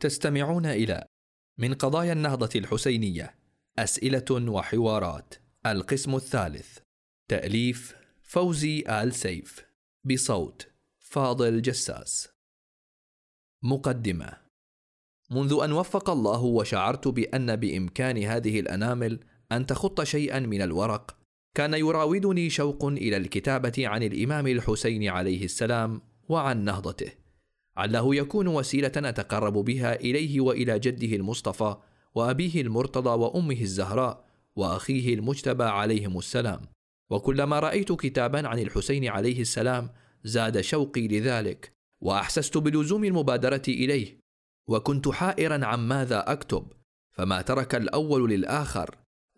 تستمعون إلى من قضايا النهضة الحسينية أسئلة وحوارات. القسم الثالث تأليف فوزي آل سيف بصوت فاضل جساس. مقدمة منذ أن وفق الله وشعرت بأن بإمكان هذه الأنامل أن تخط شيئا من الورق كان يراودني شوق إلى الكتابة عن الإمام الحسين عليه السلام وعن نهضته. عله يكون وسيلة أتقرب بها إليه وإلى جده المصطفى وأبيه المرتضى وأمه الزهراء وأخيه المجتبى عليهم السلام. وكلما رأيت كتابا عن الحسين عليه السلام زاد شوقي لذلك وأحسست بلزوم المبادرة إليه. وكنت حائرا عن ماذا أكتب فما ترك الأول للآخر.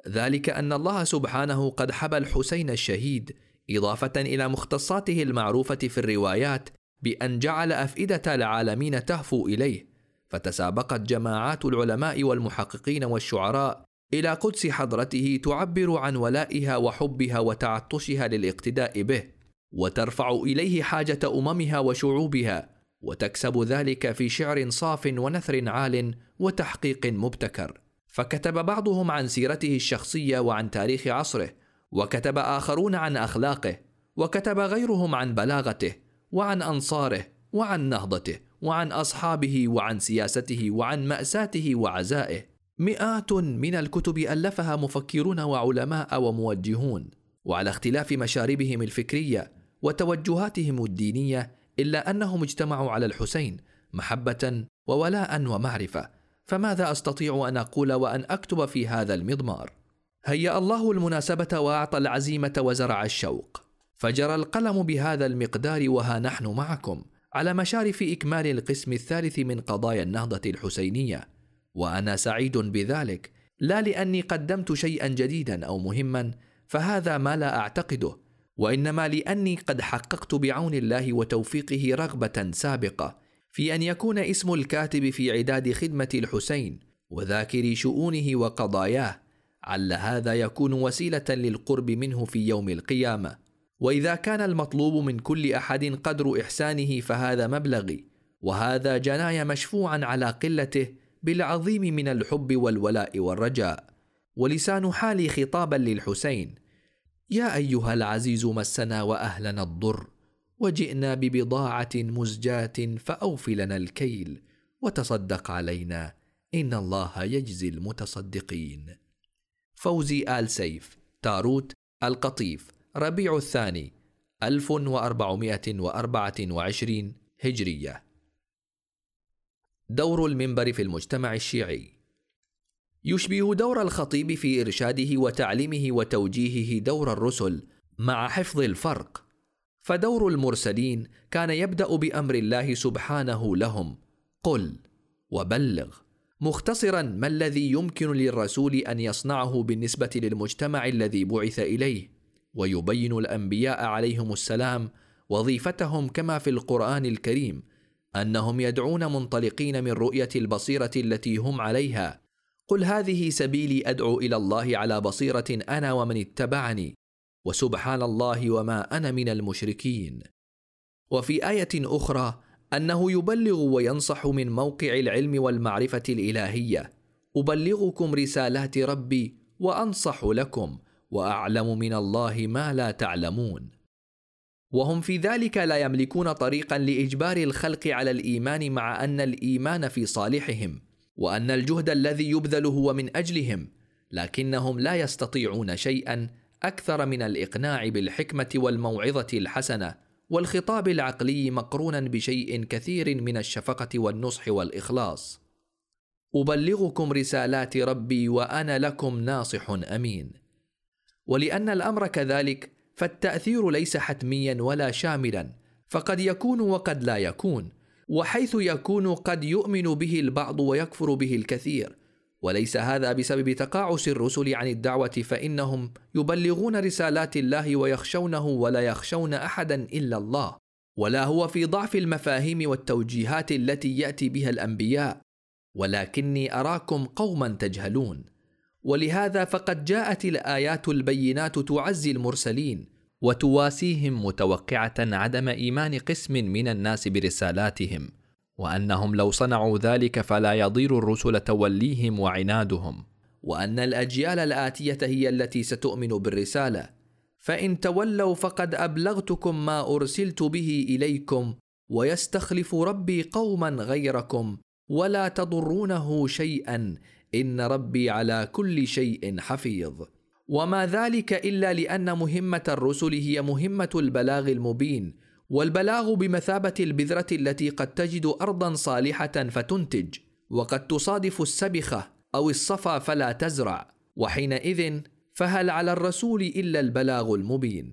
ذلك أن الله سبحانه قد حبى الحسين الشهيد إضافة إلى مختصاته المعروفة في الروايات بأن جعل أفئدة العالمين تهفو إليه فتسابقت جماعات العلماء والمحققين والشعراء إلى قدس حضرته تعبر عن ولائها وحبها وتعطشها للاقتداء به وترفع إليه حاجة أممها وشعوبها وتكسب ذلك في شعر صاف ونثر عال وتحقيق مبتكر. فكتب بعضهم عن سيرته الشخصية وعن تاريخ عصره وكتب آخرون عن أخلاقه وكتب غيرهم عن بلاغته وعن أنصاره وعن نهضته وعن أصحابه وعن سياسته وعن مأساته وعزائه. مئات من الكتب ألفها مفكرون وعلماء وموجهون وعلى اختلاف مشاربهم الفكرية وتوجهاتهم الدينية إلا أنهم اجتمعوا على الحسين محبة وولاء ومعرفة. فماذا أستطيع أن أقول وأن أكتب في هذا المضمار؟ هيأ الله المناسبة وأعطى العزيمة وزرع الشوق. فجرى القلم بهذا المقدار وها نحن معكم على مشارف إكمال القسم الثالث من قضايا النهضة الحسينية. وأنا سعيد بذلك لا لأني قدمت شيئا جديدا أو مهما فهذا ما لا أعتقده. وإنما لأني قد حققت بعون الله وتوفيقه رغبة سابقة في أن يكون اسم الكاتب في عداد خدمة الحسين وذاكر شؤونه وقضاياه عل هذا يكون وسيلة للقرب منه في يوم القيامة. وإذا كان المطلوب من كل أحد قدر إحسانه فهذا مبلغي وهذا جناي مشفوعا على قلته بالعظيم من الحب والولاء والرجاء. ولسان حالي خطابا للحسين. يا أيها العزيز مسنا وأهلنا الضر وجئنا ببضاعة مزجاة فأوف لنا الكيل وتصدق علينا إن الله يجزي المتصدقين. فوزي آل سيف تاروت القطيف. ربيع الثاني 1424 هجرية. دور المنبر في المجتمع الشيعي. يشبه دور الخطيب في إرشاده وتعليمه وتوجيهه دور الرسل مع حفظ الفرق. فدور المرسلين كان يبدأ بأمر الله سبحانه لهم. قل وبلغ. مختصرا ما الذي يمكن للرسول أن يصنعه بالنسبة للمجتمع الذي بعث إليه؟ ويبين الأنبياء عليهم السلام وظيفتهم كما في القرآن الكريم أنهم يدعون منطلقين من رؤية البصيرة التي هم عليها. قل هذه سبيلي أدعو إلى الله على بصيرة أنا ومن اتبعني وسبحان الله وما أنا من المشركين. وفي آية أخرى أنه يبلغ وينصح من موقع العلم والمعرفة الإلهية. أبلغكم رسالات ربي وأنصح لكم. وأعلم من الله ما لا تعلمون. وهم في ذلك لا يملكون طريقا لإجبار الخلق على الإيمان مع أن الإيمان في صالحهم وأن الجهد الذي يبذل هو من أجلهم لكنهم لا يستطيعون شيئا أكثر من الإقناع بالحكمة والموعظة الحسنة والخطاب العقلي مقرونا بشيء كثير من الشفقة والنصح والإخلاص. أبلغكم رسالات ربي وأنا لكم ناصح أمين. ولأن الأمر كذلك فالتأثير ليس حتميا ولا شاملا فقد يكون وقد لا يكون وحيث يكون قد يؤمن به البعض ويكفر به الكثير. وليس هذا بسبب تقاعس الرسل عن الدعوة فإنهم يبلغون رسالات الله ويخشونه ولا يخشون احدا إلا الله. ولا هو في ضعف المفاهيم والتوجيهات التي يأتي بها الأنبياء. ولكني أراكم قوما تجهلون. ولهذا فقد جاءت الآيات البينات تعزي المرسلين وتواسيهم متوقعة عدم إيمان قسم من الناس برسالاتهم وأنهم لو صنعوا ذلك فلا يضير الرسل توليهم وعنادهم. وأن الأجيال الآتية هي التي ستؤمن بالرسالة فإن تولوا فقد أبلغتكم ما أرسلت به إليكم ويستخلف ربي قوما غيركم ولا تضرونه شيئا إن ربي على كل شيء حفيظ. وما ذلك إلا لأن مهمة الرسل هي مهمة البلاغ المبين والبلاغ بمثابة البذرة التي قد تجد ارضا صالحة فتنتج وقد تصادف السبخة أو الصفا فلا تزرع. وحينئذ فهل على الرسول إلا البلاغ المبين.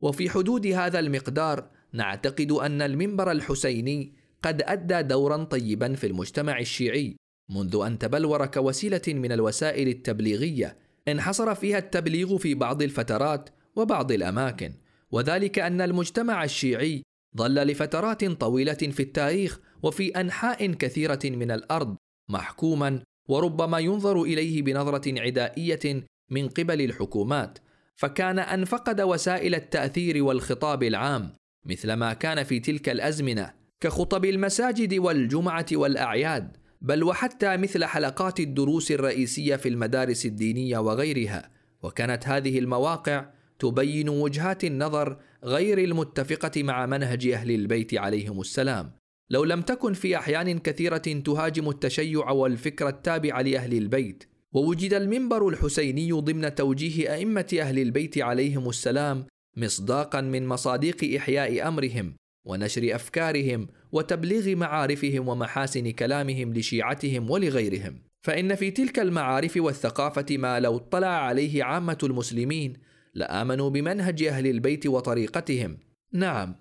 وفي حدود هذا المقدار نعتقد أن المنبر الحسيني قد أدى دورا طيبا في المجتمع الشيعي منذ أن تبلور كوسيله من الوسائل التبليغية. انحصر فيها التبليغ في بعض الفترات وبعض الأماكن وذلك أن المجتمع الشيعي ظل لفترات طويلة في التاريخ وفي أنحاء كثيرة من الأرض محكوما وربما ينظر إليه بنظرة عدائية من قبل الحكومات. فكان ان فقد وسائل التأثير والخطاب العام مثل ما كان في تلك الأزمنة كخطب المساجد والجمعة والأعياد. بل وحتى مثل حلقات الدروس الرئيسية في المدارس الدينية وغيرها وكانت هذه المواقع تبين وجهات النظر غير المتفقة مع منهج أهل البيت عليهم السلام. لو لم تكن في أحيان كثيرة تهاجم التشيع والفكر التابع لأهل البيت ووجد المنبر الحسيني ضمن توجيه أئمة أهل البيت عليهم السلام مصداقا من مصاديق إحياء أمرهم ونشر أفكارهم وتبليغ معارفهم ومحاسن كلامهم لشيعتهم ولغيرهم. فإن في تلك المعارف والثقافة ما لو اطلع عليه عامة المسلمين لآمنوا بمنهج أهل البيت وطريقتهم. نعم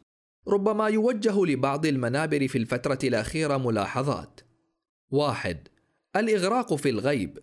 ربما يوجه لبعض المنابر في الفترة الأخيرة ملاحظات. واحد الإغراق في الغيب.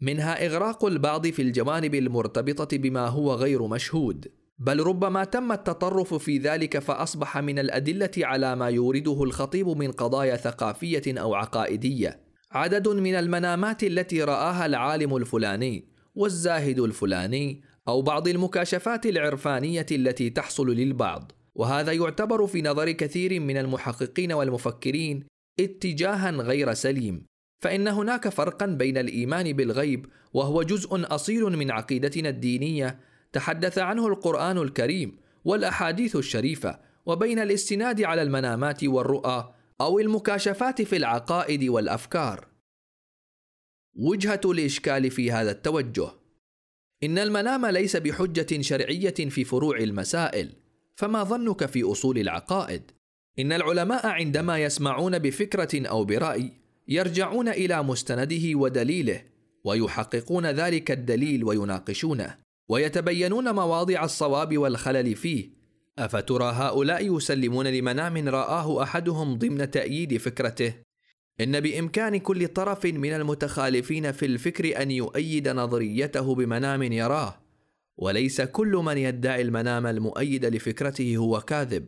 منها إغراق البعض في الجوانب المرتبطة بما هو غير مشهود. بل ربما تم التطرف في ذلك فأصبح من الأدلة على ما يورده الخطيب من قضايا ثقافية أو عقائدية. عدد من المنامات التي رآها العالم الفلاني والزاهد الفلاني أو بعض المكاشفات العرفانية التي تحصل للبعض. وهذا يعتبر في نظر كثير من المحققين والمفكرين اتجاها غير سليم. فإن هناك فرقا بين الإيمان بالغيب وهو جزء أصيل من عقيدتنا الدينية تحدث عنه القرآن الكريم والأحاديث الشريفة وبين الاستناد على المنامات والرؤى أو المكاشفات في العقائد والأفكار. وجهة الإشكال في هذا التوجه إن المنام ليس بحجة شرعية في فروع المسائل، فما ظنك في أصول العقائد؟ إن العلماء عندما يسمعون بفكرة أو برأي يرجعون إلى مستنده ودليله، ويحققون ذلك الدليل ويناقشونه. ويتبينون مواضع الصواب والخلل فيه. أفترى هؤلاء يسلمون لمنام رآه أحدهم ضمن تأييد فكرته؟ إن بإمكان كل طرف من المتخالفين في الفكر أن يؤيد نظريته بمنام يراه. وليس كل من يدعي المنام المؤيد لفكرته هو كاذب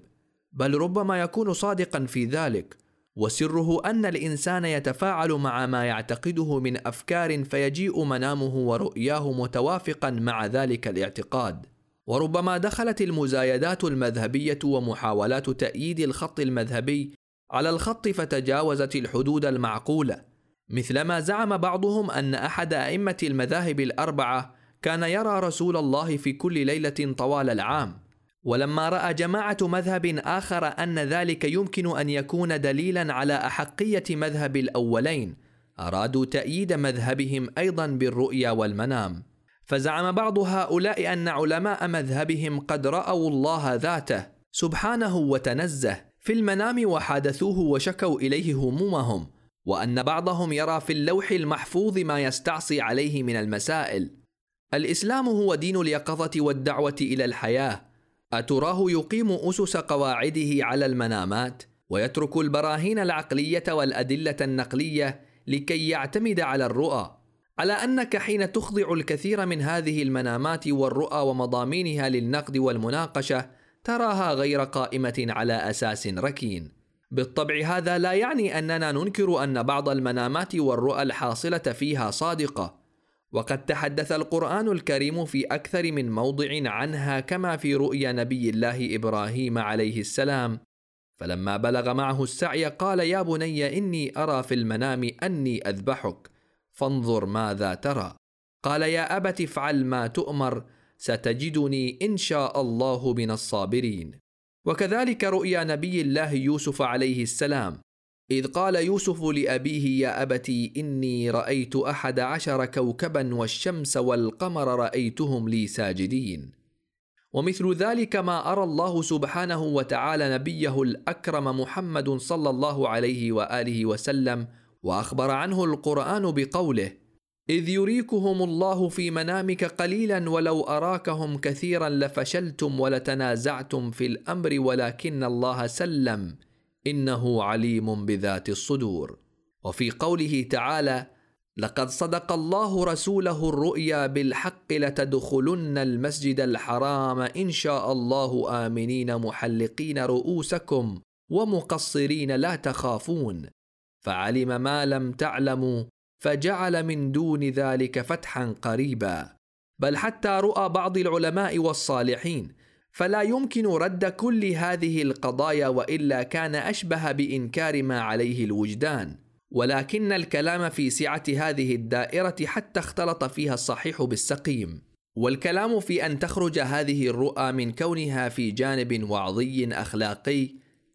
بل ربما يكون صادقا في ذلك. وسره أن الإنسان يتفاعل مع ما يعتقده من أفكار فيجيء منامه ورؤياه متوافقا مع ذلك الاعتقاد. وربما دخلت المزايدات المذهبية ومحاولات تأييد الخط المذهبي على الخط فتجاوزت الحدود المعقولة مثلما زعم بعضهم أن أحد أئمة المذاهب الأربعة كان يرى رسول الله في كل ليلة طوال العام. ولما رأى جماعة مذهب آخر أن ذلك يمكن أن يكون دليلا على أحقية مذهب الأولين أرادوا تأييد مذهبهم أيضا بالرؤيا والمنام. فزعم بعض هؤلاء أن علماء مذهبهم قد رأوا الله ذاته سبحانه وتنزه في المنام وحادثوه وشكوا إليه همومهم وأن بعضهم يرى في اللوح المحفوظ ما يستعصي عليه من المسائل. الإسلام هو دين اليقظة والدعوة إلى الحياة أتراه يقيم أسس قواعده على المنامات ويترك البراهين العقلية والأدلة النقلية لكي يعتمد على الرؤى على أنك حين تخضع الكثير من هذه المنامات والرؤى ومضامينها للنقد والمناقشة تراها غير قائمة على أساس ركين. بالطبع هذا لا يعني أننا ننكر أن بعض المنامات والرؤى الحاصلة فيها صادقة وقد تحدث القرآن الكريم في أكثر من موضع عنها كما في رؤيا نبي الله إبراهيم عليه السلام. فلما بلغ معه السعي قال يا بني إني أرى في المنام أني أذبحك فانظر ماذا ترى. قال يا أبت افعل ما تؤمر ستجدني إن شاء الله من الصابرين. وكذلك رؤيا نبي الله يوسف عليه السلام. إذ قال يوسف لأبيه يا أبتي إني رأيت أحد عشر كوكبا والشمس والقمر رأيتهم لي ساجدين. ومثل ذلك ما أرى الله سبحانه وتعالى نبيه الأكرم محمد صلى الله عليه وآله وسلم وأخبر عنه القرآن بقوله إذ يريكهم الله في منامك قليلا ولو أراكهم كثيرا لفشلتم ولتنازعتم في الأمر ولكن الله سلم إنه عليم بذات الصدور. وفي قوله تعالى لقد صدق الله رسوله الرؤيا بالحق لتدخلن المسجد الحرام إن شاء الله آمنين محلقين رؤوسكم ومقصرين لا تخافون فعلم ما لم تعلموا فجعل من دون ذلك فتحا قريبا. بل حتى رؤى بعض العلماء والصالحين فلا يمكن رد كل هذه القضايا وإلا كان أشبه بإنكار ما عليه الوجدان. ولكن الكلام في سعة هذه الدائرة حتى اختلط فيها الصحيح بالسقيم. والكلام في أن تخرج هذه الرؤى من كونها في جانب وعظي أخلاقي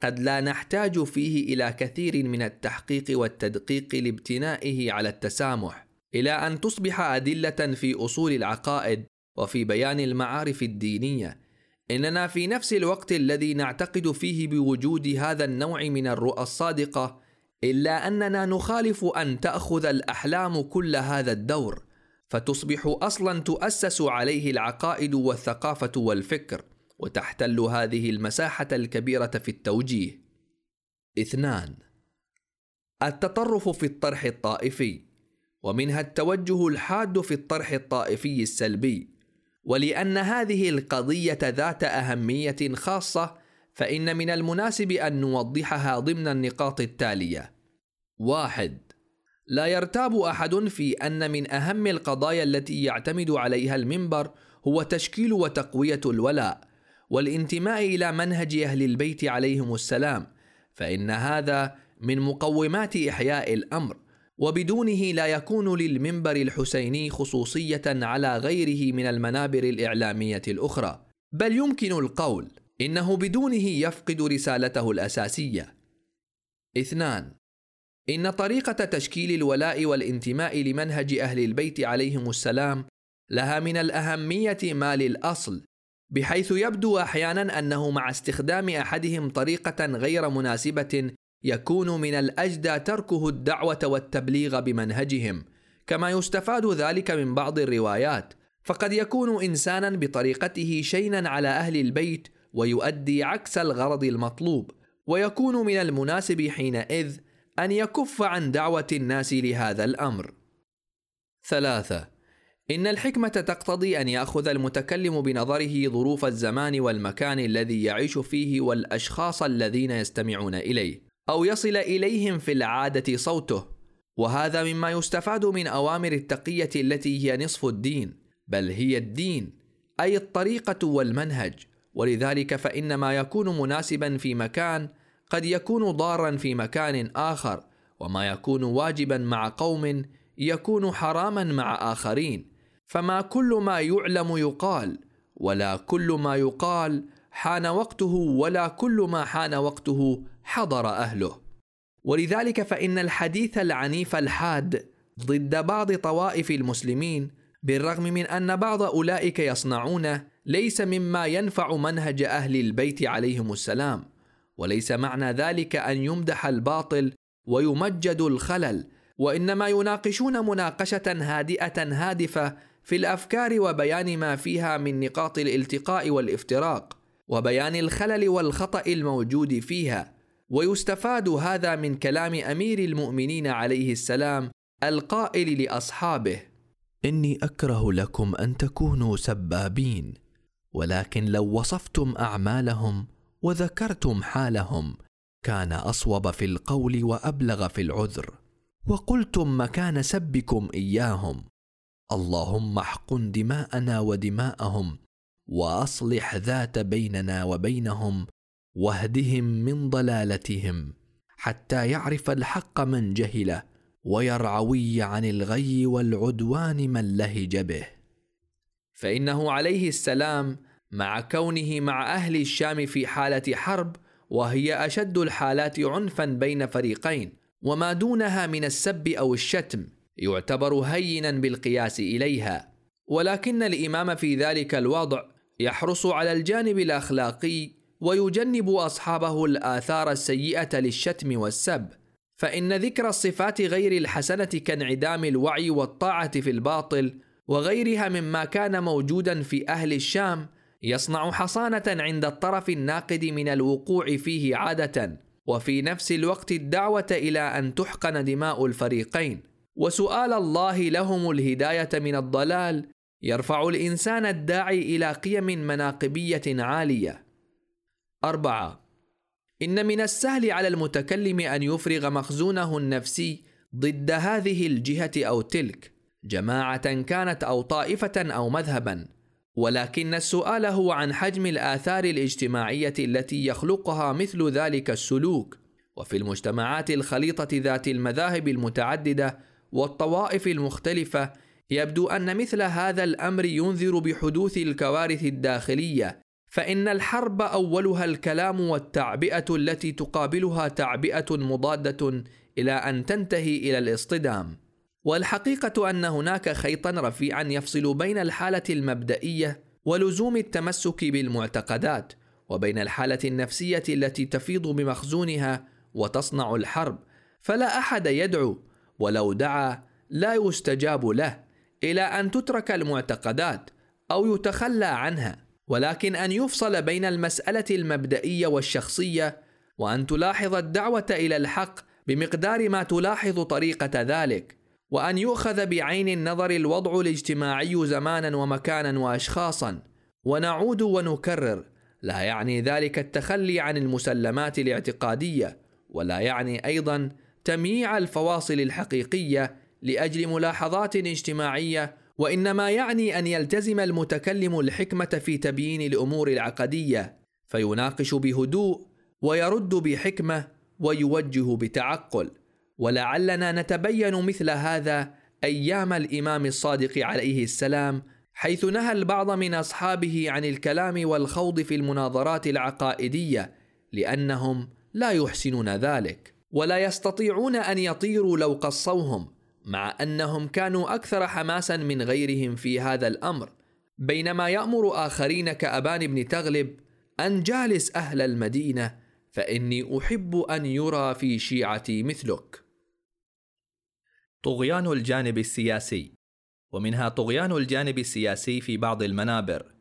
قد لا نحتاج فيه إلى كثير من التحقيق والتدقيق لابتنائه على التسامح إلى أن تصبح أدلة في أصول العقائد وفي بيان المعارف الدينية. إننا في نفس الوقت الذي نعتقد فيه بوجود هذا النوع من الرؤى الصادقة إلا أننا نخالف أن تأخذ الأحلام كل هذا الدور فتصبح أصلا تؤسس عليه العقائد والثقافة والفكر وتحتل هذه المساحة الكبيرة في التوجيه. اثنان التطرف في الطرح الطائفي ومنها التوجه الحاد في الطرح الطائفي السلبي. ولأن هذه القضية ذات أهمية خاصة فإن من المناسب أن نوضحها ضمن النقاط التالية. واحد لا يرتاب أحد في أن من أهم القضايا التي يعتمد عليها المنبر هو تشكيل وتقوية الولاء والانتماء إلى منهج أهل البيت عليهم السلام فإن هذا من مقومات إحياء الأمر. وبدونه لا يكون للمنبر الحسيني خصوصية على غيره من المنابر الإعلامية الأخرى. بل يمكن القول إنه بدونه يفقد رسالته الأساسية. اثنان إن طريقة تشكيل الولاء والانتماء لمنهج أهل البيت عليهم السلام لها من الأهمية ما للأصل بحيث يبدو أحيانا أنه مع استخدام أحدهم طريقة غير مناسبة يكون من الأجدى تركه الدعوة والتبليغ بمنهجهم كما يستفاد ذلك من بعض الروايات. فقد يكون إنسانا بطريقته شينا على أهل البيت ويؤدي عكس الغرض المطلوب. ويكون من المناسب حينئذ أن يكف عن دعوة الناس لهذا الأمر. ثلاثة. إن الحكمة تقتضي أن يأخذ المتكلم بنظره ظروف الزمان والمكان الذي يعيش فيه والأشخاص الذين يستمعون إليه. أو يصل إليهم في العادة صوته. وهذا مما يستفاد من أوامر التقية التي هي نصف الدين بل هي الدين أي الطريقة والمنهج. ولذلك فان ما يكون مناسبا في مكان قد يكون ضارا في مكان آخر وما يكون واجبا مع قوم يكون حراما مع آخرين. فما كل ما يعلم يقال ولا كل ما يقال حان وقته ولا كل ما حان وقته حضر أهله. ولذلك فإن الحديث العنيف الحاد ضد بعض طوائف المسلمين بالرغم من أن بعض أولئك يصنعونه ليس مما ينفع منهج أهل البيت عليهم السلام وليس معنى ذلك أن يمدح الباطل ويمجد الخلل وإنما يناقشون مناقشة هادئة هادفة في الأفكار وبيان ما فيها من نقاط الالتقاء والإفتراق وبيان الخلل والخطأ الموجود فيها. ويستفاد هذا من كلام أمير المؤمنين عليه السلام القائل لأصحابه. إني أكره لكم أن تكونوا سبابين ولكن لو وصفتم أعمالهم وذكرتم حالهم كان أصوب في القول وأبلغ في العذر وقلتم مكان سبكم إياهم. اللهم احقن دماءنا ودماءهم وأصلح ذات بيننا وبينهم واهدهم من ضلالتهم حتى يعرف الحق من جهله ويرعوي عن الغي والعدوان من لهج به. فإنه عليه السلام مع كونه مع أهل الشام في حالة حرب وهي أشد الحالات عنفا بين فريقين وما دونها من السب أو الشتم يعتبر هينا بالقياس إليها. ولكن الإمام في ذلك الوضع يحرص على الجانب الأخلاقي ويجنب أصحابه الآثار السيئة للشتم والسب. فإن ذكر الصفات غير الحسنة كانعدام الوعي والطاعة في الباطل وغيرها مما كان موجودا في أهل الشام يصنع حصانة عند الطرف الناقد من الوقوع فيه عادة وفي نفس الوقت الدعوة إلى أن تحقن دماء الفريقين. وسؤال الله لهم الهداية من الضلال يرفع الإنسان الداعي إلى قيم مناقبية عالية. أربعة. إن من السهل على المتكلم أن يفرغ مخزونه النفسي ضد هذه الجهة أو تلك جماعة كانت أو طائفة أو مذهبا ولكن السؤال هو عن حجم الآثار الاجتماعية التي يخلقها مثل ذلك السلوك وفي المجتمعات الخليطة ذات المذاهب المتعددة والطوائف المختلفة يبدو أن مثل هذا الأمر ينذر بحدوث الكوارث الداخلية فإن الحرب أولها الكلام والتعبئة التي تقابلها تعبئة مضادة إلى أن تنتهي إلى الاصطدام. والحقيقة أن هناك خيطا رفيعا يفصل بين الحالة المبدئية ولزوم التمسك بالمعتقدات وبين الحالة النفسية التي تفيض بمخزونها وتصنع الحرب. فلا أحد يدعو ولو دعا لا يستجاب له إلى أن تترك المعتقدات أو يتخلى عنها. ولكن أن يفصل بين المسألة المبدئية والشخصية وأن تلاحظ الدعوة إلى الحق بمقدار ما تلاحظ طريقة ذلك وأن يؤخذ بعين النظر الوضع الاجتماعي زمانا ومكانا واشخاصا. ونعود ونكرر لا يعني ذلك التخلي عن المسلمات الاعتقادية ولا يعني أيضا تمييع الفواصل الحقيقية لأجل ملاحظات اجتماعية وإنما يعني أن يلتزم المتكلم الحكمة في تبيين الأمور العقدية فيناقش بهدوء ويرد بحكمة ويوجه بتعقل. ولعلنا نتبين مثل هذا أيام الإمام الصادق عليه السلام حيث نهى البعض من أصحابه عن الكلام والخوض في المناظرات العقائدية لأنهم لا يحسنون ذلك. ولا يستطيعون أن يطيروا لو قصوهم. مع أنهم كانوا أكثر حماسا من غيرهم في هذا الأمر بينما يأمر آخرين كأبان بن تغلب أن جالس أهل المدينة فإني أحب أن يرى في شيعتي مثلك. طغيان الجانب السياسي. ومنها طغيان الجانب السياسي في بعض المنابر.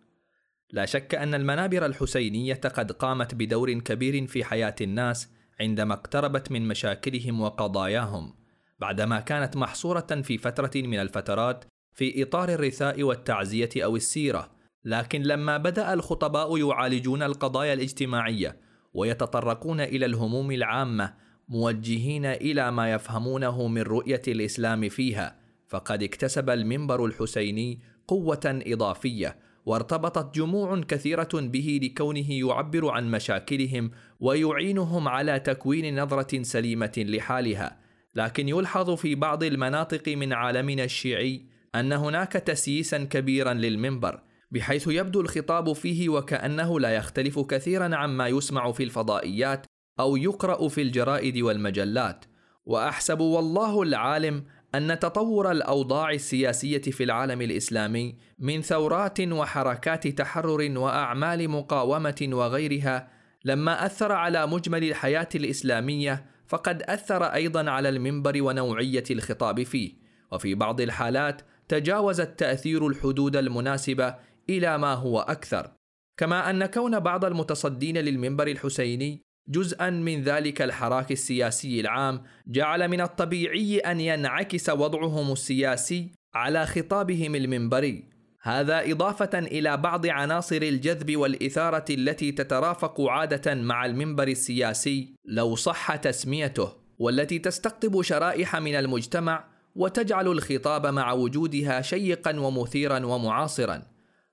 لا شك أن المنابر الحسينية قد قامت بدور كبير في حياة الناس عندما اقتربت من مشاكلهم وقضاياهم. بعدما كانت محصورة في فترة من الفترات في إطار الرثاء والتعزية أو السيرة، لكن لما بدأ الخطباء يعالجون القضايا الاجتماعية ويتطرقون إلى الهموم العامة موجهين إلى ما يفهمونه من رؤية الإسلام فيها، فقد اكتسب المنبر الحسيني قوة إضافية وارتبطت جموع كثيرة به لكونه يعبر عن مشاكلهم ويعينهم على تكوين نظرة سليمة لحالها. لكن يلحظ في بعض المناطق من عالمنا الشيعي أن هناك تسييسا كبيرا للمنبر بحيث يبدو الخطاب فيه وكأنه لا يختلف كثيرا عما يسمع في الفضائيات أو يقرأ في الجرائد والمجلات. وأحسب والله العالم أن تطور الأوضاع السياسية في العالم الإسلامي من ثورات وحركات تحرر وأعمال مقاومة وغيرها لما أثر على مجمل الحياة الإسلامية فقد أثر أيضا على المنبر ونوعية الخطاب فيه. وفي بعض الحالات تجاوز التأثير الحدود المناسبة إلى ما هو أكثر. كما أن كون بعض المتصدين للمنبر الحسيني جزءا من ذلك الحراك السياسي العام جعل من الطبيعي أن ينعكس وضعهم السياسي على خطابهم المنبري. هذا إضافة إلى بعض عناصر الجذب والإثارة التي تترافق عادة مع المنبر السياسي لو صح تسميته، والتي تستقطب شرائح من المجتمع وتجعل الخطاب مع وجودها شيقا ومثيرا ومعاصرا.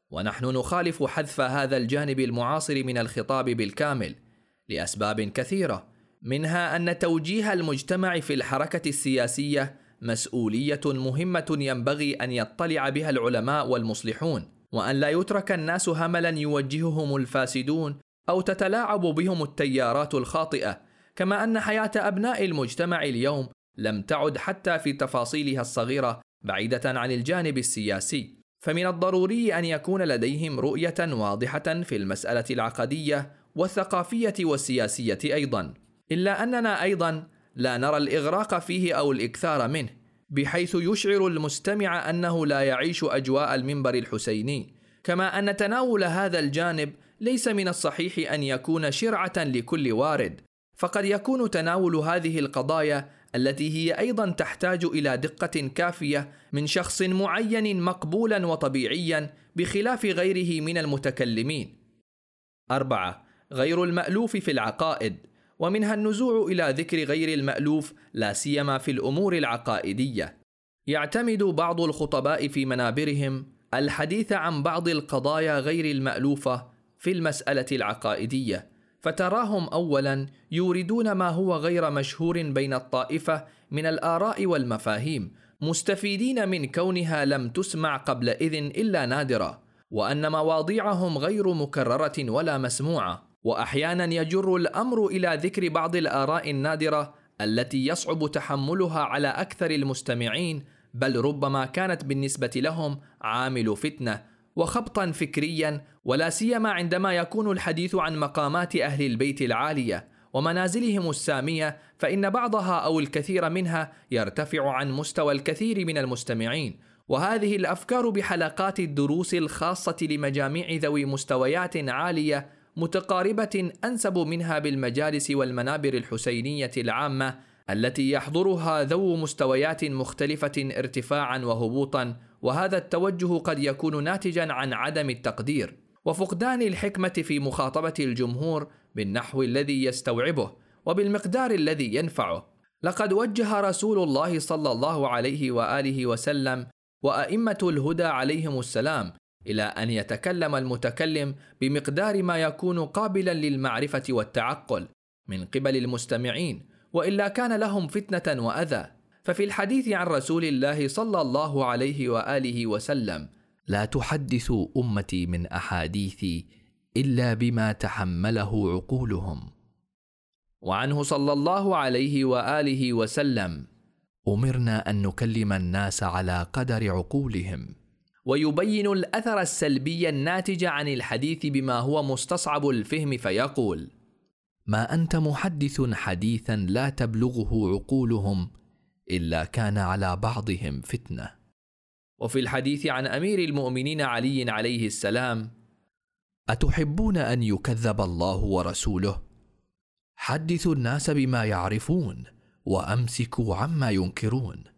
ونحن نخالف حذف هذا الجانب المعاصر من الخطاب بالكامل، لأسباب كثيرة منها أن توجيه المجتمع في الحركة السياسية مسؤولية مهمة ينبغي أن يطلع بها العلماء والمصلحون وأن لا يترك الناس هملا يوجههم الفاسدون أو تتلاعب بهم التيارات الخاطئة كما أن حياة أبناء المجتمع اليوم لم تعد حتى في تفاصيلها الصغيرة بعيدة عن الجانب السياسي. فمن الضروري أن يكون لديهم رؤية واضحة في المسألة العقدية والثقافية والسياسية أيضا. إلا أننا أيضا لا نرى الإغراق فيه أو الإكثار منه بحيث يشعر المستمع أنه لا يعيش أجواء المنبر الحسيني. كما أن تناول هذا الجانب ليس من الصحيح أن يكون شرعة لكل وارد فقد يكون تناول هذه القضايا التي هي أيضا تحتاج إلى دقة كافية من شخص معين مقبولا وطبيعيا بخلاف غيره من المتكلمين. أربعة غير المألوف في العقائد. ومنها النزوع إلى ذكر غير المألوف لا سيما في الأمور العقائدية. يعتمد بعض الخطباء في منابرهم الحديث عن بعض القضايا غير المألوفة في المسألة العقائدية فتراهم اولا يوردون ما هو غير مشهور بين الطائفة من الآراء والمفاهيم مستفيدين من كونها لم تسمع قبل إذن إلا نادرا وأن مواضيعهم غير مكررة ولا مسموعة. وأحيانا يجر الأمر إلى ذكر بعض الآراء النادرة التي يصعب تحملها على أكثر المستمعين بل ربما كانت بالنسبة لهم عامل فتنة وخبطا فكريا ولا سيما عندما يكون الحديث عن مقامات أهل البيت العالية ومنازلهم السامية فإن بعضها أو الكثير منها يرتفع عن مستوى الكثير من المستمعين. وهذه الأفكار بحلقات الدروس الخاصة لمجاميع ذوي مستويات عالية متقاربة أنسب منها بالمجالس والمنابر الحسينية العامة التي يحضرها ذو مستويات مختلفة ارتفاعا وهبوطا وهذا التوجه قد يكون ناتجا عن عدم التقدير. وفقدان الحكمة في مخاطبة الجمهور بالنحو الذي يستوعبه وبالمقدار الذي ينفعه. لقد وجه رسول الله صلى الله عليه وآله وسلم وأئمة الهدى عليهم السلام إلى أن يتكلم المتكلم بمقدار ما يكون قابلا للمعرفة والتعقل من قبل المستمعين وإلا كان لهم فتنة وأذى. ففي الحديث عن رسول الله صلى الله عليه وآله وسلم لا تحدثوا أمتي من أحاديثي إلا بما تحمله عقولهم. وعنه صلى الله عليه وآله وسلم أمرنا أن نكلم الناس على قدر عقولهم. ويبين الأثر السلبي الناتج عن الحديث بما هو مستصعب الفهم فيقول ما أنت محدث حديثا لا تبلغه عقولهم إلا كان على بعضهم فتنة. وفي الحديث عن أمير المؤمنين علي عليه السلام أتحبون أن يكذب الله ورسوله؟ حدثوا الناس بما يعرفون وأمسكوا عما ينكرون.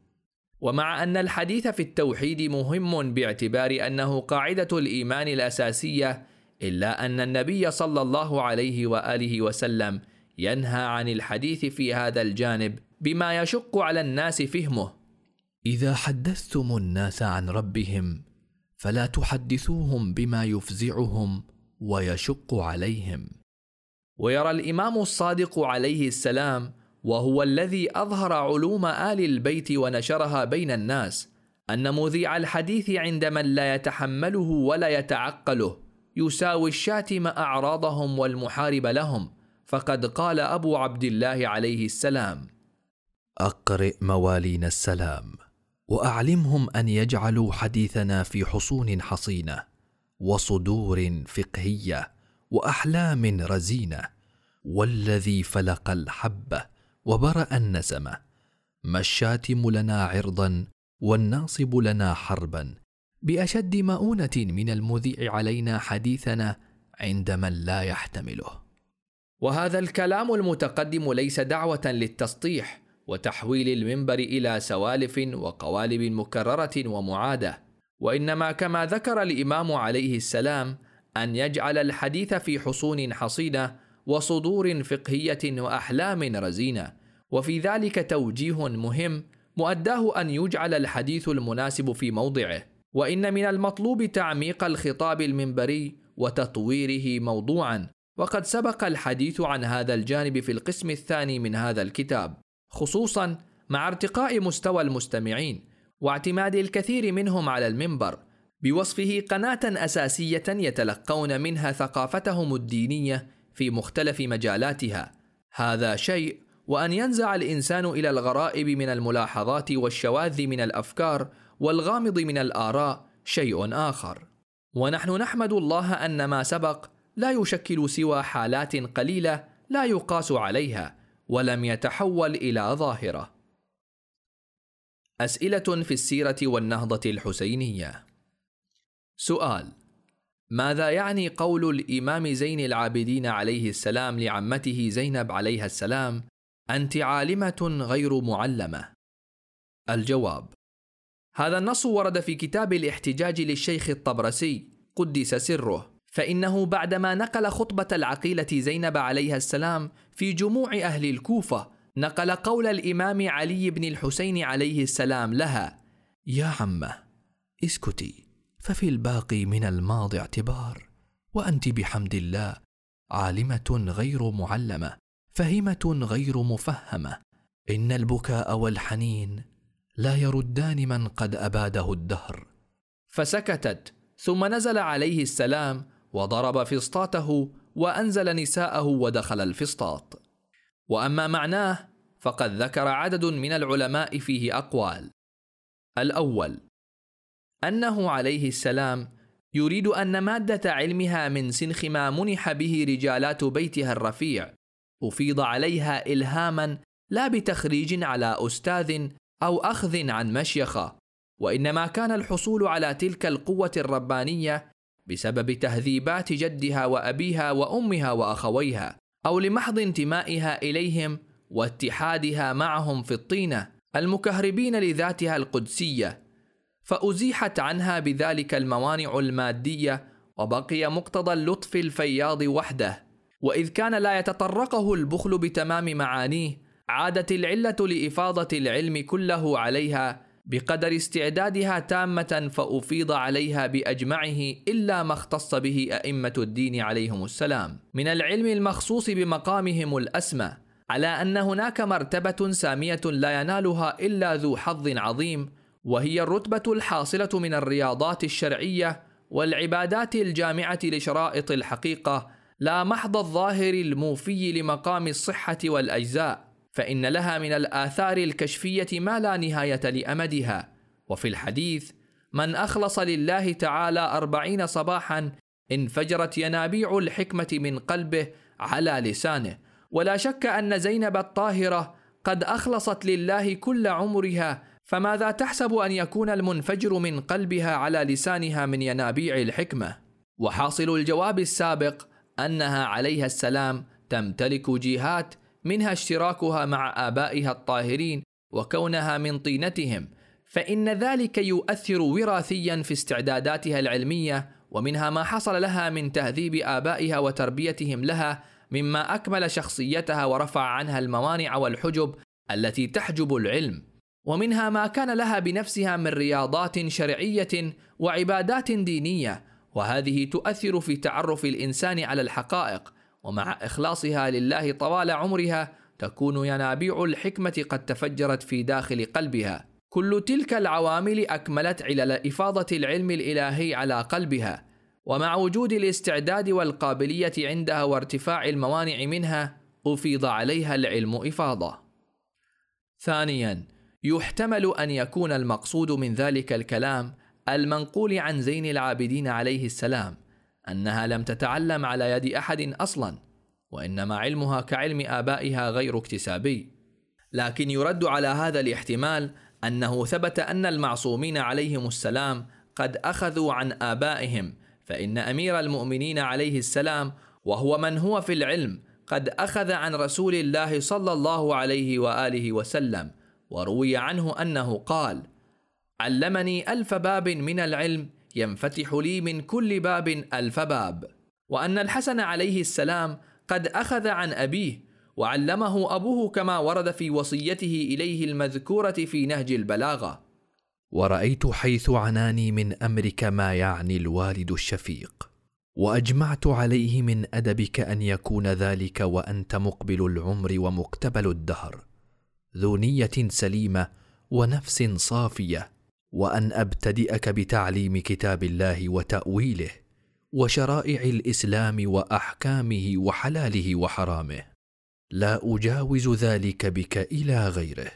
ومع أن الحديث في التوحيد مهم باعتبار أنه قاعدة الإيمان الأساسية إلا أن النبي صلى الله عليه وآله وسلم ينهى عن الحديث في هذا الجانب بما يشق على الناس فهمه. إذا حدثتم الناس عن ربهم فلا تحدثوهم بما يفزعهم ويشق عليهم. ويرى الإمام الصادق عليه السلام وهو الذي أظهر علوم آل البيت ونشرها بين الناس أن مذيع الحديث عند من لا يتحمله ولا يتعقله يساوي الشاتم أعراضهم والمحارب لهم فقد قال أبو عبد الله عليه السلام أقرئ موالين السلام وأعلمهم أن يجعلوا حديثنا في حصون حصينة وصدور فقهية وأحلام رزينة والذي فلق الحبة وبرأ النسمة ما الشاتم لنا عرضا والناصب لنا حربا بأشد مؤونة من المذيع علينا حديثنا عند من لا يحتمله. وهذا الكلام المتقدم ليس دعوة للتسطيح وتحويل المنبر إلى سوالف وقوالب مكررة ومعادة وإنما كما ذكر الإمام عليه السلام أن يجعل الحديث في حصون حصينة وصدور فقهية وأحلام رزينة. وفي ذلك توجيه مهم مؤداه أن يجعل الحديث المناسب في موضعه. وإن من المطلوب تعميق الخطاب المنبري وتطويره موضوعا. وقد سبق الحديث عن هذا الجانب في القسم الثاني من هذا الكتاب. خصوصا مع ارتقاء مستوى المستمعين واعتماد الكثير منهم على المنبر بوصفه قناة أساسية يتلقون منها ثقافتهم الدينية في مختلف مجالاتها. هذا شيء وأن ينزع الإنسان إلى الغرائب من الملاحظات والشواذ من الأفكار والغامض من الآراء شيء آخر. ونحن نحمد الله أن ما سبق لا يشكل سوى حالات قليلة لا يقاس عليها ولم يتحول إلى ظاهرة. أسئلة في السيرة والنهضة الحسينية. سؤال ماذا يعني قول الإمام زين العابدين عليه السلام لعمته زينب عليها السلام أنت عالمة غير معلمة الجواب هذا النص ورد في كتاب الاحتجاج للشيخ الطبرسي قدس سره فإنه بعدما نقل خطبة العقيلة زينب عليها السلام في جموع أهل الكوفة نقل قول الإمام علي بن الحسين عليه السلام لها يا عمة اسكتي ففي الباقي من الماضي اعتبار وأنت بحمد الله عالمة غير معلمة فهمة غير مفهمة. إن البكاء والحنين لا يردان من قد أباده الدهر. فسكتت ثم نزل عليه السلام وضرب فسطاته وأنزل نساءه ودخل الفسطاط. وأما معناه فقد ذكر عدد من العلماء فيه أقوال. الأول أنه عليه السلام يريد أن مادة علمها من سنخ ما منح به رجالات بيتها الرفيع أفيض عليها الهاما لا بتخريج على أستاذ أو أخذ عن مشيخة وإنما كان الحصول على تلك القوة الربانية بسبب تهذيبات جدها وأبيها وأمها وأخويها أو لمحض انتمائها إليهم واتحادها معهم في الطينة المكهربين لذاتها القدسية. فأزيحت عنها بذلك الموانع المادية وبقي مقتضى اللطف الفياض وحده. وإذ كان لا يتطرقه البخل بتمام معانيه عادت العلة لإفاضة العلم كله عليها بقدر استعدادها تامة فأفيض عليها بأجمعه إلا ما اختص به أئمة الدين عليهم السلام. من العلم المخصوص بمقامهم الأسمى على أن هناك مرتبة سامية لا ينالها إلا ذو حظ عظيم وهي الرتبة الحاصلة من الرياضات الشرعية والعبادات الجامعة لشرائط الحقيقة لا محض الظاهر الموفي لمقام الصحة والأجزاء فإن لها من الآثار الكشفية ما لا نهاية لأمدها. وفي الحديث من أخلص لله تعالى أربعين صباحا انفجرت ينابيع الحكمة من قلبه على لسانه. ولا شك أن زينب الطاهرة قد أخلصت لله كل عمرها فماذا تحسب أن يكون المنفجر من قلبها على لسانها من ينابيع الحكمة؟ وحاصل الجواب السابق أنها عليها السلام تمتلك جهات منها اشتراكها مع آبائها الطاهرين وكونها من طينتهم فإن ذلك يؤثر وراثيا في استعداداتها العلمية ومنها ما حصل لها من تهذيب آبائها وتربيتهم لها مما أكمل شخصيتها ورفع عنها الموانع والحجب التي تحجب العلم. ومنها ما كان لها بنفسها من رياضات شرعية وعبادات دينية وهذه تؤثر في تعرف الإنسان على الحقائق ومع إخلاصها لله طوال عمرها تكون ينابيع الحكمة قد تفجرت في داخل قلبها. كل تلك العوامل أكملت علل إفاضة العلم الإلهي على قلبها ومع وجود الاستعداد والقابلية عندها وارتفاع الموانع منها أفيض عليها العلم إفاضة. ثانيا يحتمل أن يكون المقصود من ذلك الكلام المنقول عن زين العابدين عليه السلام أنها لم تتعلم على يد أحد أصلا وإنما علمها كعلم آبائها غير اكتسابي. لكن يرد على هذا الاحتمال أنه ثبت أن المعصومين عليهم السلام قد أخذوا عن آبائهم فإن أمير المؤمنين عليه السلام وهو من هو في العلم قد أخذ عن رسول الله صلى الله عليه وآله وسلم. وروي عنه أنه قال علمني ألف باب من العلم ينفتح لي من كل باب ألف باب وأن الحسن عليه السلام قد أخذ عن أبيه وعلمه أبوه كما ورد في وصيته إليه المذكورة في نهج البلاغة. ورأيت حيث عناني من أمرك ما يعني الوالد الشفيق وأجمعت عليه من أدبك أن يكون ذلك وأنت مقبل العمر ومقتبل الدهر. ذو نية سليمة ونفس صافية وأن أبتدئك بتعليم كتاب الله وتأويله وشرائع الإسلام وأحكامه وحلاله وحرامه. لا أجاوز ذلك بك إلى غيره.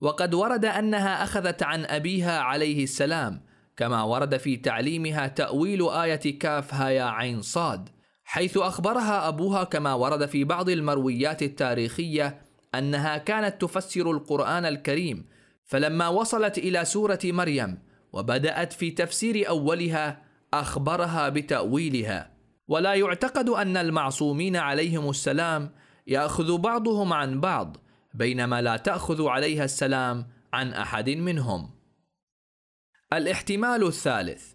وقد ورد أنها أخذت عن أبيها عليه السلام كما ورد في تعليمها تأويل آية كاف هايا عين صاد حيث أخبرها أبوها كما ورد في بعض المرويات التاريخية أنها كانت تفسر القرآن الكريم فلما وصلت إلى سورة مريم وبدأت في تفسير أولها أخبرها بتأويلها. ولا يعتقد أن المعصومين عليهم السلام يأخذ بعضهم عن بعض بينما لا تأخذ عليها السلام عن أحد منهم. الاحتمال الثالث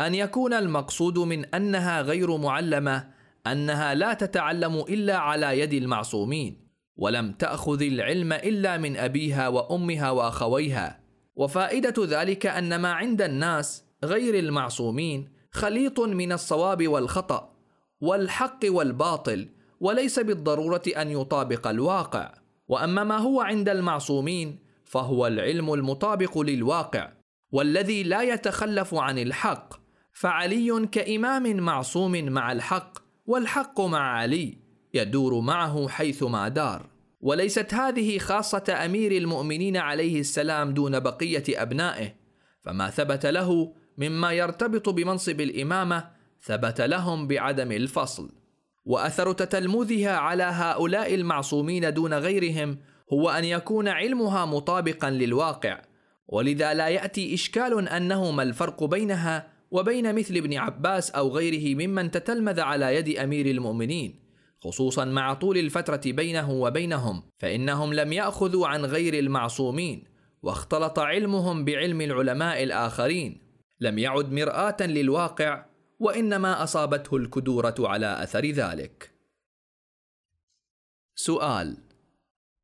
أن يكون المقصود من أنها غير معلمة أنها لا تتعلم إلا على يد المعصومين. ولم تأخذ العلم إلا من أبيها وأمها وأخويها. وفائدة ذلك أن ما عند الناس غير المعصومين خليط من الصواب والخطأ والحق والباطل وليس بالضرورة أن يطابق الواقع. وأما ما هو عند المعصومين فهو العلم المطابق للواقع والذي لا يتخلف عن الحق. فعلي كإمام معصوم مع الحق والحق مع علي. يدور معه حيثما دار. وليست هذه خاصة أمير المؤمنين عليه السلام دون بقية أبنائه فما ثبت له مما يرتبط بمنصب الإمامة ثبت لهم بعدم الفصل. وأثر تتلمذها على هؤلاء المعصومين دون غيرهم هو أن يكون علمها مطابقا للواقع. ولذا لا يأتي إشكال أنه ما الفرق بينها وبين مثل ابن عباس أو غيره ممن تتلمذ على يد أمير المؤمنين. خصوصا مع طول الفترة بينه وبينهم فإنهم لم يأخذوا عن غير المعصومين واختلط علمهم بعلم العلماء الآخرين. لم يعد مرآة للواقع وإنما أصابته الكدورة على أثر ذلك. سؤال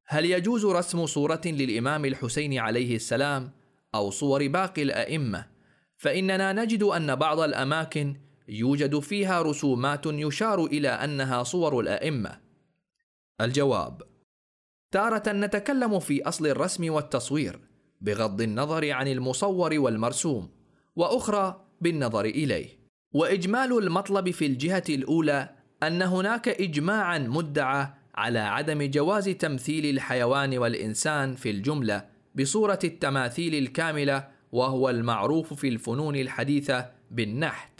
هل يجوز رسم صورة للإمام الحسين عليه السلام أو صور باقي الأئمة؟ فإننا نجد أن بعض الأماكن يوجد فيها رسومات يشار إلى أنها صور الأئمة. الجواب تارة نتكلم في أصل الرسم والتصوير بغض النظر عن المصور والمرسوم وأخرى بالنظر إليه. وإجمال المطلب في الجهة الأولى أن هناك اجماعا مدعى على عدم جواز تمثيل الحيوان والإنسان في الجملة بصورة التماثيل الكاملة وهو المعروف في الفنون الحديثة بالنحت.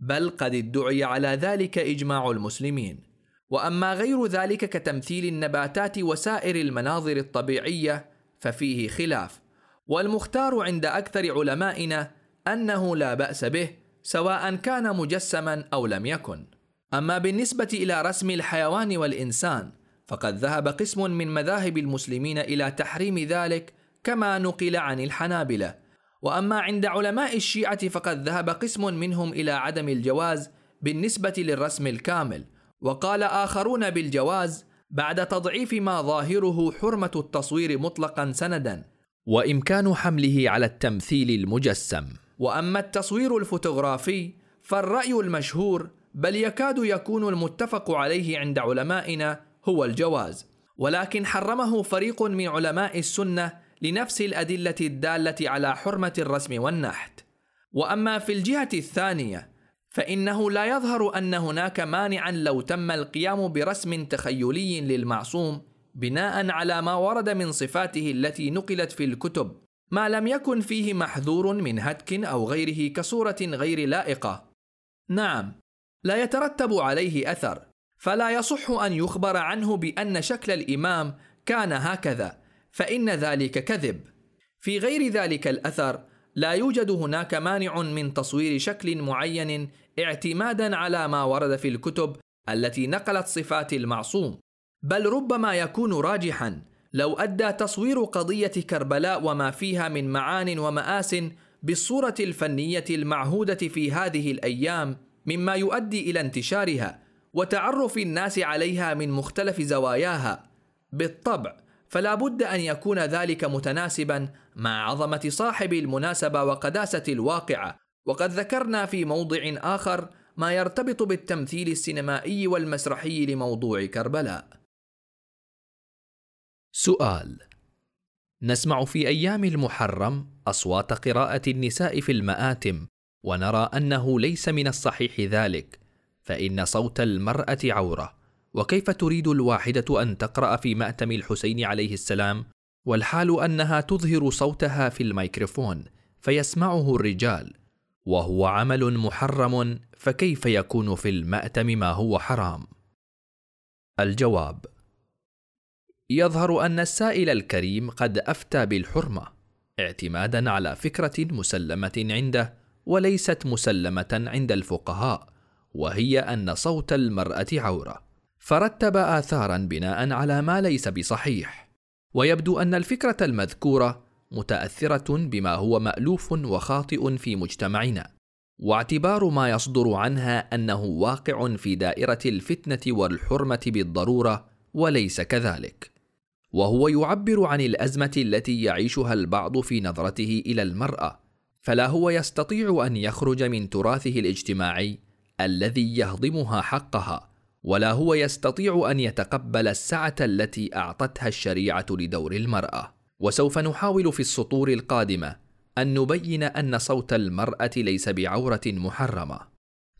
بل قد ادعي على ذلك إجماع المسلمين. وأما غير ذلك كتمثيل النباتات وسائر المناظر الطبيعية ففيه خلاف. والمختار عند أكثر علمائنا أنه لا بأس به سواء كان مجسما أو لم يكن. أما بالنسبة إلى رسم الحيوان والإنسان فقد ذهب قسم من مذاهب المسلمين إلى تحريم ذلك كما نقل عن الحنابلة. وأما عند علماء الشيعة فقد ذهب قسم منهم إلى عدم الجواز بالنسبة للرسم الكامل. وقال آخرون بالجواز بعد تضعيف ما ظاهره حرمة التصوير مطلقا سندا. وإمكان حمله على التمثيل المجسم. وأما التصوير الفوتوغرافي فالرأي المشهور بل يكاد يكون المتفق عليه عند علمائنا هو الجواز. ولكن حرمه فريق من علماء السنة لنفس الأدلة الدالة على حرمة الرسم والنحت. وأما في الجهة الثانية فإنه لا يظهر أن هناك مانعا لو تم القيام برسم تخيلي للمعصوم بناء على ما ورد من صفاته التي نقلت في الكتب ما لم يكن فيه محذور من هتك أو غيره كصورة غير لائقة. نعم لا يترتب عليه أثر فلا يصح أن يخبر عنه بأن شكل الإمام كان هكذا. فإن ذلك كذب. في غير ذلك الأثر لا يوجد هناك مانع من تصوير شكل معين اعتمادا على ما ورد في الكتب التي نقلت صفات المعصوم. بل ربما يكون راجحا لو أدى تصوير قضية كربلاء وما فيها من معان ومآس بالصورة الفنية المعهودة في هذه الأيام مما يؤدي إلى انتشارها وتعرف الناس عليها من مختلف زواياها. بالطبع فلا بد أن يكون ذلك متناسبا مع عظمة صاحب المناسبة وقداسة الواقعه وقد ذكرنا في موضع آخر ما يرتبط بالتمثيل السينمائي والمسرحي لموضوع كربلاء. سؤال نسمع في أيام المحرم أصوات قراءة النساء في المآتم ونرى أنه ليس من الصحيح ذلك فإن صوت المرأة عورة. وكيف تريد الواحدة أن تقرأ في مأتم الحسين عليه السلام؟ والحال أنها تظهر صوتها في الميكروفون فيسمعه الرجال. وهو عمل محرم فكيف يكون في المأتم ما هو حرام؟ الجواب يظهر أن السائل الكريم قد أفتى بالحرمة اعتمادا على فكرة مسلمة عنده وليست مسلمة عند الفقهاء وهي أن صوت المرأة عورة. فرتب آثارا بناء على ما ليس بصحيح. ويبدو أن الفكرة المذكورة متأثرة بما هو مألوف وخاطئ في مجتمعنا. واعتبار ما يصدر عنها أنه واقع في دائرة الفتنة والحرمة بالضرورة وليس كذلك. وهو يعبر عن الأزمة التي يعيشها البعض في نظرته إلى المرأة فلا هو يستطيع أن يخرج من تراثه الاجتماعي الذي يهضمها حقها ولا هو يستطيع أن يتقبل السعة التي أعطتها الشريعة لدور المرأة. وسوف نحاول في السطور القادمة أن نبين أن صوت المرأة ليس بعورة محرمة.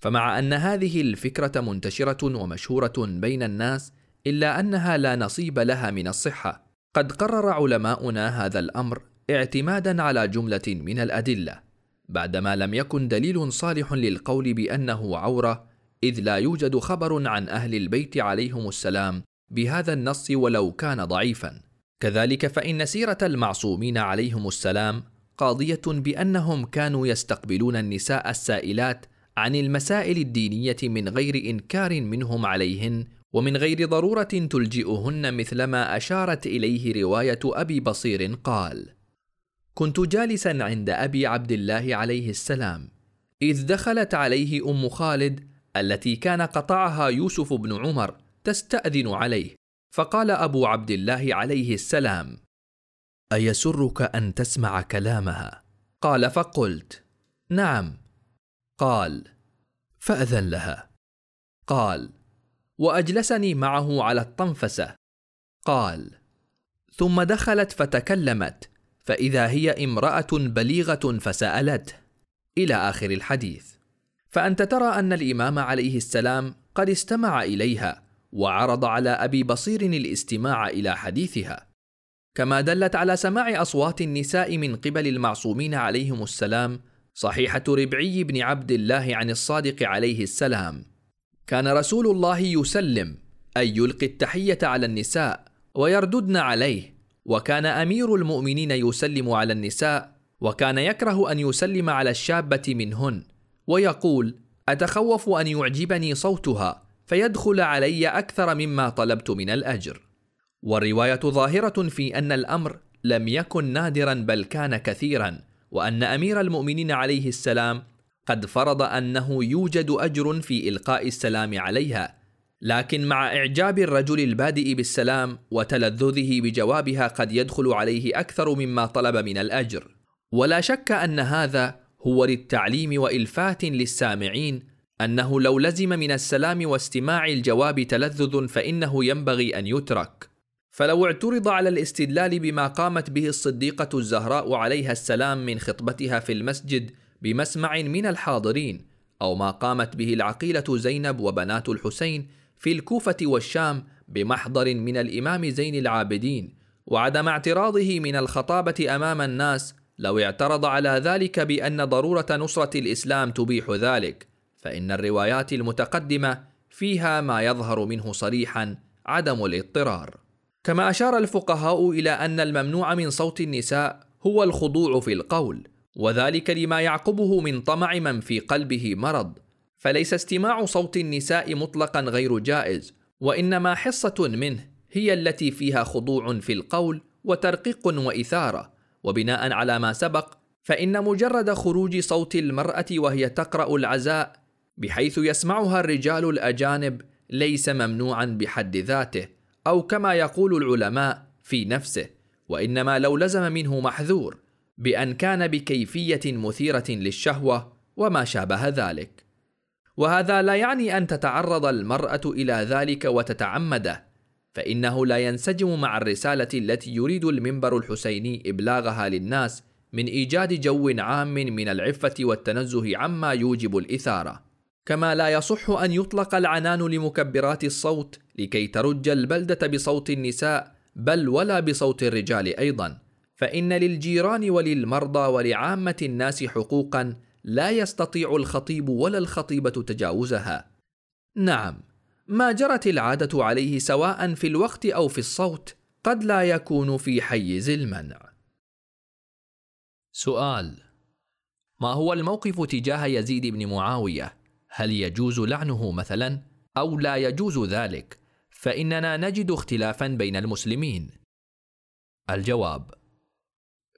فمع أن هذه الفكرة منتشرة ومشهورة بين الناس إلا أنها لا نصيب لها من الصحة قد قرر علماؤنا هذا الأمر اعتمادا على جملة من الأدلة. بعدما لم يكن دليل صالح للقول بأنه عورة إذ لا يوجد خبر عن أهل البيت عليهم السلام بهذا النص ولو كان ضعيفا. كذلك فإن سيرة المعصومين عليهم السلام قاضية بأنهم كانوا يستقبلون النساء السائلات عن المسائل الدينية من غير إنكار منهم عليهن ومن غير ضرورة تلجئهن مثلما أشارت إليه رواية أبي بصير قال كنت جالسا عند أبي عبد الله عليه السلام. إذ دخلت عليه أم خالد التي كان قطعها يوسف بن عمر تستأذن عليه فقال أبو عبد الله عليه السلام أيسرك أن تسمع كلامها؟ قال فقلت نعم. قال فأذن لها. قال وأجلسني معه على الطنفسة. قال ثم دخلت فتكلمت فإذا هي امرأة بليغة فسألته. إلى آخر الحديث. فأنت ترى أن الإمام عليه السلام قد استمع إليها وعرض على أبي بصير الاستماع إلى حديثها. كما دلت على سماع أصوات النساء من قبل المعصومين عليهم السلام صحيحة ربعي بن عبد الله عن الصادق عليه السلام. كان رسول الله يسلم اي يلقي التحية على النساء ويرددن عليه وكان أمير المؤمنين يسلم على النساء وكان يكره أن يسلم على الشابة منهن. ويقول أتخوف أن يعجبني صوتها فيدخل علي أكثر مما طلبت من الأجر. والرواية ظاهرة في أن الأمر لم يكن نادرا بل كان كثيرا وأن أمير المؤمنين عليه السلام قد فرض أنه يوجد أجر في إلقاء السلام عليها. لكن مع إعجاب الرجل البادئ بالسلام وتلذذه بجوابها قد يدخل عليه أكثر مما طلب من الأجر. ولا شك أن هذا هو للتعليم وإلفات للسامعين أنه لو لزم من السلام واستماع الجواب تلذذ فإنه ينبغي أن يترك. فلو اعترض على الاستدلال بما قامت به الصديقة الزهراء عليها السلام من خطبتها في المسجد بمسمع من الحاضرين أو ما قامت به العقيلة زينب وبنات الحسين في الكوفة والشام بمحضر من الإمام زين العابدين وعدم اعتراضه من الخطابة أمام الناس لو اعترض على ذلك بأن ضرورة نصرة الإسلام تبيح ذلك فإن الروايات المتقدمة فيها ما يظهر منه صريحا عدم الاضطرار. كما أشار الفقهاء إلى أن الممنوع من صوت النساء هو الخضوع في القول وذلك لما يعقبه من طمع من في قلبه مرض فليس استماع صوت النساء مطلقا غير جائز وإنما حصة منه هي التي فيها خضوع في القول وترقيق وإثارة وبناء على ما سبق فإن مجرد خروج صوت المرأة وهي تقرأ العزاء بحيث يسمعها الرجال الأجانب ليس ممنوعا بحد ذاته أو كما يقول العلماء في نفسه وإنما لو لزم منه محذور بأن كان بكيفية مثيرة للشهوة وما شابه ذلك. وهذا لا يعني أن تتعرض المرأة إلى ذلك وتتعمده. فإنه لا ينسجم مع الرسالة التي يريد المنبر الحسيني إبلاغها للناس من إيجاد جو عام من العفة والتنزه عما يوجب الإثارة. كما لا يصح أن يطلق العنان لمكبرات الصوت لكي ترج البلدة بصوت النساء بل ولا بصوت الرجال أيضا. فإن للجيران وللمرضى ولعامة الناس حقوقا لا يستطيع الخطيب ولا الخطيبة تجاوزها. نعم. ما جرت العادة عليه سواء في الوقت أو في الصوت قد لا يكون في حيز المنع. سؤال ما هو الموقف تجاه يزيد بن معاوية؟ هل يجوز لعنه مثلا أو لا يجوز ذلك؟ فإننا نجد اختلافا بين المسلمين. الجواب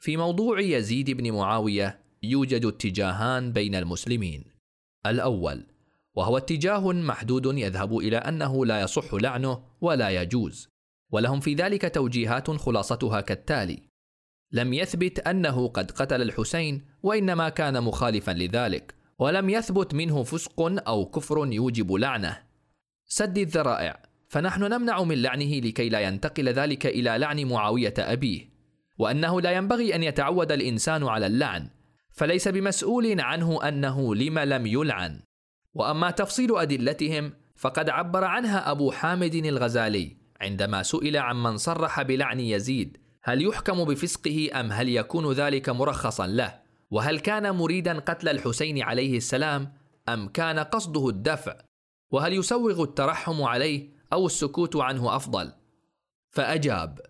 في موضوع يزيد بن معاوية يوجد اتجاهان بين المسلمين. الأول وهو اتجاه محدود يذهب إلى أنه لا يصح لعنه ولا يجوز ولهم في ذلك توجيهات خلاصتها كالتالي لم يثبت أنه قد قتل الحسين وإنما كان مخالفا لذلك ولم يثبت منه فسق أو كفر يوجب لعنه. سد الذرائع فنحن نمنع من لعنه لكي لا ينتقل ذلك إلى لعن معاوية أبيه وأنه لا ينبغي أن يتعود الإنسان على اللعن فليس بمسؤول عنه أنه لم لم يلعن. وأما تفصيل أدلتهم فقد عبر عنها أبو حامد الغزالي عندما سئل عمن صرح بلعن يزيد هل يحكم بفسقه أم هل يكون ذلك مرخصا له؟ وهل كان مريدا قتل الحسين عليه السلام أم كان قصده الدفع؟ وهل يسوغ الترحم عليه أو السكوت عنه أفضل؟ فأجاب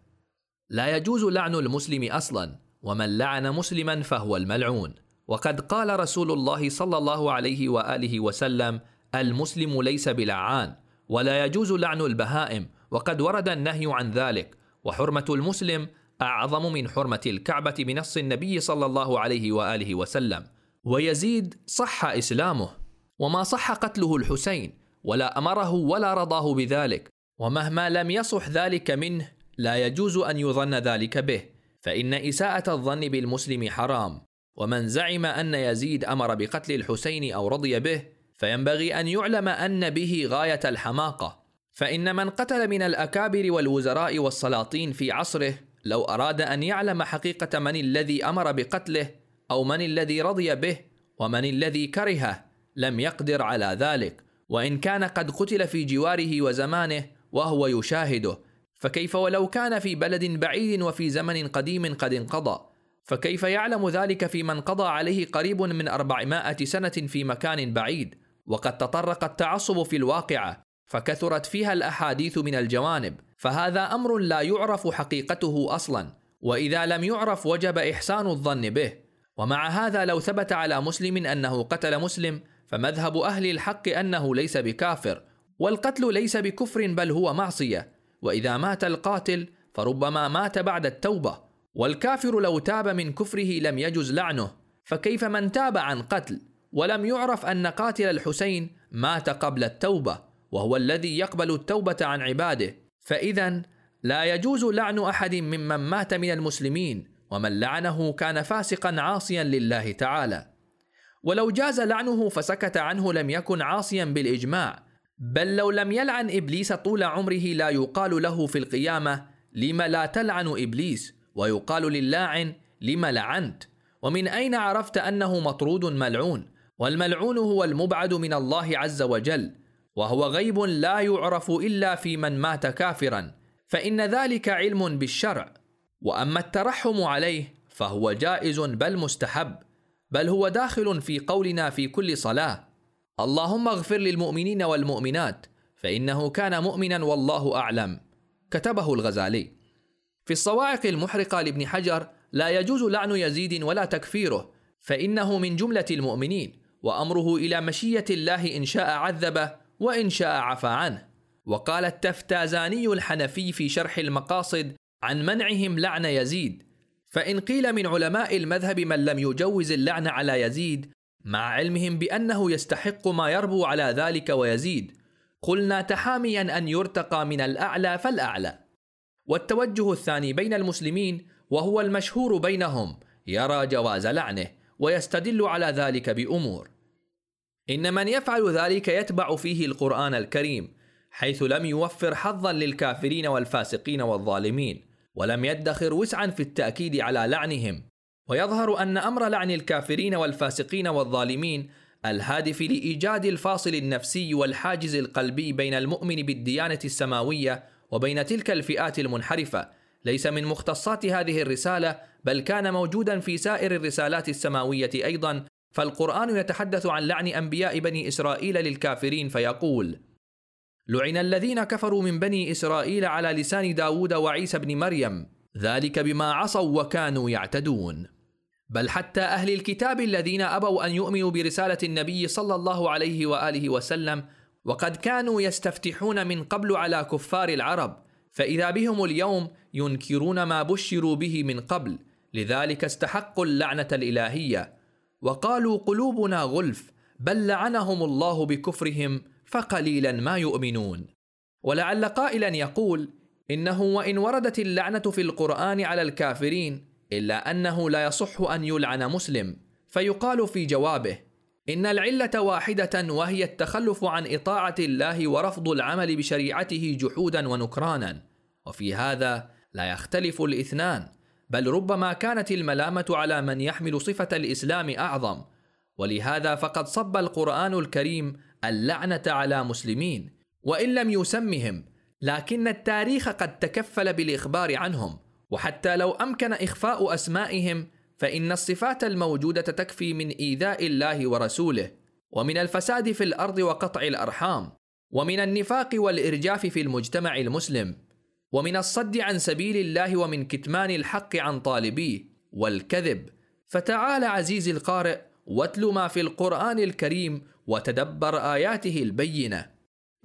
لا يجوز لعن المسلم أصلا ومن لعن مسلما فهو الملعون. وقد قال رسول الله صلى الله عليه وآله وسلم المسلم ليس بلعان ولا يجوز لعن البهائم وقد ورد النهي عن ذلك وحرمة المسلم أعظم من حرمة الكعبة بنص النبي صلى الله عليه وآله وسلم ويزيد صح إسلامه وما صح قتله الحسين ولا أمره ولا رضاه بذلك ومهما لم يصح ذلك منه لا يجوز أن يظن ذلك به فإن إساءة الظن بالمسلم حرام. ومن زعم أن يزيد أمر بقتل الحسين أو رضي به فينبغي أن يعلم أن به غاية الحماقة. فإن من قتل من الأكابر والوزراء والسلاطين في عصره لو أراد أن يعلم حقيقة من الذي أمر بقتله أو من الذي رضي به ومن الذي كرهه لم يقدر على ذلك. وإن كان قد قتل في جواره وزمانه وهو يشاهده فكيف ولو كان في بلد بعيد وفي زمن قديم قد انقضى؟ فكيف يعلم ذلك في من قضى عليه قريب من أربعمائة سنة في مكان بعيد؟ وقد تطرق التعصب في الواقعة فكثرت فيها الأحاديث من الجوانب فهذا أمر لا يعرف حقيقته أصلا وإذا لم يعرف وجب إحسان الظن به. ومع هذا لو ثبت على مسلم أنه قتل مسلم فمذهب أهل الحق أنه ليس بكافر والقتل ليس بكفر بل هو معصية وإذا مات القاتل فربما مات بعد التوبة. والكافر لو تاب من كفره لم يجز لعنه فكيف من تاب عن قتل ولم يعرف أن قاتل الحسين مات قبل التوبة وهو الذي يقبل التوبة عن عباده؟ فاذا لا يجوز لعن أحد ممن مات من المسلمين ومن لعنه كان فاسقا عاصيا لله تعالى. ولو جاز لعنه فسكت عنه لم يكن عاصيا بالإجماع بل لو لم يلعن إبليس طول عمره لا يقال له في القيامة لم لا تلعن إبليس؟ ويقال للاعن لم لعنت؟ ومن أين عرفت أنه مطرود ملعون؟ والملعون هو المبعد من الله عز وجل وهو غيب لا يعرف إلا في من مات كافرا فإن ذلك علم بالشرع. وأما الترحم عليه فهو جائز بل مستحب بل هو داخل في قولنا في كل صلاة. اللهم اغفر للمؤمنين والمؤمنات فإنه كان مؤمنا والله أعلم كتبه الغزالي. في الصواعق المحرقة لابن حجر لا يجوز لعن يزيد ولا تكفيره فإنه من جملة المؤمنين وأمره إلى مشية الله إن شاء عذبه وإن شاء عفى عنه. وقال التفتازاني الحنفي في شرح المقاصد عن منعهم لعن يزيد فإن قيل من علماء المذهب من لم يجوز اللعن على يزيد مع علمهم بأنه يستحق ما يربو على ذلك ويزيد قلنا تحاميا أن يرتقى من الأعلى فالأعلى. والتوجه الثاني بين المسلمين وهو المشهور بينهم يرى جواز لعنه ويستدل على ذلك بأمور. إن من يفعل ذلك يتبع فيه القرآن الكريم حيث لم يوفر حظا للكافرين والفاسقين والظالمين ولم يدخر وسعا في التأكيد على لعنهم. ويظهر أن أمر لعن الكافرين والفاسقين والظالمين الهادف لإيجاد الفاصل النفسي والحاجز القلبي بين المؤمن بالديانة السماوية وبين تلك الفئات المنحرفة. ليس من مختصات هذه الرسالة بل كان موجودا في سائر الرسالات السماوية أيضا فالقرآن يتحدث عن لعن أنبياء بني إسرائيل للكافرين فيقول لعن الذين كفروا من بني إسرائيل على لسان داود وعيسى بن مريم ذلك بما عصوا وكانوا يعتدون. بل حتى أهل الكتاب الذين أبوا أن يؤمنوا برسالة النبي صلى الله عليه وآله وسلم وقد كانوا يستفتحون من قبل على كفار العرب فإذا بهم اليوم ينكرون ما بشروا به من قبل لذلك استحقوا اللعنة الإلهية. وقالوا قلوبنا غلف بل لعنهم الله بكفرهم فقليلا ما يؤمنون. ولعل قائلا يقول إنه وإن وردت اللعنة في القرآن على الكافرين إلا أنه لا يصح أن يلعن مسلم فيقال في جوابه إن العلة واحدة وهي التخلف عن إطاعة الله ورفض العمل بشريعته جحودا ونكرانا. وفي هذا لا يختلف الإثنان بل ربما كانت الملامة على من يحمل صفة الإسلام أعظم. ولهذا فقد صب القرآن الكريم اللعنة على مسلمين. وإن لم يسمهم لكن التاريخ قد تكفل بالإخبار عنهم. وحتى لو أمكن إخفاء أسمائهم فإن الصفات الموجودة تكفي من إيذاء الله ورسوله ومن الفساد في الأرض وقطع الأرحام ومن النفاق والإرجاف في المجتمع المسلم ومن الصد عن سبيل الله ومن كتمان الحق عن طالبيه والكذب. فتعال عزيزي القارئ واتل ما في القرآن الكريم وتدبر آياته البينة.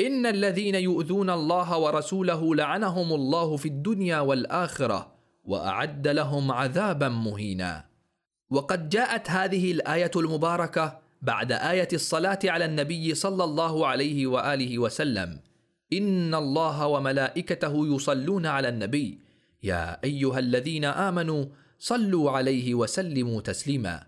إن الذين يؤذون الله ورسوله لعنهم الله في الدنيا والآخرة. وأعد لهم عذابا مهينا. وقد جاءت هذه الآية المباركة بعد آية الصلاة على النبي صلى الله عليه وآله وسلم. إن الله وملائكته يصلون على النبي. يا أيها الذين آمنوا صلوا عليه وسلموا تسليما.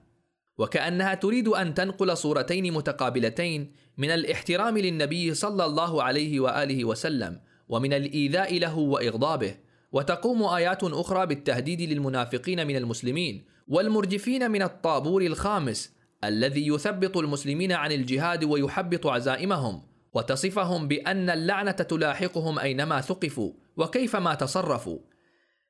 وكأنها تريد أن تنقل صورتين متقابلتين من الاحترام للنبي صلى الله عليه وآله وسلم ومن الإيذاء له وإغضابه. وتقوم آيات أخرى بالتهديد للمنافقين من المسلمين والمرجفين من الطابور الخامس الذي يثبط المسلمين عن الجهاد ويحبط عزائمهم وتصفهم بأن اللعنة تلاحقهم أينما ثقفوا وكيفما تصرفوا.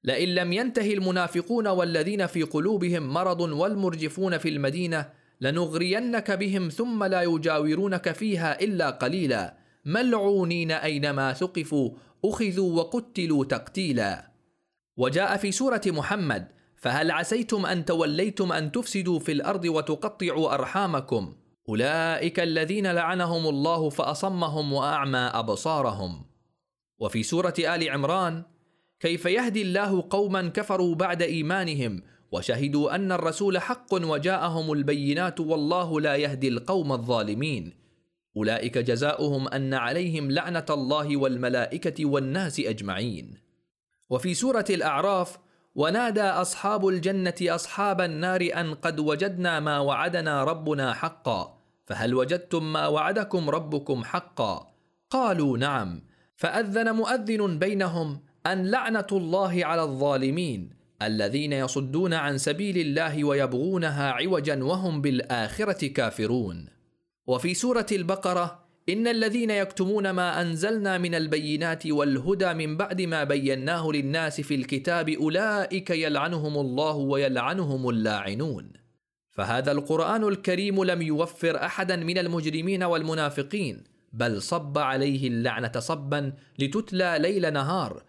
لئن لم ينتهي المنافقون والذين في قلوبهم مرض والمرجفون في المدينة لنغرينك بهم ثم لا يجاورونك فيها إلا قليلا. ملعونين أينما ثقفوا أخذوا وقتلوا تقتيلا. وجاء في سورة محمد فهل عسيتم أن توليتم أن تفسدوا في الأرض وتقطعوا أرحامكم؟ أولئك الذين لعنهم الله فأصمهم وأعمى أبصارهم. وفي سورة آل عمران كيف يهدي الله قوما كفروا بعد إيمانهم وشهدوا أن الرسول حق وجاءهم البينات والله لا يهدي القوم الظالمين. أولئك جزاؤهم أن عليهم لعنة الله والملائكة والناس أجمعين. وفي سورة الأعراف ونادى أصحاب الجنة أصحاب النار أن قد وجدنا ما وعدنا ربنا حقا فهل وجدتم ما وعدكم ربكم حقا؟ قالوا نعم. فأذن مؤذن بينهم أن لعنة الله على الظالمين الذين يصدون عن سبيل الله ويبغونها عوجا وهم بالآخرة كافرون. وفي سورة البقرة إن الذين يكتمون ما أنزلنا من البينات والهدى من بعد ما بيناه للناس في الكتاب أولئك يلعنهم الله ويلعنهم اللاعنون. فهذا القرآن الكريم لم يوفر أحدا من المجرمين والمنافقين بل صب عليه اللعنة صبا لتتلى ليل نهار.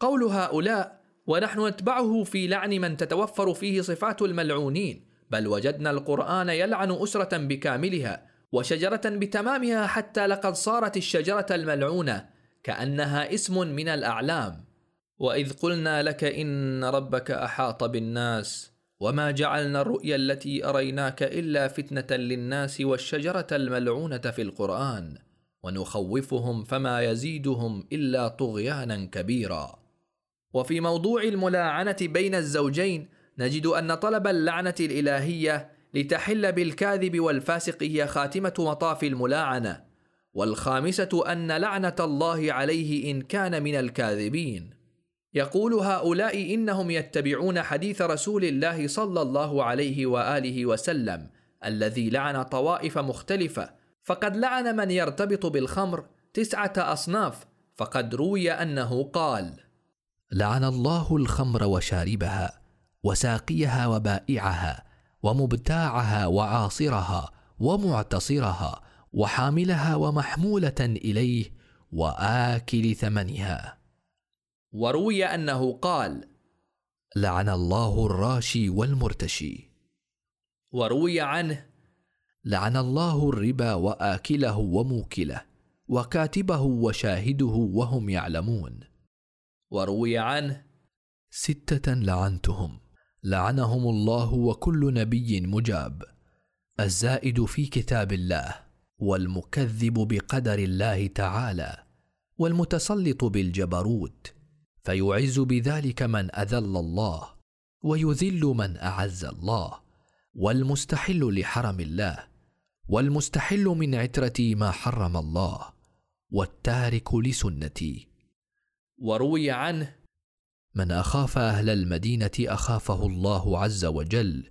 قول هؤلاء ونحن نتبعه في لعن من تتوفر فيه صفات الملعونين بل وجدنا القرآن يلعن أسرة بكاملها وشجرة بتمامها حتى لقد صارت الشجرة الملعونة كأنها اسم من الأعلام. وإذ قلنا لك إن ربك أحاط بالناس وما جعلنا الرؤيا التي أريناك إلا فتنة للناس والشجرة الملعونة في القرآن ونخوفهم فما يزيدهم إلا طغيانا كبيرا. وفي موضوع الملاعنة بين الزوجين نجد أن طلب اللعنة الإلهية لتحل بالكاذب والفاسق هي خاتمة مطاف الملاعنة والخامسة أن لعنة الله عليه إن كان من الكاذبين. يقول هؤلاء إنهم يتبعون حديث رسول الله صلى الله عليه وآله وسلم الذي لعن طوائف مختلفة فقد لعن من يرتبط بالخمر تسعة أصناف فقد روي أنه قال لعن الله الخمر وشاربها وساقيها وبائعها ومبتاعها وعاصرها ومعتصرها وحاملها ومحمولة إليه وآكل ثمنها. وروي أنه قال لعن الله الراشي والمرتشي وروي عنه لعن الله الربا وآكله وموكله وكاتبه وشاهده وهم يعلمون وروي عنه ستة لعنتهم لعنهم الله وكل نبي مجاب. الزائد في كتاب الله والمكذب بقدر الله تعالى والمتسلط بالجبروت فيعز بذلك من أذل الله ويذل من أعز الله والمستحل لحرم الله والمستحل من عترتي ما حرم الله والتارك لسنتي. وروي عنه من أخاف أهل المدينة أخافه الله عز وجل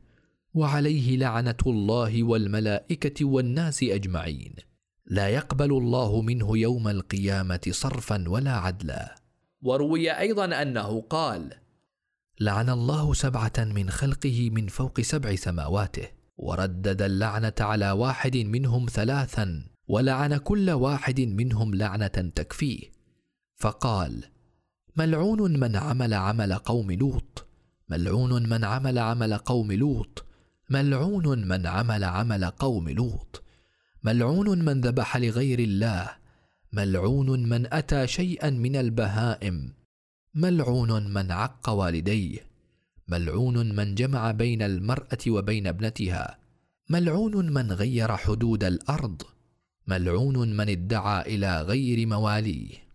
وعليه لعنة الله والملائكة والناس أجمعين. لا يقبل الله منه يوم القيامة صرفا ولا عدلا. وروي أيضا أنه قال لعن الله سبعة من خلقه من فوق سبع سماواته وردد اللعنة على واحد منهم ثلاثا ولعن كل واحد منهم لعنة تكفيه. فقال ملعون من عمل عمل قوم لوط. ملعون من عمل عمل قوم لوط. ملعون من عمل عمل قوم لوط. ملعون من ذبح لغير الله. ملعون من أتى شيئا من البهائم. ملعون من عق والديه. ملعون من جمع بين المرأة وبين ابنتها. ملعون من غير حدود الأرض. ملعون من ادعى إلى غير مواليه.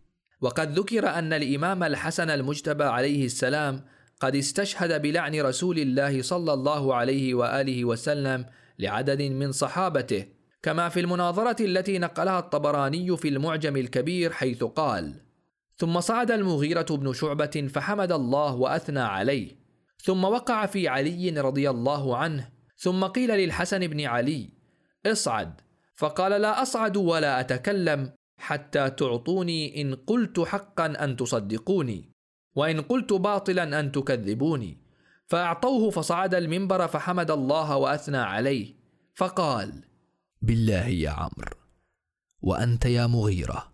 وقد ذكر أن الإمام الحسن المجتبى عليه السلام قد استشهد بلعن رسول الله صلى الله عليه وآله وسلم لعدد من صحابته كما في المناظرة التي نقلها الطبراني في المعجم الكبير حيث قال: ثم صعد المغيرة بن شعبة فحمد الله وأثنى عليه، ثم وقع في علي رضي الله عنه، ثم قيل للحسن بن علي: اصعد، فقال لا أصعد ولا أتكلم حتى تعطوني إن قلت حقا أن تصدقوني وإن قلت باطلا أن تكذبوني. فأعطوه فصعد المنبر فحمد الله وأثنى عليه فقال بالله يا عمرو وأنت يا مغيرة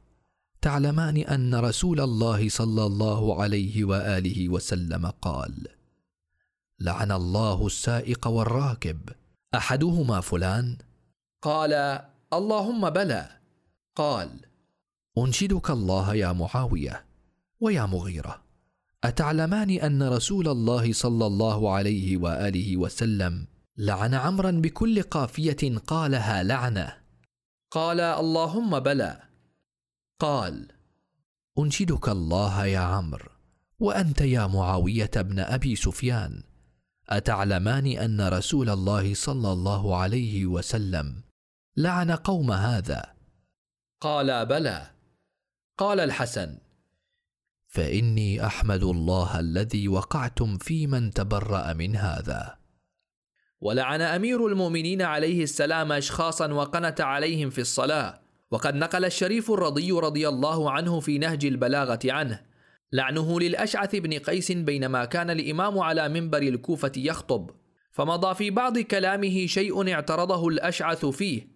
تعلمان أن رسول الله صلى الله عليه وآله وسلم قال لعن الله السائق والراكب أحدهما فلان؟ قال اللهم بلى. قال أنشدك الله يا معاوية ويا مغيرة. أتعلمان أن رسول الله صلى الله عليه وآله وسلم لعن عمرا بكل قافية قالها لعنة. قال اللهم بلى. قال أنشدك الله يا عمرو وأنت يا معاوية بن أبي سفيان. أتعلمان أن رسول الله صلى الله عليه وسلم لعن قوم هذا؟ قال بلى. قال الحسن فإني أحمد الله الذي وقعتم في من تبرأ من هذا. ولعن أمير المؤمنين عليه السلام اشخاصا وقنت عليهم في الصلاة وقد نقل الشريف الرضي رضي الله عنه في نهج البلاغة عنه. لعنه للأشعث بن قيس بينما كان الإمام على منبر الكوفة يخطب فمضى في بعض كلامه شيء اعترضه الأشعث فيه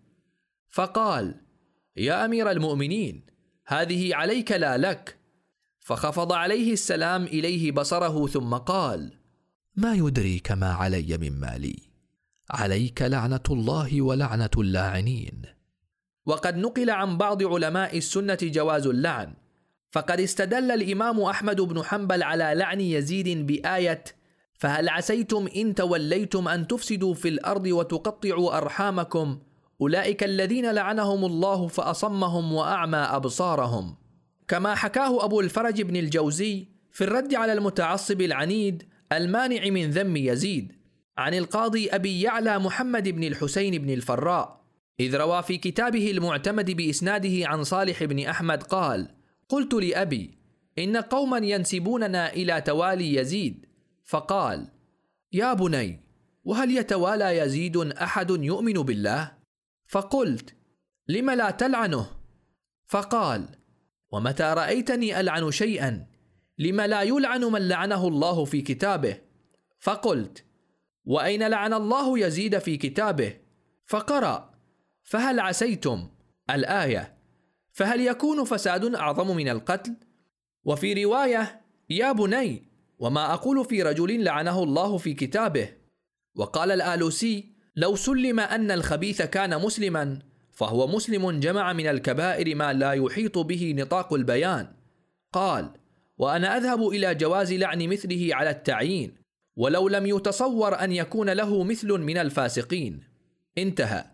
فقال يا أمير المؤمنين هذه عليك لا لك. فخفض عليه السلام إليه بصره ثم قال ما يدريك ما علي من مالي؟ عليك لعنة الله ولعنة اللاعنين. وقد نقل عن بعض علماء السنة جواز اللعن فقد استدل الإمام أحمد بن حنبل على لعن يزيد بآية فهل عسيتم إن توليتم أن تفسدوا في الأرض وتقطعوا أرحامكم أولئك الذين لعنهم الله فأصمهم وأعمى أبصارهم كما حكاه أبو الفرج بن الجوزي في الرد على المتعصب العنيد المانع من ذم يزيد عن القاضي أبي يعلى محمد بن الحسين بن الفراء إذ روى في كتابه المعتمد بإسناده عن صالح بن أحمد قال قلت لأبي إن قوما ينسبوننا إلى توالي يزيد فقال يا بني وهل يتوالى يزيد أحد يؤمن بالله؟ فقلت لم لا تلعنه؟ فقال ومتى رأيتني ألعن شيئا؟ لم لا يلعن من لعنه الله في كتابه؟ فقلت وأين لعن الله يزيد في كتابه؟ فقرأ فهل عسيتم؟ الآية فهل يكون فساد أعظم من القتل؟ وفي رواية يا بني وما أقول في رجل لعنه الله في كتابه؟ وقال الآلوسي لو سلم أن الخبيث كان مسلما فهو مسلم جمع من الكبائر ما لا يحيط به نطاق البيان. قال وأنا أذهب إلى جواز لعن مثله على التعيين ولو لم يتصور أن يكون له مثل من الفاسقين. انتهى.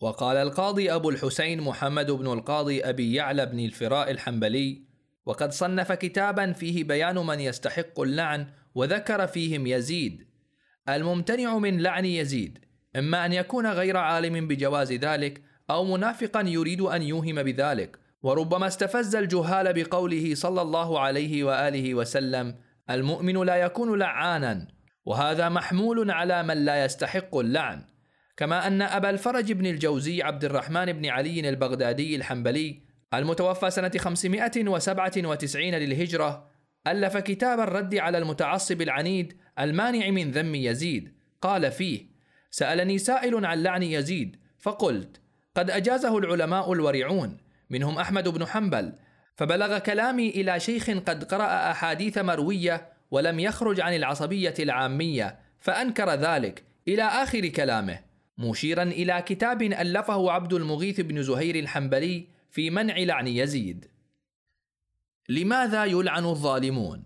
وقال القاضي أبو الحسين محمد بن القاضي أبي يعلى بن الفراء الحنبلي وقد صنف كتابا فيه بيان من يستحق اللعن وذكر فيهم يزيد. الممتنع من لعن يزيد. إما أن يكون غير عالم بجواز ذلك أو منافقا يريد أن يوهم بذلك. وربما استفز الجهال بقوله صلى الله عليه وآله وسلم المؤمن لا يكون لعانا وهذا محمول على من لا يستحق اللعن. كما أن أبا الفرج بن الجوزي عبد الرحمن بن علي البغدادي الحنبلي المتوفى سنة 597 للهجرة ألف كتاب الرد على المتعصب العنيد المانع من ذم يزيد. قال فيه سألني سائل عن لعن يزيد فقلت قد أجازه العلماء الورعون منهم أحمد بن حنبل فبلغ كلامي إلى شيخ قد قرأ أحاديث مروية ولم يخرج عن العصبية العامية فأنكر ذلك إلى آخر كلامه مشيرا إلى كتاب ألفه عبد المغيث بن زهير الحنبلي في منع لعن يزيد. لماذا يلعن الظالمون؟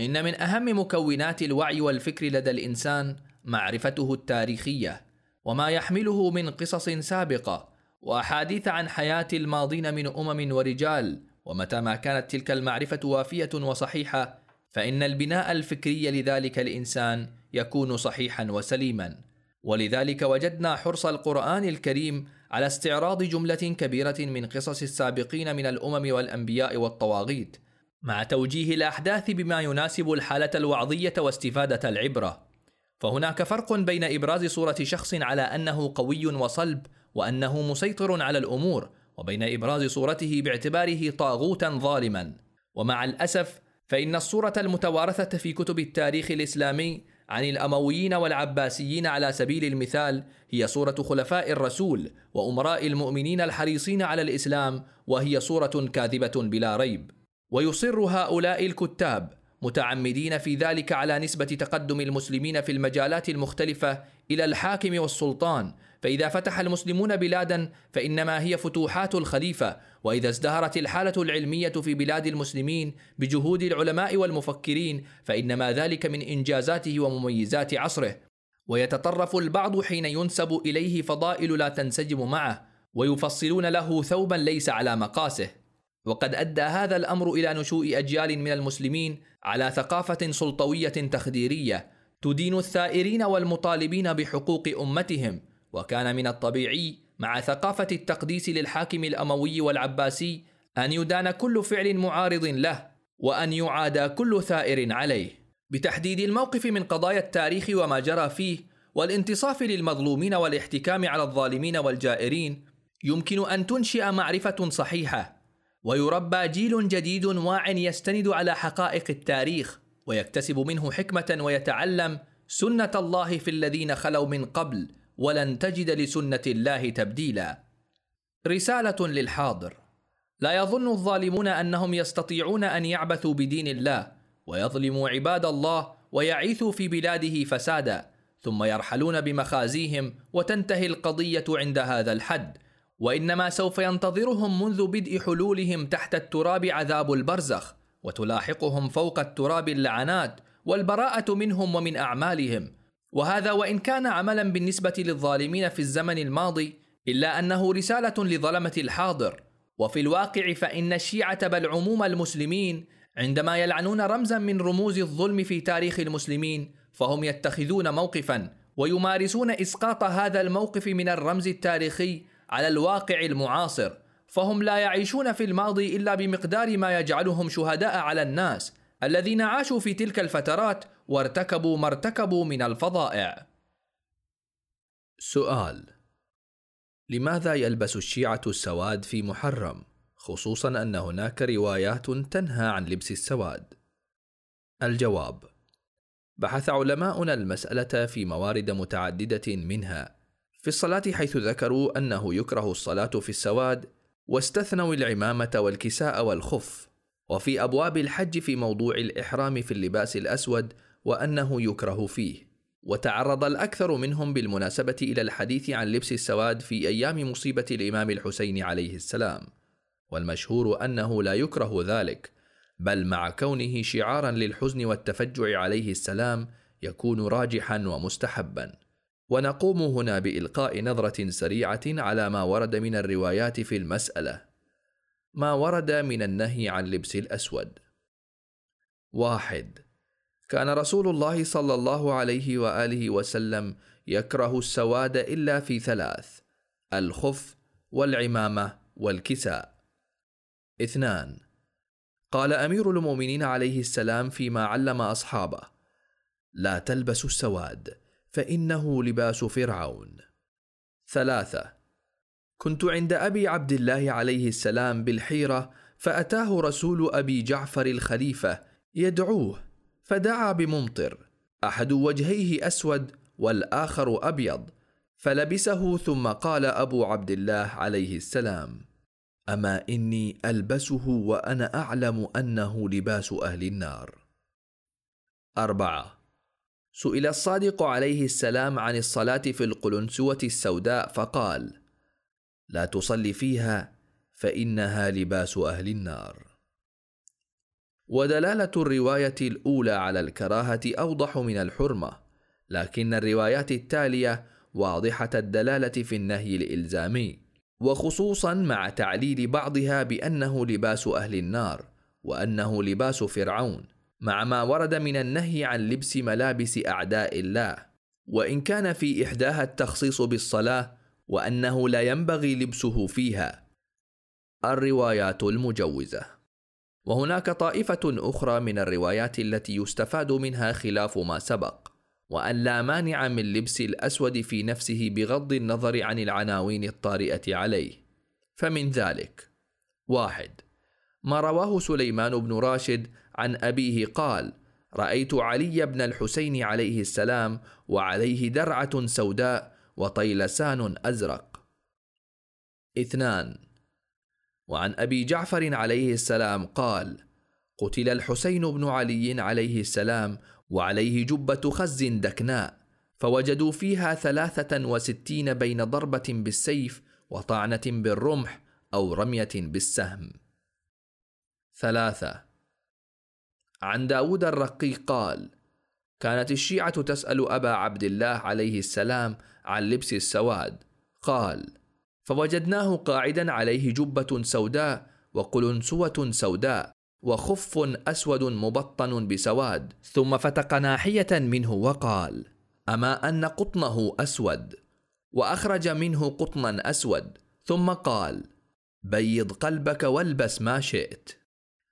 إن من أهم مكونات الوعي والفكر لدى الإنسان معرفته التاريخية وما يحمله من قصص سابقة وأحاديث عن حياة الماضين من أمم ورجال ومتى ما كانت تلك المعرفة وافية وصحيحة فإن البناء الفكري لذلك الإنسان يكون صحيحا وسليما. ولذلك وجدنا حرص القرآن الكريم على استعراض جملة كبيرة من قصص السابقين من الأمم والأنبياء والطواغيت مع توجيه الأحداث بما يناسب الحالة الوعظية واستفادة العبرة. فهناك فرق بين إبراز صورة شخص على أنه قوي وصلب وأنه مسيطر على الأمور وبين إبراز صورته باعتباره طاغوتا ظالما. ومع الأسف فإن الصورة المتوارثة في كتب التاريخ الإسلامي عن الأمويين والعباسيين على سبيل المثال هي صورة خلفاء الرسول وأمراء المؤمنين الحريصين على الإسلام وهي صورة كاذبة بلا ريب. ويصر هؤلاء الكتاب متعمدين في ذلك على نسبة تقدم المسلمين في المجالات المختلفة إلى الحاكم والسلطان فإذا فتح المسلمون بلادا فإنما هي فتوحات الخليفة، وإذا ازدهرت الحالة العلمية في بلاد المسلمين بجهود العلماء والمفكرين فإنما ذلك من إنجازاته ومميزات عصره. ويتطرف البعض حين ينسب إليه فضائل لا تنسجم معه، ويفصلون له ثوبا ليس على مقاسه. وقد أدى هذا الأمر إلى نشوء أجيال من المسلمين على ثقافة سلطوية تخديرية تدين الثائرين والمطالبين بحقوق أمتهم وكان من الطبيعي مع ثقافة التقديس للحاكم الأموي والعباسي أن يدان كل فعل معارض له وأن يعادى كل ثائر عليه. بتحديد الموقف من قضايا التاريخ وما جرى فيه والانتصاف للمظلومين والاحتكام على الظالمين والجائرين يمكن أن تنشئ معرفة صحيحة ويربى جيل جديد واع يستند على حقائق التاريخ ويكتسب منه حكمة ويتعلم سنة الله في الذين خلوا من قبل ولن تجد لسنة الله تبديلا. رسالة للحاضر. لا يظن الظالمون أنهم يستطيعون أن يعبثوا بدين الله ويظلموا عباد الله ويعيثوا في بلاده فسادا ثم يرحلون بمخازيهم وتنتهي القضية عند هذا الحد وإنما سوف ينتظرهم منذ بدء حلولهم تحت التراب عذاب البرزخ وتلاحقهم فوق التراب اللعنات والبراءة منهم ومن أعمالهم. وهذا وإن كان عملا بالنسبة للظالمين في الزمن الماضي إلا أنه رسالة لظلمة الحاضر. وفي الواقع فإن الشيعة بل عموم المسلمين عندما يلعنون رمزا من رموز الظلم في تاريخ المسلمين فهم يتخذون موقفا ويمارسون إسقاط هذا الموقف من الرمز التاريخي على الواقع المعاصر فهم لا يعيشون في الماضي إلا بمقدار ما يجعلهم شهداء على الناس الذين عاشوا في تلك الفترات وارتكبوا ما ارتكبوا من الفظائع. سؤال لماذا يلبس الشيعة السواد في محرم خصوصا أن هناك روايات تنهى عن لبس السواد؟ الجواب بحث علماؤنا المسألة في موارد متعددة منها في الصلاة حيث ذكروا أنه يكره الصلاة في السواد واستثنوا العمامة والكساء والخف وفي أبواب الحج في موضوع الإحرام في اللباس الأسود وأنه يكره فيه. وتعرض الأكثر منهم بالمناسبة إلى الحديث عن لبس السواد في أيام مصيبة الإمام الحسين عليه السلام. والمشهور أنه لا يكره ذلك بل مع كونه شعارا للحزن والتفجع عليه السلام يكون راجحا ومستحبا. ونقوم هنا بإلقاء نظرة سريعة على ما ورد من الروايات في المسألة. ما ورد من النهي عن لبس الأسود. واحد. كان رسول الله صلى الله عليه وآله وسلم يكره السواد إلا في ثلاث الخف والعمامة والكساء. اثنان. قال أمير المؤمنين عليه السلام فيما علم أصحابه لا تلبسوا السواد فإنه لباس فرعون. ثلاثة. كنت عند أبي عبد الله عليه السلام بالحيرة فأتاه رسول أبي جعفر الخليفة يدعوه فدعا بممطر أحد وجهيه أسود والآخر أبيض فلبسه ثم قال أبو عبد الله عليه السلام أما إني ألبسه وأنا أعلم أنه لباس أهل النار. أربعة. سئل الصادق عليه السلام عن الصلاة في القلنسوة السوداء فقال لا تصلي فيها فإنها لباس أهل النار. ودلالة الرواية الأولى على الكراهة أوضح من الحرمة لكن الروايات التالية واضحة الدلالة في النهي الإلزامي وخصوصا مع تعليل بعضها بأنه لباس أهل النار وأنه لباس فرعون مع ما ورد من النهي عن لبس ملابس أعداء الله. وإن كان في إحداها التخصيص بالصلاة وأنه لا ينبغي لبسه فيها. الروايات المجوزة. وهناك طائفة أخرى من الروايات التي يستفاد منها خلاف ما سبق وأن لا مانع من لبس الأسود في نفسه بغض النظر عن العناوين الطارئة عليه. فمن ذلك واحد. ما رواه سليمان بن راشد عن أبيه قال رأيت علي بن الحسين عليه السلام وعليه درعة سوداء وطيلسان أزرق. اثنان. وعن أبي جعفر عليه السلام قال قتل الحسين بن علي عليه السلام وعليه جبة خز دكناء فوجدوا فيها ثلاثة وستين بين ضربة بالسيف وطعنة بالرمح أو رمية بالسهم. ثلاثة. عن داود الرقي قال كانت الشيعة تسأل أبا عبد الله عليه السلام عن لبس السواد قال فوجدناه قاعدا عليه جبة سوداء وقلنسوة سوداء وخف أسود مبطن بسواد ثم فتق ناحية منه وقال أما أن قطنه أسود؟ وأخرج منه قطنا أسود ثم قال بيض قلبك والبس ما شئت.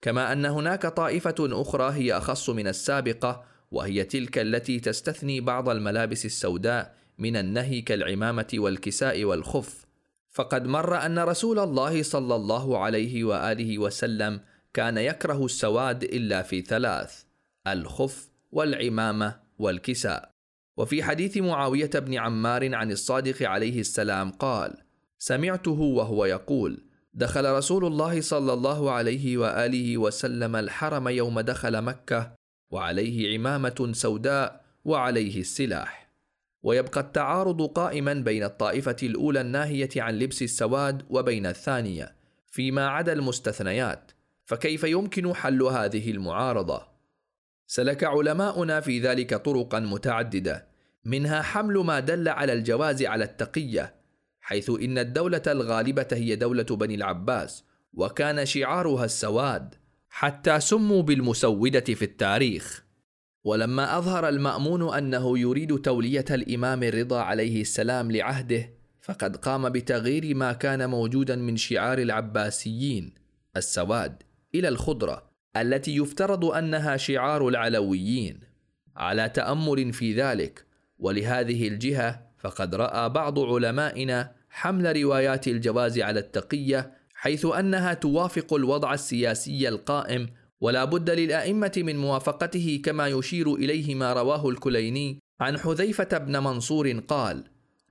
كما أن هناك طائفة أخرى هي أخص من السابقة وهي تلك التي تستثني بعض الملابس السوداء من النهي كالعمامة والكساء والخف. فقد مر أن رسول الله صلى الله عليه وآله وسلم كان يكره السواد إلا في ثلاث الخف والعمامة والكساء. وفي حديث معاوية بن عمار عن الصادق عليه السلام قال سمعته وهو يقول دخل رسول الله صلى الله عليه وآله وسلم الحرم يوم دخل مكة وعليه عمامة سوداء وعليه السلاح. ويبقى التعارض قائما بين الطائفة الأولى الناهية عن لبس السواد وبين الثانية فيما عدا المستثنيات. فكيف يمكن حل هذه المعارضة؟ سلك علماؤنا في ذلك طرقا متعددة منها حمل ما دل على الجواز على التقية حيث إن الدولة الغالبة هي دولة بني العباس وكان شعارها السواد حتى سموا بالمسودة في التاريخ. ولما أظهر المأمون أنه يريد تولية الإمام الرضا عليه السلام لعهده فقد قام بتغيير ما كان موجودا من شعار العباسيين السواد إلى الخضرة التي يفترض أنها شعار العلويين. على تأمل في ذلك ولهذه الجهة فقد رأى بعض علمائنا حمل روايات الجواز على التقية حيث أنها توافق الوضع السياسي القائم ولا بد للأئمة من موافقته كما يشير إليه ما رواه الكليني عن حذيفة بن منصور قال: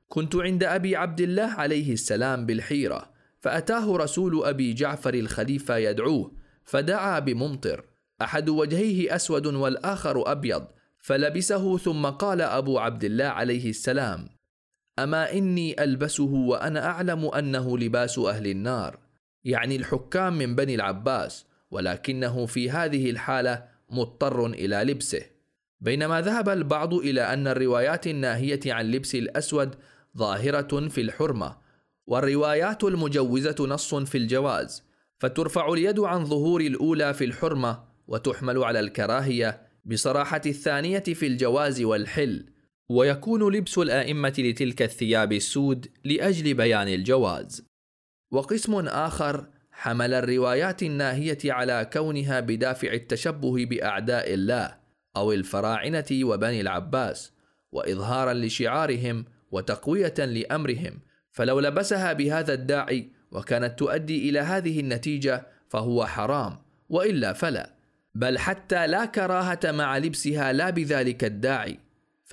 كنت عند أبي عبد الله عليه السلام بالحيرة، فأتاه رسول أبي جعفر الخليفة يدعوه، فدعا بممطر، أحد وجهيه أسود والآخر أبيض، فلبسه ثم قال أبو عبد الله عليه السلام: أما إني ألبسه وأنا أعلم أنه لباس أهل النار، يعني الحكام من بني العباس، ولكنه في هذه الحالة مضطر إلى لبسه. بينما ذهب البعض إلى أن الروايات الناهية عن لبس الأسود ظاهرة في الحرمة والروايات المجوزة نص في الجواز. فترفع اليد عن ظهور الأولى في الحرمة وتحمل على الكراهية بصراحة الثانية في الجواز والحل. ويكون لبس الآئمة لتلك الثياب السود لأجل بيان الجواز. وقسم آخر حمل الروايات الناهية على كونها بدافع التشبه بأعداء الله أو الفراعنة وبني العباس وإظهارا لشعارهم وتقوية لأمرهم. فلو لبسها بهذا الداعي وكانت تؤدي إلى هذه النتيجة فهو حرام وإلا فلا. بل حتى لا كراهة مع لبسها لا بذلك الداعي.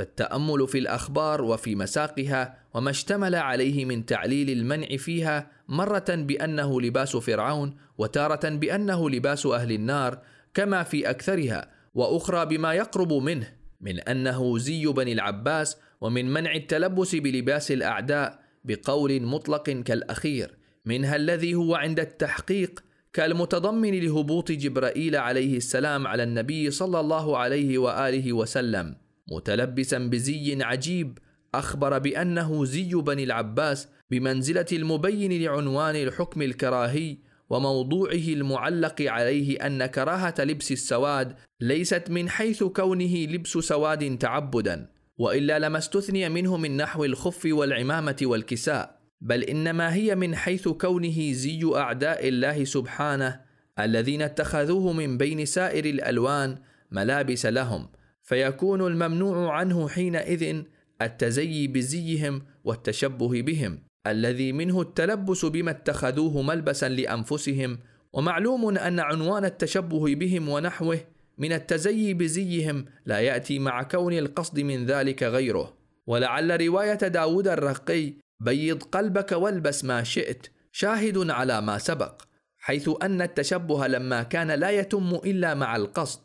فالتأمل في الأخبار وفي مساقها وما اشتمل عليه من تعليل المنع فيها مرة بأنه لباس فرعون وتارة بأنه لباس أهل النار كما في أكثرها وأخرى بما يقرب منه من أنه زي بني العباس ومن منع التلبس بلباس الأعداء بقول مطلق كالأخير منها الذي هو عند التحقيق كالمتضمن لهبوط جبرائيل عليه السلام على النبي صلى الله عليه وآله وسلم. متلبسا بزي عجيب أخبر بأنه زي بني العباس بمنزلة المبين لعنوان الحكم الكراهي وموضوعه المعلق عليه أن كراهة لبس السواد ليست من حيث كونه لبس سواد تعبدا وإلا لما استثني منه من نحو الخف والعمامة والكساء بل إنما هي من حيث كونه زي أعداء الله سبحانه الذين اتخذوه من بين سائر الألوان ملابس لهم. فيكون الممنوع عنه حينئذ التزيي بزيهم والتشبه بهم الذي منه التلبس بما اتخذوه ملبسا لأنفسهم ومعلوم أن عنوان التشبه بهم ونحوه من التزيي بزيهم لا يأتي مع كون القصد من ذلك غيره. ولعل رواية داود الرقي بيض قلبك والبس ما شئت شاهد على ما سبق حيث أن التشبه لما كان لا يتم إلا مع القصد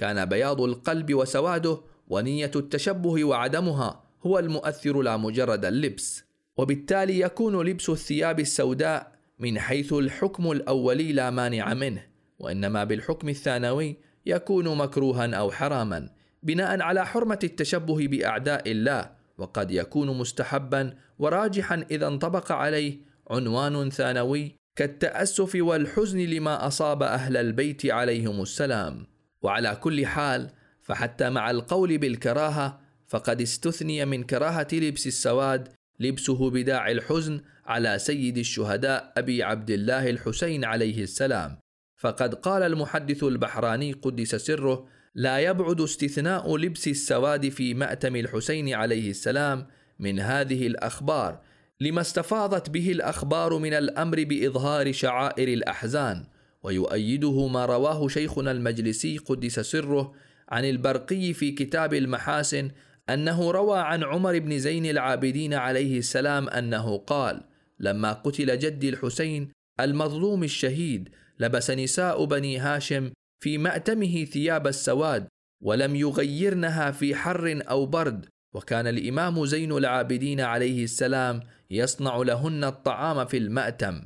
كان بياض القلب وسواده ونية التشبه وعدمها هو المؤثر لا مجرد اللبس وبالتالي يكون لبس الثياب السوداء من حيث الحكم الأولي لا مانع منه وإنما بالحكم الثانوي يكون مكروها أو حراما بناء على حرمة التشبه بأعداء الله وقد يكون مستحبا وراجحا إذا انطبق عليه عنوان ثانوي كالتأسف والحزن لما أصاب أهل البيت عليهم السلام. وعلى كل حال فحتى مع القول بالكراهة فقد استثني من كراهة لبس السواد لبسه بداعي الحزن على سيد الشهداء أبي عبد الله الحسين عليه السلام. فقد قال المحدث البحراني قدس سره لا يبعد استثناء لبس السواد في مأتم الحسين عليه السلام من هذه الأخبار لما استفاضت به الأخبار من الأمر بإظهار شعائر الأحزان ويؤيده ما رواه شيخنا المجلسي قدس سره عن البرقي في كتاب المحاسن أنه روى عن عمر بن زين العابدين عليه السلام أنه قال لما قتل جدي الحسين المظلوم الشهيد لبس نساء بني هاشم في مأتمه ثياب السواد ولم يغيرنها في حر أو برد وكان الإمام زين العابدين عليه السلام يصنع لهن الطعام في المأتم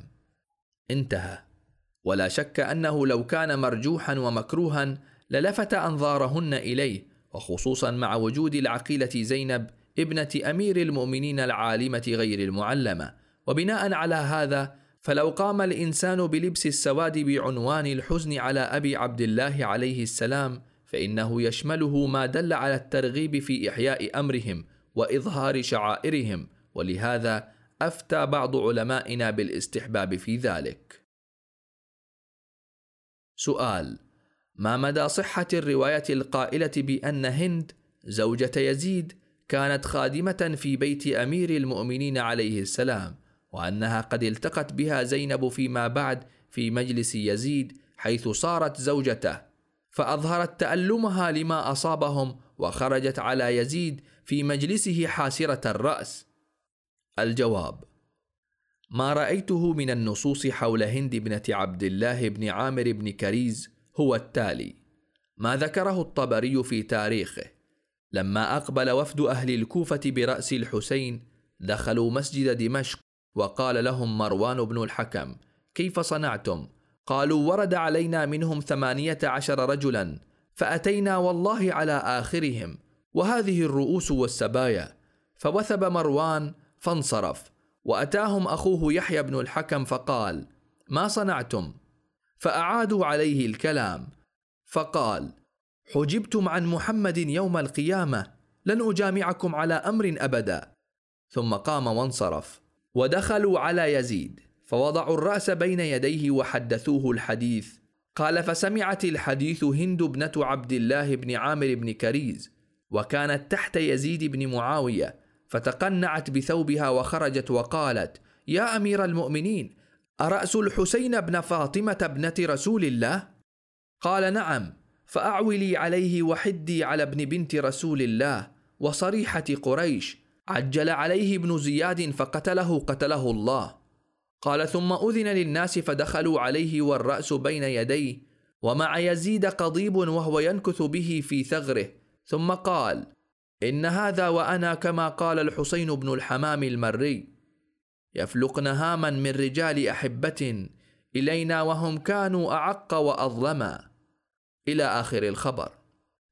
انتهى. ولا شك أنه لو كان مرجوحا ومكروها للفت أنظارهن إليه وخصوصا مع وجود العقيلة زينب ابنة أمير المؤمنين العالمة غير المعلمة. وبناء على هذا فلو قام الإنسان بلبس السواد بعنوان الحزن على أبي عبد الله عليه السلام فإنه يشمله ما دل على الترغيب في إحياء أمرهم وإظهار شعائرهم. ولهذا أفتى بعض علمائنا بالاستحباب في ذلك. سؤال ما مدى صحة الرواية القائلة بأن هند زوجة يزيد كانت خادمة في بيت أمير المؤمنين عليه السلام وأنها قد التقت بها زينب فيما بعد في مجلس يزيد حيث صارت زوجته فأظهرت تألمها لما أصابهم وخرجت على يزيد في مجلسه حاسرة الرأس. الجواب ما رأيته من النصوص حول هند بنة عبد الله بن عامر بن كريز هو التالي. ما ذكره الطبري في تاريخه. لما أقبل وفد أهل الكوفة برأس الحسين دخلوا مسجد دمشق وقال لهم مروان بن الحكم كيف صنعتم؟ قالوا ورد علينا منهم ثمانية عشر رجلا فأتينا والله على آخرهم وهذه الرؤوس والسبايا. فوثب مروان فانصرف. وأتاهم أخوه يحيى بن الحكم فقال ما صنعتم؟ فأعادوا عليه الكلام. فقال حجبتم عن محمد يوم القيامة لن أجامعكم على أمر أبدا. ثم قام وانصرف. ودخلوا على يزيد فوضعوا الرأس بين يديه وحدثوه الحديث. قال فسمعت الحديث هند ابنه عبد الله بن عامر بن كريز وكانت تحت يزيد بن معاوية فتقنعت بثوبها وخرجت وقالت يا أمير المؤمنين أرأس الحسين بن فاطمة ابنة رسول الله؟ قال نعم فأعولي عليه وحدي على ابن بنت رسول الله وصريحة قريش عجل عليه ابن زياد فقتله قتله الله. قال ثم أذن للناس فدخلوا عليه والرأس بين يديه ومع يزيد قضيب وهو ينكث به في ثغره ثم قال إن هذا وأنا كما قال الحسين بن الحمام المري. يفلقن هاما من رجال أحبة إلينا وهم كانوا أعق وأظلما. إلى آخر الخبر.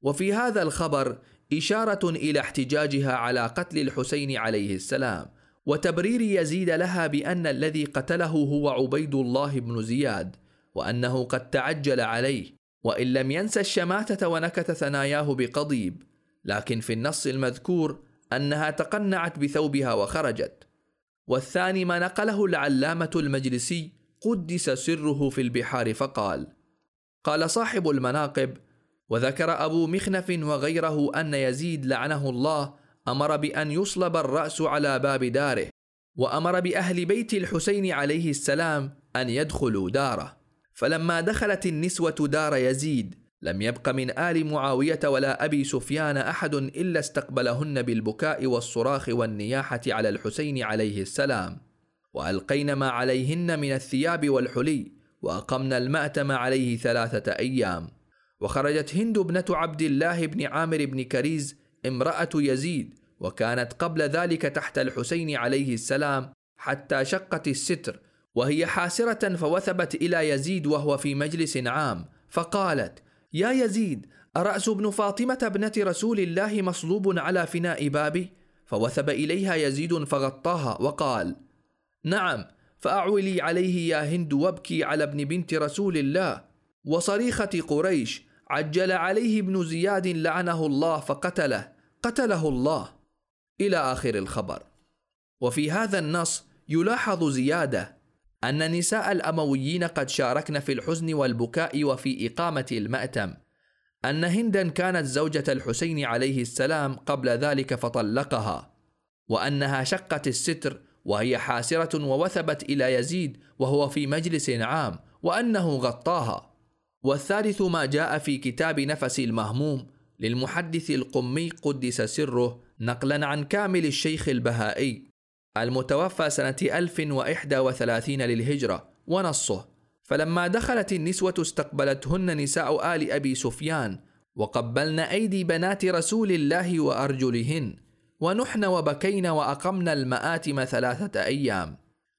وفي هذا الخبر إشارة إلى احتجاجها على قتل الحسين عليه السلام وتبرير يزيد لها بأن الذي قتله هو عبيد الله بن زياد وأنه قد تعجل عليه وإن لم ينس الشماتة ونكت ثناياه بقضيب. لكن في النص المذكور أنها تقنعت بثوبها وخرجت. والثاني ما نقله العلامة المجلسي قدس سره في البحار فقال قال صاحب المناقب وذكر أبو مخنف وغيره أن يزيد لعنه الله أمر بأن يصلب الرأس على باب داره وأمر بأهل بيت الحسين عليه السلام أن يدخلوا داره. فلما دخلت النسوة دار يزيد لم يبق من آل معاوية ولا أبي سفيان أحد إلا استقبلهن بالبكاء والصراخ والنياحة على الحسين عليه السلام. وألقين ما عليهن من الثياب والحلي واقمن الماتم عليه ثلاثة أيام. وخرجت هند ابنة عبد الله بن عامر بن كريز امرأة يزيد وكانت قبل ذلك تحت الحسين عليه السلام حتى شقت الستر وهي حاسرة فوثبت إلى يزيد وهو في مجلس عام. فقالت يا يزيد أرأس ابن فاطمة ابنة رسول الله مصلوب على فناء بابي؟ فوثب إليها يزيد فغطاها وقال: نعم، فأعولي عليه يا هند وابكي على ابن بنت رسول الله، وصريخة قريش عجل عليه ابن زياد لعنه الله فقتله، قتله الله. إلى آخر الخبر. وفي هذا النص يلاحظ زيادة أن نساء الأمويين قد شاركن في الحزن والبكاء وفي إقامة المأتم. أن هندا كانت زوجة الحسين عليه السلام قبل ذلك فطلقها. وأنها شقت الستر وهي حاسرة ووثبت إلى يزيد وهو في مجلس عام وأنه غطاها. والثالث ما جاء في كتاب نفس المهموم للمحدث القمي قدس سره نقلا عن كامل الشيخ البهائي. المتوفى سنة 1031 للهجرة ونصه. فلما دخلت النسوة استقبلتهن نساء آل أبي سفيان وقبلن أيدي بنات رسول الله وأرجلهن ونحن وبكين وأقمنا المآتم ثلاثة أيام.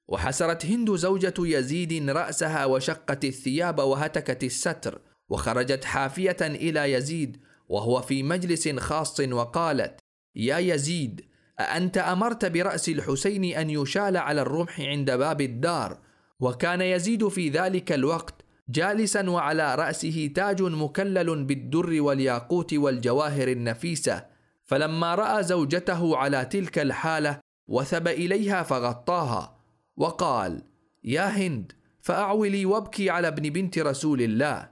وحسرت هند زوجة يزيد رأسها وشقت الثياب وهتكت الستر وخرجت حافية إلى يزيد وهو في مجلس خاص وقالت يا يزيد أأنت أمرت برأس الحسين أن يشال على الرمح عند باب الدار وكان يزيد في ذلك الوقت جالسا وعلى رأسه تاج مكلل بالدر والياقوت والجواهر النفيسة. فلما رأى زوجته على تلك الحالة وثب إليها فغطاها وقال يا هند فأعولي وابكي على ابن بنت رسول الله.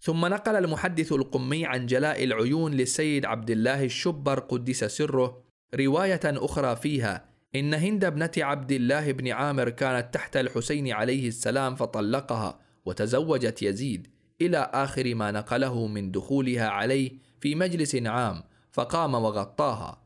ثم نقل المحدث القمي عن جلاء العيون للسيد عبد الله الشبر قدس سره رواية أخرى فيها إن هند ابنة عبد الله بن عامر كانت تحت الحسين عليه السلام فطلقها وتزوجت يزيد إلى آخر ما نقله من دخولها عليه في مجلس عام فقام وغطاها.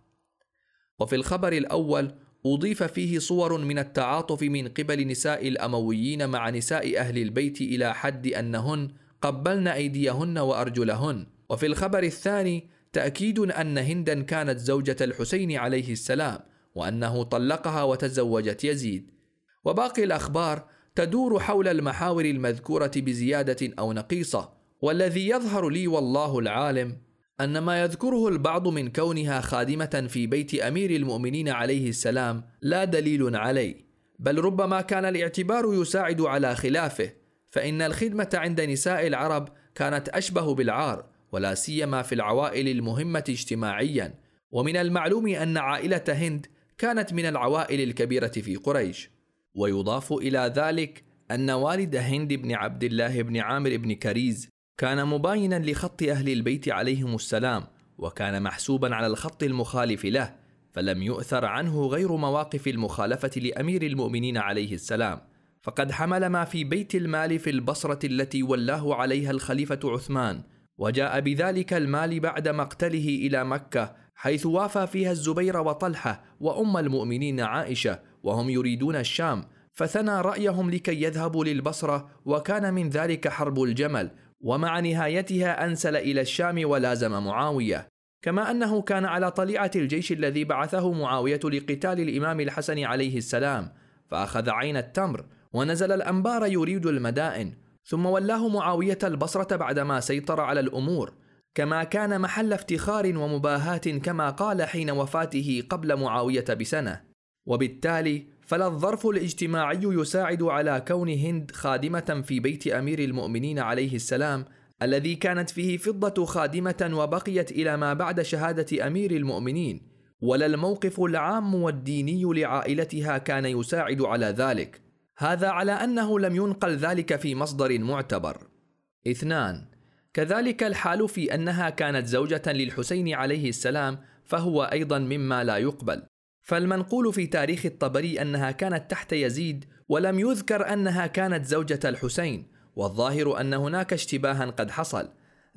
وفي الخبر الأول أضيف فيه صور من التعاطف من قبل نساء الأمويين مع نساء أهل البيت إلى حد أنهن قبلن أيديهن وأرجلهن. وفي الخبر الثاني تأكيد أن هندا كانت زوجة الحسين عليه السلام وأنه طلقها وتزوجت يزيد. وباقي الأخبار تدور حول المحاور المذكورة بزيادة أو نقيصة والذي يظهر لي والله العالم أن ما يذكره البعض من كونها خادمة في بيت أمير المؤمنين عليه السلام لا دليل عليه بل ربما كان الاعتبار يساعد على خلافه فإن الخدمة عند نساء العرب كانت أشبه بالعار ولا سيما في العوائل المهمة اجتماعيا. ومن المعلوم أن عائلة هند كانت من العوائل الكبيرة في قريش. ويضاف إلى ذلك أن والد هند بن عبد الله بن عامر بن كريز كان مباينا لخط أهل البيت عليهم السلام وكان محسوبا على الخط المخالف له فلم يؤثر عنه غير مواقف المخالفة لأمير المؤمنين عليه السلام. فقد حمل ما في بيت المال في البصرة التي ولاه عليها الخليفة عثمان وجاء بذلك المال بعد مقتله إلى مكة حيث وافى فيها الزبير وطلحة وأم المؤمنين عائشة وهم يريدون الشام فثنى رأيهم لكي يذهبوا للبصرة وكان من ذلك حرب الجمل ومع نهايتها أنسل إلى الشام ولازم معاوية. كما أنه كان على طليعة الجيش الذي بعثه معاوية لقتال الإمام الحسن عليه السلام فأخذ عين التمر ونزل الأنبار يريد المدائن ثم ولاه معاوية البصرة بعدما سيطر على الأمور كما كان محل افتخار ومباهاة كما قال حين وفاته قبل معاوية بسنة. وبالتالي فلا الظرف الاجتماعي يساعد على كون هند خادمة في بيت أمير المؤمنين عليه السلام الذي كانت فيه فضة خادمة وبقيت إلى ما بعد شهادة أمير المؤمنين. ولا الموقف العام والديني لعائلتها كان يساعد على ذلك. هذا على أنه لم ينقل ذلك في مصدر معتبر. اثنان كذلك الحال في أنها كانت زوجة للحسين عليه السلام فهو أيضا مما لا يقبل. فالمنقول في تاريخ الطبري أنها كانت تحت يزيد ولم يذكر أنها كانت زوجة الحسين والظاهر أن هناك اشتباها قد حصل.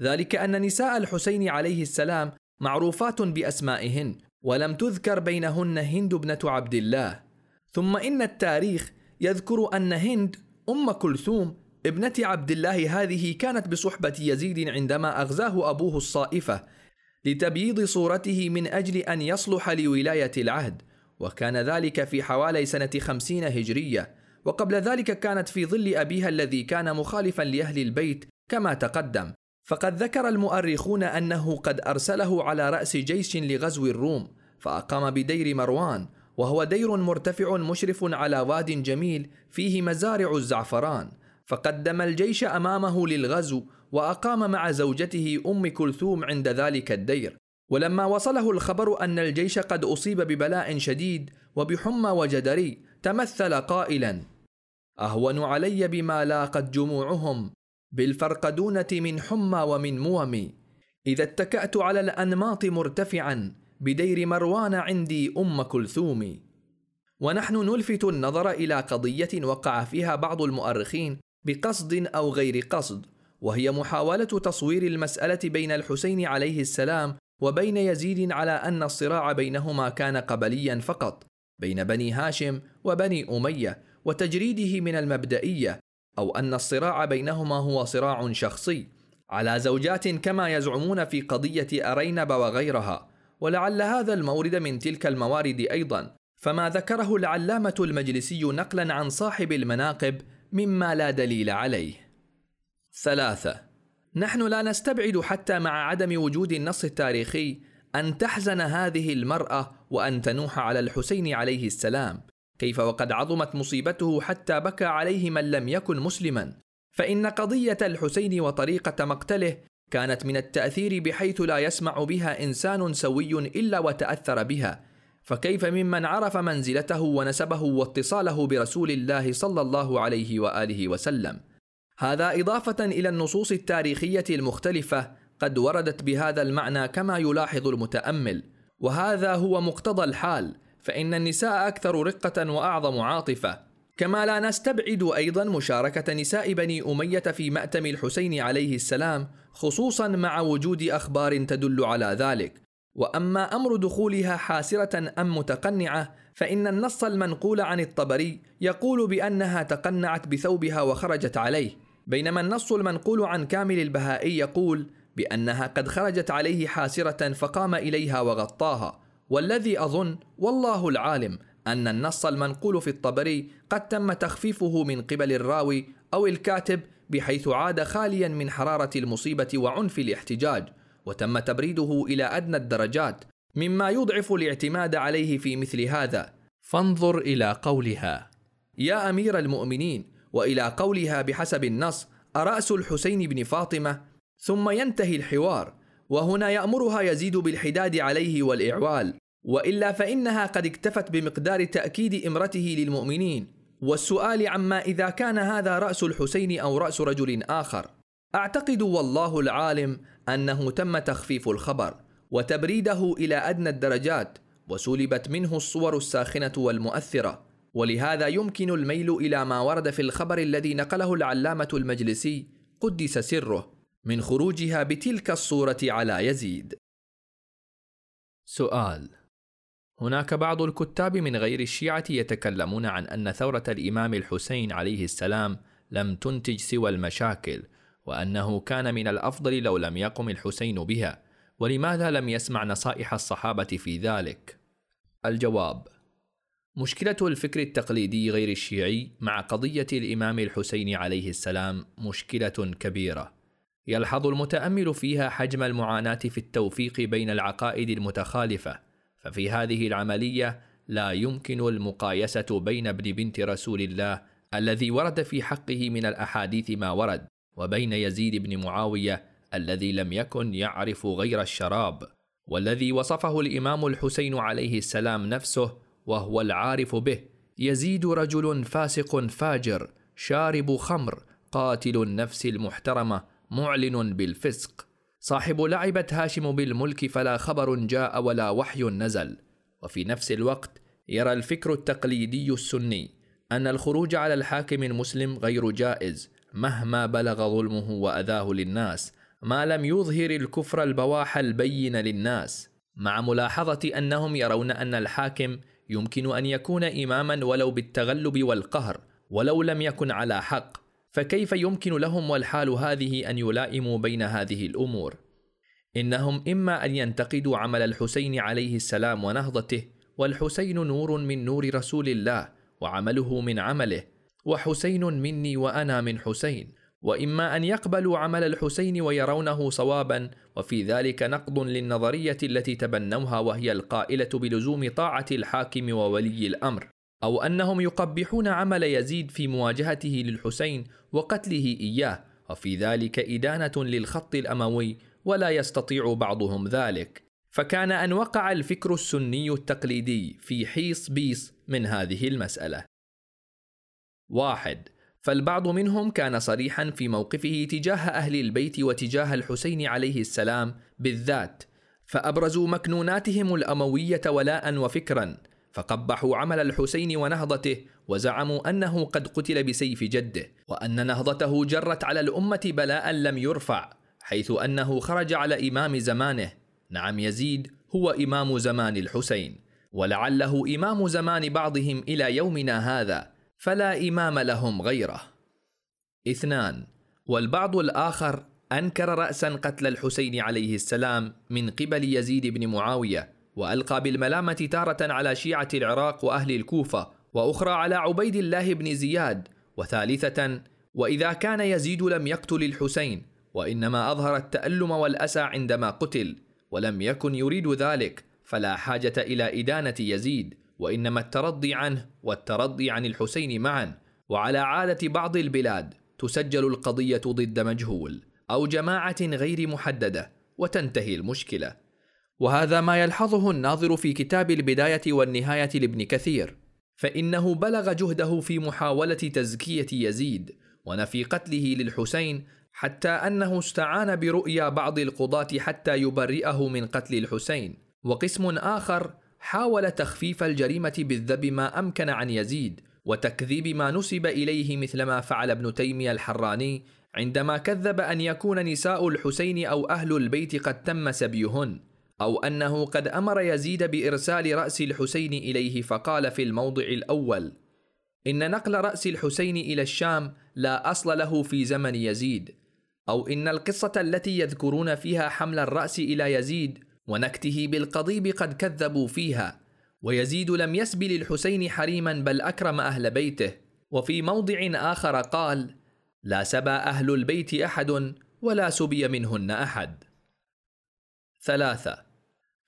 ذلك أن نساء الحسين عليه السلام معروفات بأسمائهن ولم تذكر بينهن هند ابنة عبد الله. ثم إن التاريخ يذكر أن هند أم كلثوم ابنة عبد الله هذه كانت بصحبة يزيد عندما أغزاه أبوه الصائفة لتبييض صورته من أجل أن يصلح لولاية العهد وكان ذلك في حوالي سنة خمسين هجرية وقبل ذلك كانت في ظل أبيها الذي كان مخالفا لأهل البيت كما تقدم. فقد ذكر المؤرخون أنه قد أرسله على رأس جيش لغزو الروم فأقام بدير مروان وهو دير مرتفع مشرف على واد جميل فيه مزارع الزعفران فقدم الجيش أمامه للغزو وأقام مع زوجته أم كلثوم عند ذلك الدير. ولما وصله الخبر أن الجيش قد أصيب ببلاء شديد وبحمى وجدري تمثل قائلا أهون علي بما لاقت جموعهم بالفرقدونة من حمى ومن موم إذا اتكأت على الأنماط مرتفعا بدير مروان عندي أم كلثوم. ونحن نلفت النظر إلى قضية وقع فيها بعض المؤرخين بقصد أو غير قصد وهي محاولة تصوير المسألة بين الحسين عليه السلام وبين يزيد على أن الصراع بينهما كان قبليا فقط بين بني هاشم وبني أمية وتجريده من المبدئية أو أن الصراع بينهما هو صراع شخصي على زوجات كما يزعمون في قضية أرينب وغيرها. ولعل هذا المورد من تلك الموارد أيضا. فما ذكره العلامة المجلسي نقلا عن صاحب المناقب مما لا دليل عليه. ثلاثة: نحن لا نستبعد حتى مع عدم وجود النص التاريخي أن تحزن هذه المرأة وأن تنوح على الحسين عليه السلام، كيف وقد عظمت مصيبته حتى بكى عليه من لم يكن مسلما، فإن قضية الحسين وطريقة مقتله كانت من التأثير بحيث لا يسمع بها إنسان سوي إلا وتأثر بها فكيف ممن عرف منزلته ونسبه واتصاله برسول الله صلى الله عليه وآله وسلم؟ هذا إضافة إلى النصوص التاريخية المختلفة قد وردت بهذا المعنى كما يلاحظ المتأمل وهذا هو مقتضى الحال فإن النساء أكثر رقة وأعظم عاطفة. كما لا نستبعد أيضا مشاركة نساء بني أمية في مأتم الحسين عليه السلام خصوصا مع وجود أخبار تدل على ذلك. وأما أمر دخولها حاسرة أم متقنعة فإن النص المنقول عن الطبري يقول بأنها تقنعت بثوبها وخرجت عليه بينما النص المنقول عن كامل البهائي يقول بأنها قد خرجت عليه حاسرة فقام إليها وغطاها. والذي أظن والله العالم أن النص المنقول في الطبري قد تم تخفيفه من قبل الراوي أو الكاتب بحيث عاد خاليا من حرارة المصيبة وعنف الاحتجاج وتم تبريده إلى أدنى الدرجات مما يضعف الاعتماد عليه في مثل هذا. فانظر إلى قولها. يا أمير المؤمنين وإلى قولها بحسب النص أرأس الحسين بن فاطمة؟ ثم ينتهي الحوار وهنا يأمرها يزيد بالحداد عليه والإعوال. وإلا فإنها قد اكتفت بمقدار تأكيد إمرته للمؤمنين. والسؤال عما إذا كان هذا رأس الحسين أو رأس رجل آخر. أعتقد والله العالم أنه تم تخفيف الخبر وتبريده إلى أدنى الدرجات وسلبت منه الصور الساخنة والمؤثرة. ولهذا يمكن الميل إلى ما ورد في الخبر الذي نقله العلامة المجلسي قدس سره من خروجها بتلك الصورة على يزيد. سؤال هناك بعض الكتاب من غير الشيعة يتكلمون عن أن ثورة الإمام الحسين عليه السلام لم تنتج سوى المشاكل وأنه كان من الأفضل لو لم يقم الحسين بها. ولماذا لم يسمع نصائح الصحابة في ذلك؟ الجواب مشكلة الفكر التقليدي غير الشيعي مع قضية الإمام الحسين عليه السلام مشكلة كبيرة. يلحظ المتأمل فيها حجم المعاناة في التوفيق بين العقائد المتخالفة. ففي هذه العملية لا يمكن المقايسة بين ابن بنت رسول الله الذي ورد في حقه من الأحاديث ما ورد وبين يزيد بن معاوية الذي لم يكن يعرف غير الشراب والذي وصفه الإمام الحسين عليه السلام نفسه وهو العارف به يزيد رجل فاسق فاجر شارب خمر قاتل النفس المحترمة معلن بالفسق. صاحب لعبت هاشم بالملك فلا خبر جاء ولا وحي نزل. وفي نفس الوقت يرى الفكر التقليدي السني أن الخروج على الحاكم المسلم غير جائز مهما بلغ ظلمه وأذاه للناس ما لم يظهر الكفر البواح البين للناس. مع ملاحظة أنهم يرون أن الحاكم يمكن أن يكون إماما ولو بالتغلب والقهر ولو لم يكن على حق. فكيف يمكن لهم والحال هذه أن يلائموا بين هذه الأمور؟ إنهم إما أن ينتقدوا عمل الحسين عليه السلام ونهضته والحسين نور من نور رسول الله وعمله من عمله وحسين مني وأنا من حسين وإما أن يقبلوا عمل الحسين ويرونه صوابا وفي ذلك نقض للنظرية التي تبنوها وهي القائلة بلزوم طاعة الحاكم وولي الأمر. أو أنهم يقبحون عمل يزيد في مواجهته للحسين وقتله إياه وفي ذلك إدانة للخط الأموي ولا يستطيع بعضهم ذلك. فكان أن وقع الفكر السني التقليدي في حيص بيص من هذه المسألة. واحد فالبعض منهم كان صريحا في موقفه تجاه أهل البيت وتجاه الحسين عليه السلام بالذات فأبرزوا مكنوناتهم الأموية ولاء وفكرا فقبحوا عمل الحسين ونهضته وزعموا أنه قد قتل بسيف جده وأن نهضته جرت على الأمة بلاء لم يرفع حيث أنه خرج على إمام زمانه نعم يزيد هو إمام زمان الحسين ولعله إمام زمان بعضهم إلى يومنا هذا فلا إمام لهم غيره. اثنان والبعض الآخر أنكر رأسا قتل الحسين عليه السلام من قبل يزيد بن معاوية وألقى بالملامة تارة على شيعة العراق وأهل الكوفة وأخرى على عبيد الله بن زياد وثالثة وإذا كان يزيد لم يقتل الحسين وإنما أظهر التألم والأسى عندما قتل ولم يكن يريد ذلك فلا حاجة إلى إدانة يزيد وإنما الترضي عنه والترضي عن الحسين معا وعلى عادة بعض البلاد تسجل القضية ضد مجهول أو جماعة غير محددة وتنتهي المشكلة. وهذا ما يلحظه الناظر في كتاب البداية والنهاية لابن كثير فإنه بلغ جهده في محاولة تزكية يزيد ونفي قتله للحسين حتى أنه استعان برؤيا بعض القضاة حتى يبرئه من قتل الحسين. وقسم آخر حاول تخفيف الجريمة بالذب ما أمكن عن يزيد وتكذيب ما نسب إليه مثلما فعل ابن تيمية الحراني عندما كذب أن يكون نساء الحسين أو أهل البيت قد تم سبيهن. أو أنه قد أمر يزيد بإرسال رأس الحسين إليه فقال في الموضع الأول إن نقل رأس الحسين إلى الشام لا أصل له في زمن يزيد أو إن القصة التي يذكرون فيها حمل الرأس إلى يزيد ونكته بالقضيب قد كذبوا فيها ويزيد لم يسب للحسين حريما بل أكرم أهل بيته. وفي موضع آخر قال لا سبى أهل البيت أحد ولا سبي منهن أحد. ثلاثة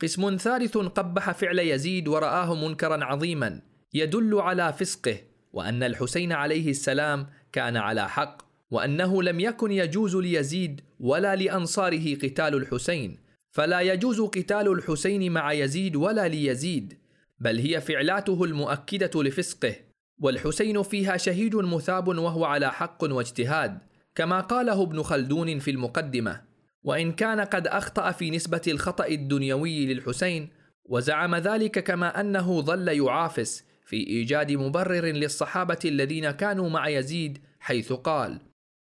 قسم ثالث قبح فعل يزيد ورآه منكرا عظيما يدل على فسقه وأن الحسين عليه السلام كان على حق وأنه لم يكن يجوز ليزيد ولا لأنصاره قتال الحسين فلا يجوز قتال الحسين مع يزيد ولا ليزيد بل هي فعلاته المؤكدة لفسقه والحسين فيها شهيد مثاب وهو على حق واجتهاد كما قاله ابن خلدون في المقدمة. وإن كان قد أخطأ في نسبة الخطأ الدنيوي للحسين وزعم ذلك كما أنه ظل يعافس في إيجاد مبرر للصحابة الذين كانوا مع يزيد حيث قال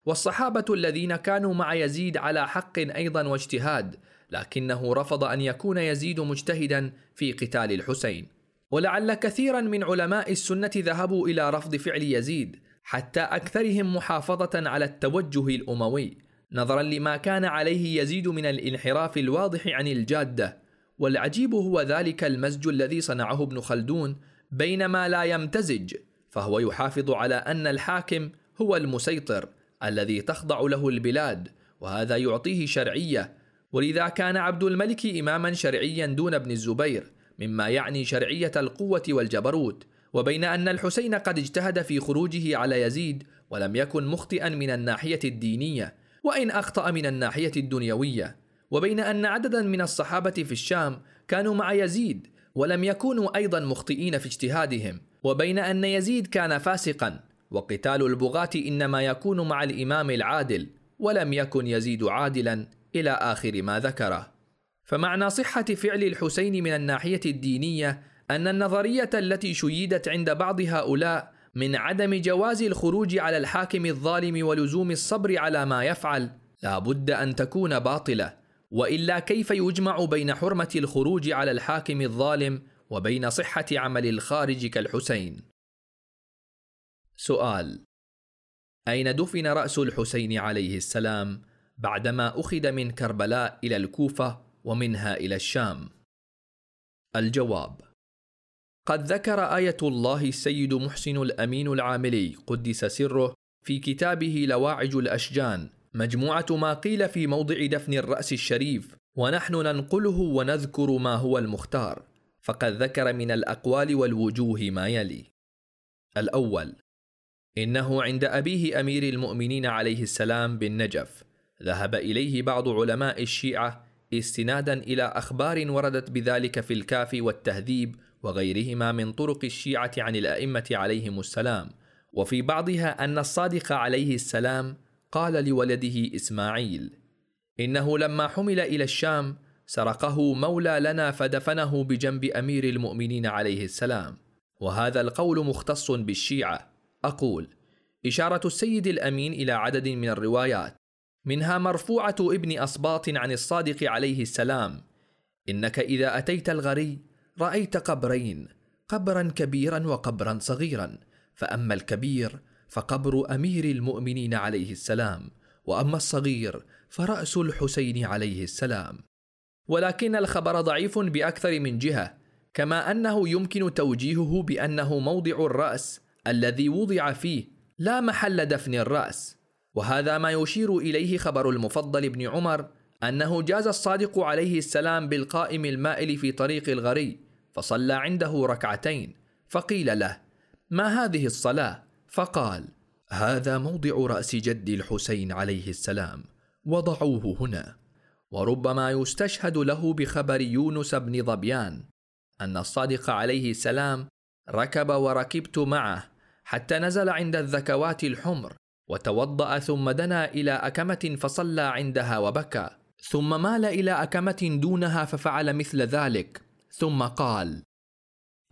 والصحابة الذين كانوا مع يزيد على حق أيضا واجتهاد لكنه رفض أن يكون يزيد مجتهدا في قتال الحسين. ولعل كثيرا من علماء السنة ذهبوا إلى رفض فعل يزيد حتى أكثرهم محافظة على التوجه الأموي. نظرا لما كان عليه يزيد من الانحراف الواضح عن الجادة. والعجيب هو ذلك المزج الذي صنعه ابن خلدون بينما لا يمتزج فهو يحافظ على أن الحاكم هو المسيطر الذي تخضع له البلاد وهذا يعطيه شرعية. ولذا كان عبد الملك إماما شرعيا دون ابن الزبير مما يعني شرعية القوة والجبروت. وبين أن الحسين قد اجتهد في خروجه على يزيد ولم يكن مخطئا من الناحية الدينية. وإن أخطأ من الناحية الدنيوية. وبين أن عددا من الصحابة في الشام كانوا مع يزيد ولم يكونوا أيضا مخطئين في اجتهادهم. وبين أن يزيد كان فاسقا. وقتال البغاة إنما يكون مع الإمام العادل ولم يكن يزيد عادلا إلى آخر ما ذكره. فمعنى صحة فعل الحسين من الناحية الدينية أن النظرية التي شيدت عند بعض هؤلاء من عدم جواز الخروج على الحاكم الظالم ولزوم الصبر على ما يفعل لا بد أن تكون باطلة وإلا كيف يجمع بين حرمة الخروج على الحاكم الظالم وبين صحة عمل الخارج كالحسين سؤال أين دفن رأس الحسين عليه السلام بعدما أخذ من كربلاء إلى الكوفة ومنها إلى الشام؟ الجواب قد ذكر آية الله السيد محسن الأمين العاملي قدس سره في كتابه لواعج الأشجان مجموعة ما قيل في موضع دفن الرأس الشريف ونحن ننقله ونذكر ما هو المختار فقد ذكر من الأقوال والوجوه ما يلي. الأول إنه عند أبيه أمير المؤمنين عليه السلام بالنجف ذهب إليه بعض علماء الشيعة استنادا إلى أخبار وردت بذلك في الكافي والتهذيب وغيرهما من طرق الشيعة عن الأئمة عليهم السلام. وفي بعضها أن الصادق عليه السلام قال لولده إسماعيل إنه لما حمل إلى الشام سرقه مولى لنا فدفنه بجنب أمير المؤمنين عليه السلام. وهذا القول مختص بالشيعة. أقول إشارة السيد الأمين إلى عدد من الروايات. منها مرفوعة ابن أصباط عن الصادق عليه السلام إنك إذا أتيت الغري رأيت قبرين قبرا كبيرا وقبرا صغيرا. فأما الكبير فقبر أمير المؤمنين عليه السلام وأما الصغير فرأس الحسين عليه السلام. ولكن الخبر ضعيف بأكثر من جهة كما أنه يمكن توجيهه بأنه موضع الرأس الذي وضع فيه لا محل دفن الرأس. وهذا ما يشير إليه خبر المفضل بن عمر أنه جاز الصادق عليه السلام بالقائم المائل في طريق الغري فصلى عنده ركعتين فقيل له ما هذه الصلاة؟ فقال هذا موضع رأس جد الحسين عليه السلام وضعوه هنا وربما يستشهد له بخبر يونس بن ظبيان أن الصادق عليه السلام ركب وركبت معه حتى نزل عند الذكوات الحمر وتوضأ ثم دنا إلى أكمة فصلى عندها وبكى ثم مال إلى أكمة دونها ففعل مثل ذلك ثم قال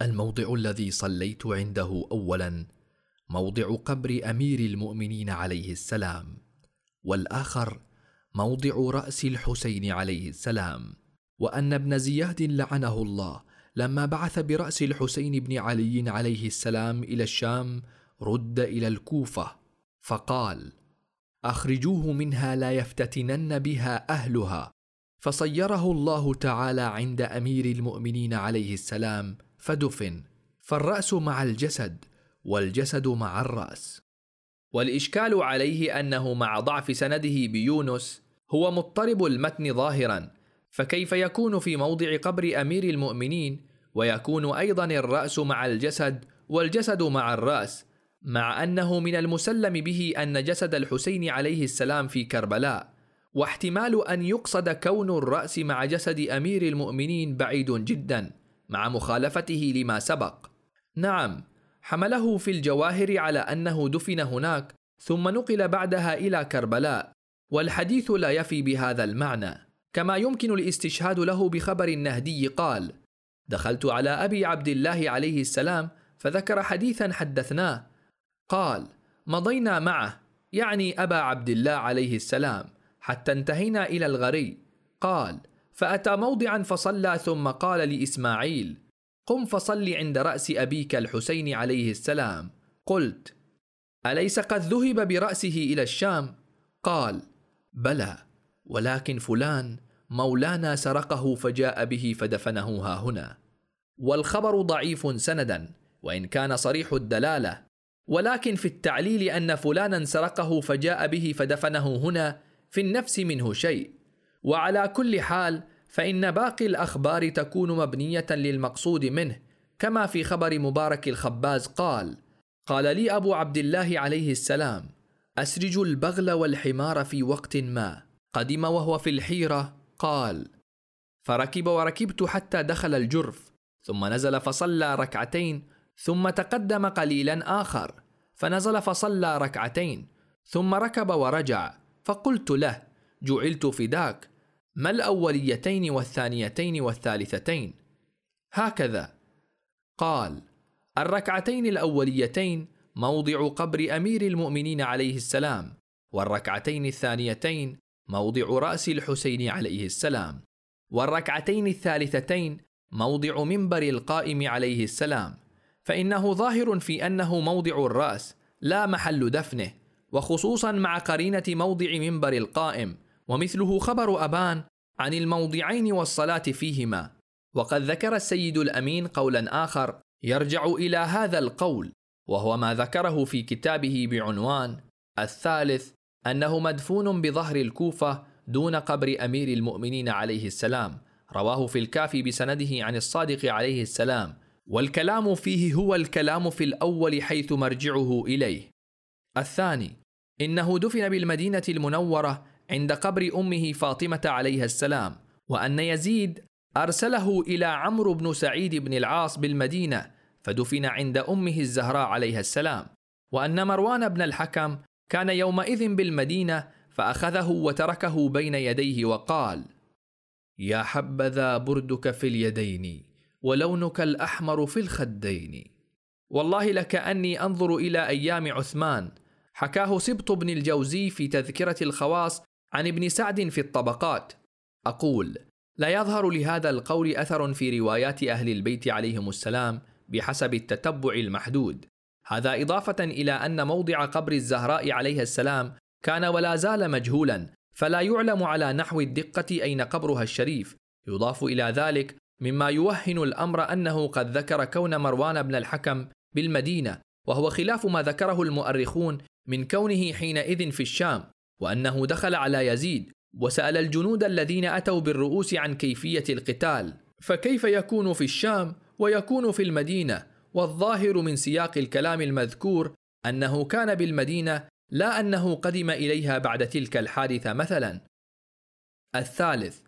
الموضع الذي صليت عنده اولا موضع قبر أمير المؤمنين عليه السلام والآخر موضع رأس الحسين عليه السلام وأن ابن زياد لعنه الله لما بعث برأس الحسين بن علي عليه السلام إلى الشام رد إلى الكوفة فقال أخرجوه منها لا يفتتنن بها أهلها فصيره الله تعالى عند أمير المؤمنين عليه السلام فدفن فالرأس مع الجسد والجسد مع الرأس. والإشكال عليه أنه مع ضعف سنده بيونس هو مضطرب المتن ظاهرا فكيف يكون في موضع قبر أمير المؤمنين؟ ويكون أيضا الرأس مع الجسد والجسد مع الرأس مع أنه من المسلم به أن جسد الحسين عليه السلام في كربلاء. واحتمال أن يقصد كون الرأس مع جسد أمير المؤمنين بعيد جدا مع مخالفته لما سبق. نعم حمله في الجواهر على أنه دفن هناك ثم نقل بعدها إلى كربلاء والحديث لا يفي بهذا المعنى. كما يمكن الاستشهاد له بخبر النهدي قال دخلت على أبي عبد الله عليه السلام فذكر حديثا حدثناه قال مضينا معه يعني أبا عبد الله عليه السلام حتى انتهينا إلى الغري. قال فأتى موضعا فصلى ثم قال لإسماعيل قم فصل عند رأس أبيك الحسين عليه السلام. قلت أليس قد ذهب برأسه إلى الشام؟ قال بلى ولكن فلان مولانا سرقه فجاء به فدفنه ها هنا. والخبر ضعيف سندا وإن كان صريح الدلالة ولكن في التعليل أن فلانا سرقه فجاء به فدفنه هنا في النفس منه شيء. وعلى كل حال فإن باقي الأخبار تكون مبنية للمقصود منه كما في خبر مبارك الخباز قال قال لي أبو عبد الله عليه السلام أسرج البغل والحمار في وقت ما. قدم وهو في الحيرة قال فركب وركبت حتى دخل الجرف ثم نزل فصلى ركعتين ثم تقدم قليلا آخر فنزل فصلى ركعتين ثم ركب ورجع. فقلت له جعلت فداك. ما الأوليتين والثانيتين والثالثتين؟ هكذا. قال الركعتين الأوليتين موضع قبر أمير المؤمنين عليه السلام والركعتين الثانيتين موضع رأس الحسين عليه السلام والركعتين الثالثتين موضع منبر القائم عليه السلام. فإنه ظاهر في أنه موضع الرأس لا محل دفنه. وخصوصا مع قرينة موضع منبر القائم ومثله خبر أبان عن الموضعين والصلاة فيهما. وقد ذكر السيد الأمين قولا آخر يرجع إلى هذا القول وهو ما ذكره في كتابه بعنوان الثالث أنه مدفون بظهر الكوفة دون قبر أمير المؤمنين عليه السلام. رواه في الكافي بسنده عن الصادق عليه السلام. والكلام فيه هو الكلام في الأول حيث مرجعه إليه. الثاني إنه دفن بالمدينة المنورة عند قبر أمه فاطمة عليها السلام وأن يزيد أرسله إلى عمرو بن سعيد بن العاص بالمدينة فدفن عند أمه الزهراء عليها السلام. وأن مروان بن الحكم كان يومئذ بالمدينة فأخذه وتركه بين يديه وقال يا حبذا بردك في اليدين ولونك الأحمر في الخدين. والله لكاني أنظر إلى أيام عثمان حكاه سبط بن الجوزي في تذكرة الخواص عن ابن سعد في الطبقات. أقول لا يظهر لهذا القول أثر في روايات أهل البيت عليهم السلام بحسب التتبع المحدود. هذا إضافة إلى أن موضع قبر الزهراء عليها السلام كان ولا زال مجهولا فلا يعلم على نحو الدقة أين قبرها الشريف. يضاف إلى ذلك مما يوهن الأمر أنه قد ذكر كون مروان بن الحكم بالمدينة وهو خلاف ما ذكره المؤرخون من كونه حينئذ في الشام وأنه دخل على يزيد وسأل الجنود الذين أتوا بالرؤوس عن كيفية القتال فكيف يكون في الشام ويكون في المدينة؟ والظاهر من سياق الكلام المذكور أنه كان بالمدينة لا أنه قدم إليها بعد تلك الحادثة مثلا. الثالث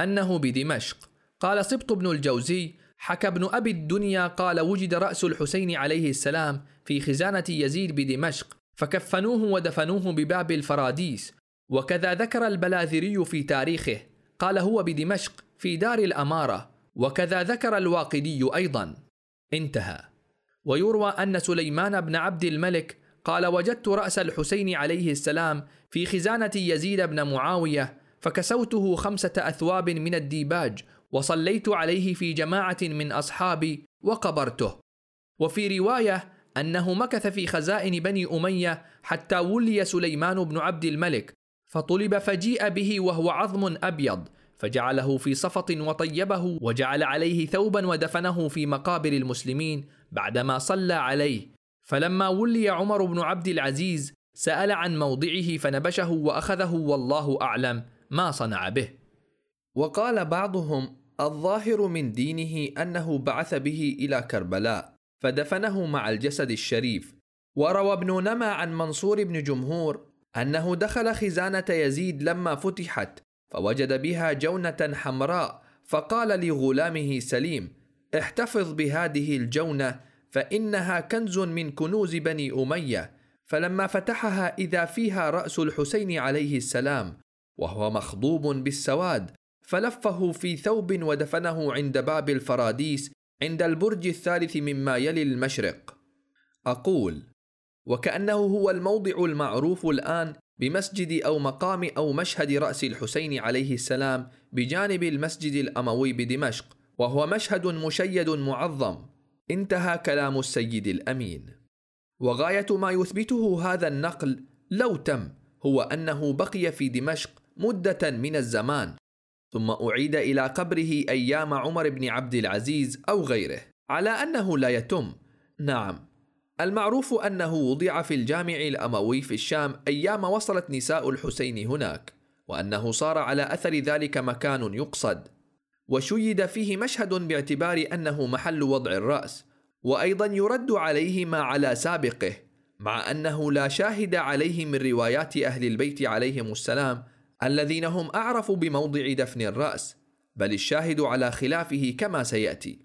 أنه بدمشق. قال سبط بن الجوزي حكى ابن أبي الدنيا قال وجد رأس الحسين عليه السلام في خزانة يزيد بدمشق فكفنوه ودفنوه بباب الفراديس وكذا ذكر البلاذري في تاريخه قال هو بدمشق في دار الأمارة وكذا ذكر الواقدي أيضا. انتهى. ويروى أن سليمان بن عبد الملك قال وجدت رأس الحسين عليه السلام في خزانة يزيد بن معاوية فكسوته خمسة أثواب من الديباج وصليت عليه في جماعة من أصحابي وقبرته. وفي رواية أنه مكث في خزائن بني أمية حتى ولي سليمان بن عبد الملك فطلب فجيء به وهو عظم أبيض فجعله في صفط وطيبه وجعل عليه ثوبا ودفنه في مقابر المسلمين بعدما صلى عليه. فلما ولي عمر بن عبد العزيز سأل عن موضعه فنبشه وأخذه والله أعلم ما صنع به. وقال بعضهم الظاهر من دينه أنه بعث به إلى كربلاء. فدفنه مع الجسد الشريف. وروى ابن نما عن منصور بن جمهور أنه دخل خزانة يزيد لما فتحت فوجد بها جونة حمراء فقال لغلامه سليم احتفظ بهذه الجونة فإنها كنز من كنوز بني أمية فلما فتحها إذا فيها رأس الحسين عليه السلام وهو مخضوب بالسواد فلفه في ثوب ودفنه عند باب الفراديس عند البرج الثالث مما يلي المشرق. أقول وكأنه هو الموضع المعروف الآن بمسجد أو مقام أو مشهد رأس الحسين عليه السلام بجانب المسجد الأموي بدمشق وهو مشهد مشيد معظم. انتهى كلام السيد الأمين. وغاية ما يثبته هذا النقل لو تم هو أنه بقي في دمشق مدة من الزمان. ثم أعيد إلى قبره أيام عمر بن عبد العزيز أو غيره على أنه لا يتم. نعم. المعروف أنه وضع في الجامع الأموي في الشام أيام وصلت نساء الحسين هناك وأنه صار على أثر ذلك مكان يقصد. وشيد فيه مشهد باعتبار أنه محل وضع الرأس وأيضا يرد عليه ما على سابقه مع أنه لا شاهد عليه من روايات أهل البيت عليهم السلام الذين هم أعرف بموضع دفن الرأس بل الشاهد على خلافه كما سيأتي.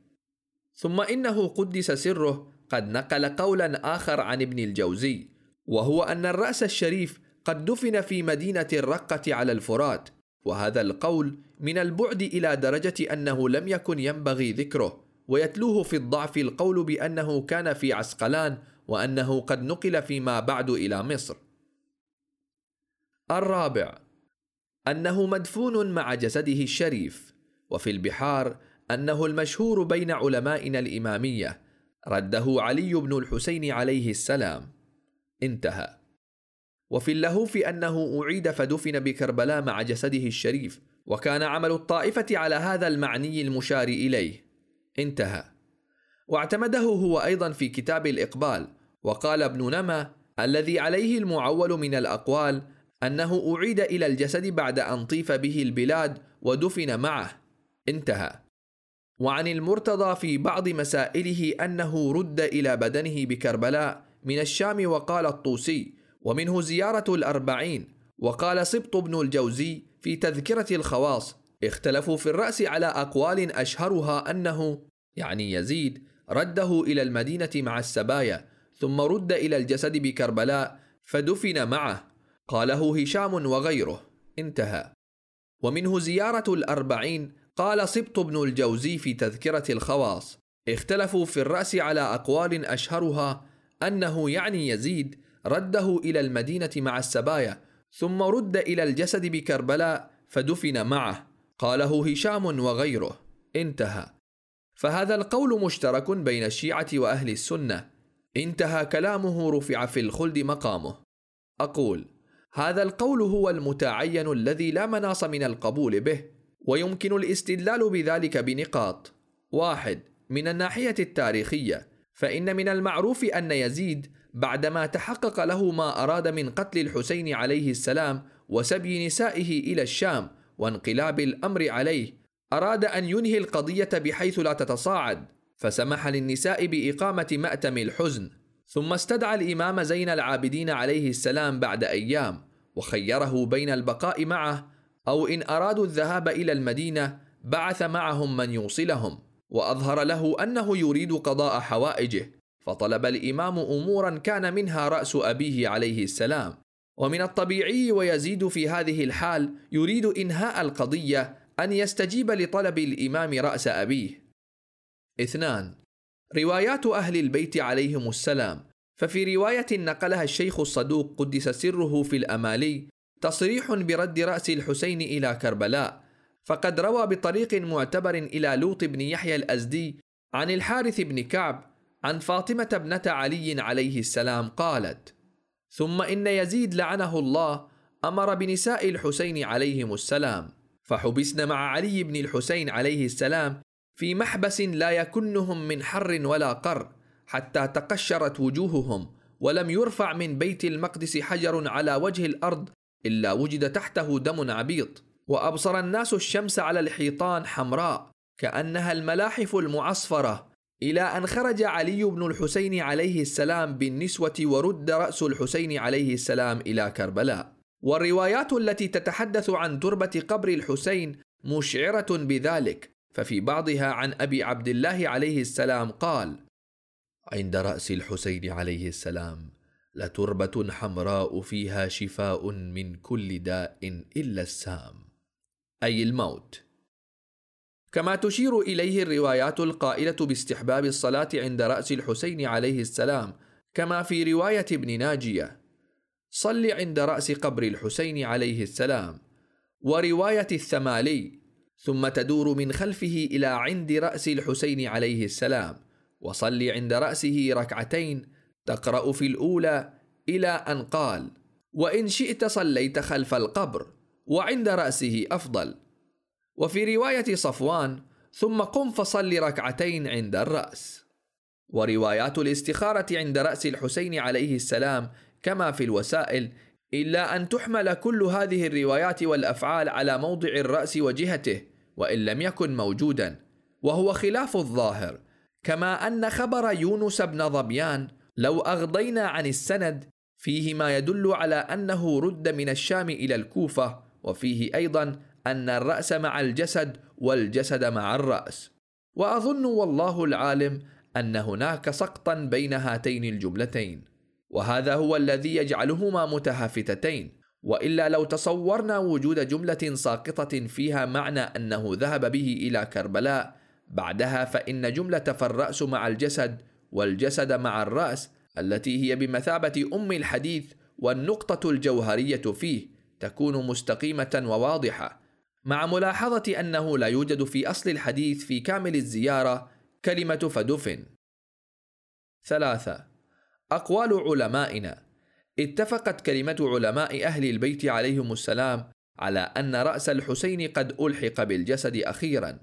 ثم إنه قدس سره قد نقل قولا آخر عن ابن الجوزي وهو أن الرأس الشريف قد دفن في مدينة الرقة على الفرات وهذا القول من البعد إلى درجة أنه لم يكن ينبغي ذكره ويتلوه في الضعف القول بأنه كان في عسقلان وأنه قد نقل فيما بعد إلى مصر. الرابع أنه مدفون مع جسده الشريف وفي البحار أنه المشهور بين علمائنا الإمامية رده علي بن الحسين عليه السلام. انتهى. وفي اللهوف أنه أعيد فدفن بكربلاء مع جسده الشريف وكان عمل الطائفة على هذا المعني المشار إليه. انتهى. واعتمده هو أيضا في كتاب الإقبال وقال ابن نما الذي عليه المعول من الأقوال أنه أعيد إلى الجسد بعد أن طيف به البلاد ودفن معه. انتهى. وعن المرتضى في بعض مسائله أنه رد إلى بدنه بكربلاء من الشام وقال الطوسي ومنه زيارة الأربعين وقال سبط بن الجوزي في تذكرة الخواص. اختلفوا في الرأس على أقوال أشهرها أنه يعني يزيد رده إلى المدينة مع السبايا ثم رد إلى الجسد بكربلاء فدفن معه. قاله هشام وغيره. انتهى. ومنه زيارة الأربعين قال سبط بن الجوزي في تذكرة الخواص. اختلفوا في الرأس على أقوال أشهرها أنه يعني يزيد رده إلى المدينة مع السبايا ثم رد إلى الجسد بكربلاء فدفن معه قاله هشام وغيره. انتهى. فهذا القول مشترك بين الشيعة وأهل السنة. انتهى كلامه رفع في الخلد مقامه. أقول هذا القول هو المتعين الذي لا مناص من القبول به ويمكن الاستدلال بذلك بنقاط. واحد من الناحية التاريخية فإن من المعروف أن يزيد بعدما تحقق له ما أراد من قتل الحسين عليه السلام وسبي نسائه إلى الشام وانقلاب الأمر عليه أراد أن ينهي القضية بحيث لا تتصاعد فسمح للنساء بإقامة مأتم الحزن. ثم استدعى الإمام زين العابدين عليه السلام بعد أيام وخيره بين البقاء معه أو إن أرادوا الذهاب إلى المدينة بعث معهم من يوصلهم وأظهر له أنه يريد قضاء حوائجه فطلب الإمام أمورا كان منها رأس أبيه عليه السلام. ومن الطبيعي ويزيد في هذه الحال يريد إنهاء القضية أن يستجيب لطلب الإمام رأس أبيه. اثنان روايات أهل البيت عليهم السلام. ففي رواية نقلها الشيخ الصدوق قدس سره في الأمالي تصريح برد رأس الحسين إلى كربلاء. فقد روى بطريق معتبر إلى لوط بن يحيى الأزدي عن الحارث بن كعب عن فاطمة ابنة علي عليه السلام قالت: ثم إن يزيد لعنه الله أمر بنساء الحسين عليهم السلام. فحبسن مع علي بن الحسين عليه السلام في محبس لا يكنهم من حر ولا قر حتى تقشرت وجوههم ولم يرفع من بيت المقدس حجر على وجه الأرض إلا وجد تحته دم عبيط. وأبصر الناس الشمس على الحيطان حمراء كأنها الملاحف المعصفرة إلى أن خرج علي بن الحسين عليه السلام بالنسوة ورد رأس الحسين عليه السلام إلى كربلاء. والروايات التي تتحدث عن تربة قبر الحسين مشعرة بذلك. ففي بعضها عن أبي عبد الله عليه السلام قال عند رأس الحسين عليه السلام لتربة حمراء فيها شفاء من كل داء إلا السام أي الموت. كما تشير إليه الروايات القائلة باستحباب الصلاة عند رأس الحسين عليه السلام كما في رواية ابن ناجية صل عند رأس قبر الحسين عليه السلام ورواية الثمالي ثم تدور من خلفه إلى عند رأس الحسين عليه السلام وصل عند رأسه ركعتين تقرأ في الأولى إلى أن قال وإن شئت صليت خلف القبر وعند رأسه أفضل. وفي رواية صفوان ثم قم فصل ركعتين عند الرأس. وروايات الاستخارة عند رأس الحسين عليه السلام كما في الوسائل إلا أن تحمل كل هذه الروايات والأفعال على موضع الرأس وجهته وإن لم يكن موجودا وهو خلاف الظاهر. كما أن خبر يونس بن ظبيان لو أغضينا عن السند فيه ما يدل على أنه رد من الشام إلى الكوفة وفيه أيضا أن الرأس مع الجسد والجسد مع الرأس. وأظن والله العالم أن هناك سقطا بين هاتين الجملتين. وهذا هو الذي يجعلهما متهافتتين. وإلا لو تصورنا وجود جملة ساقطة فيها معنى أنه ذهب به إلى كربلاء بعدها فإن جملة فالرأس مع الجسد والجسد مع الرأس التي هي بمثابة أم الحديث والنقطة الجوهرية فيه تكون مستقيمة وواضحة مع ملاحظة أنه لا يوجد في أصل الحديث في كامل الزيارة كلمة فدفن. ثلاثة أقوال علمائنا اتفقت كلمة علماء أهل البيت عليهم السلام على أن رأس الحسين قد ألحق بالجسد أخيرا.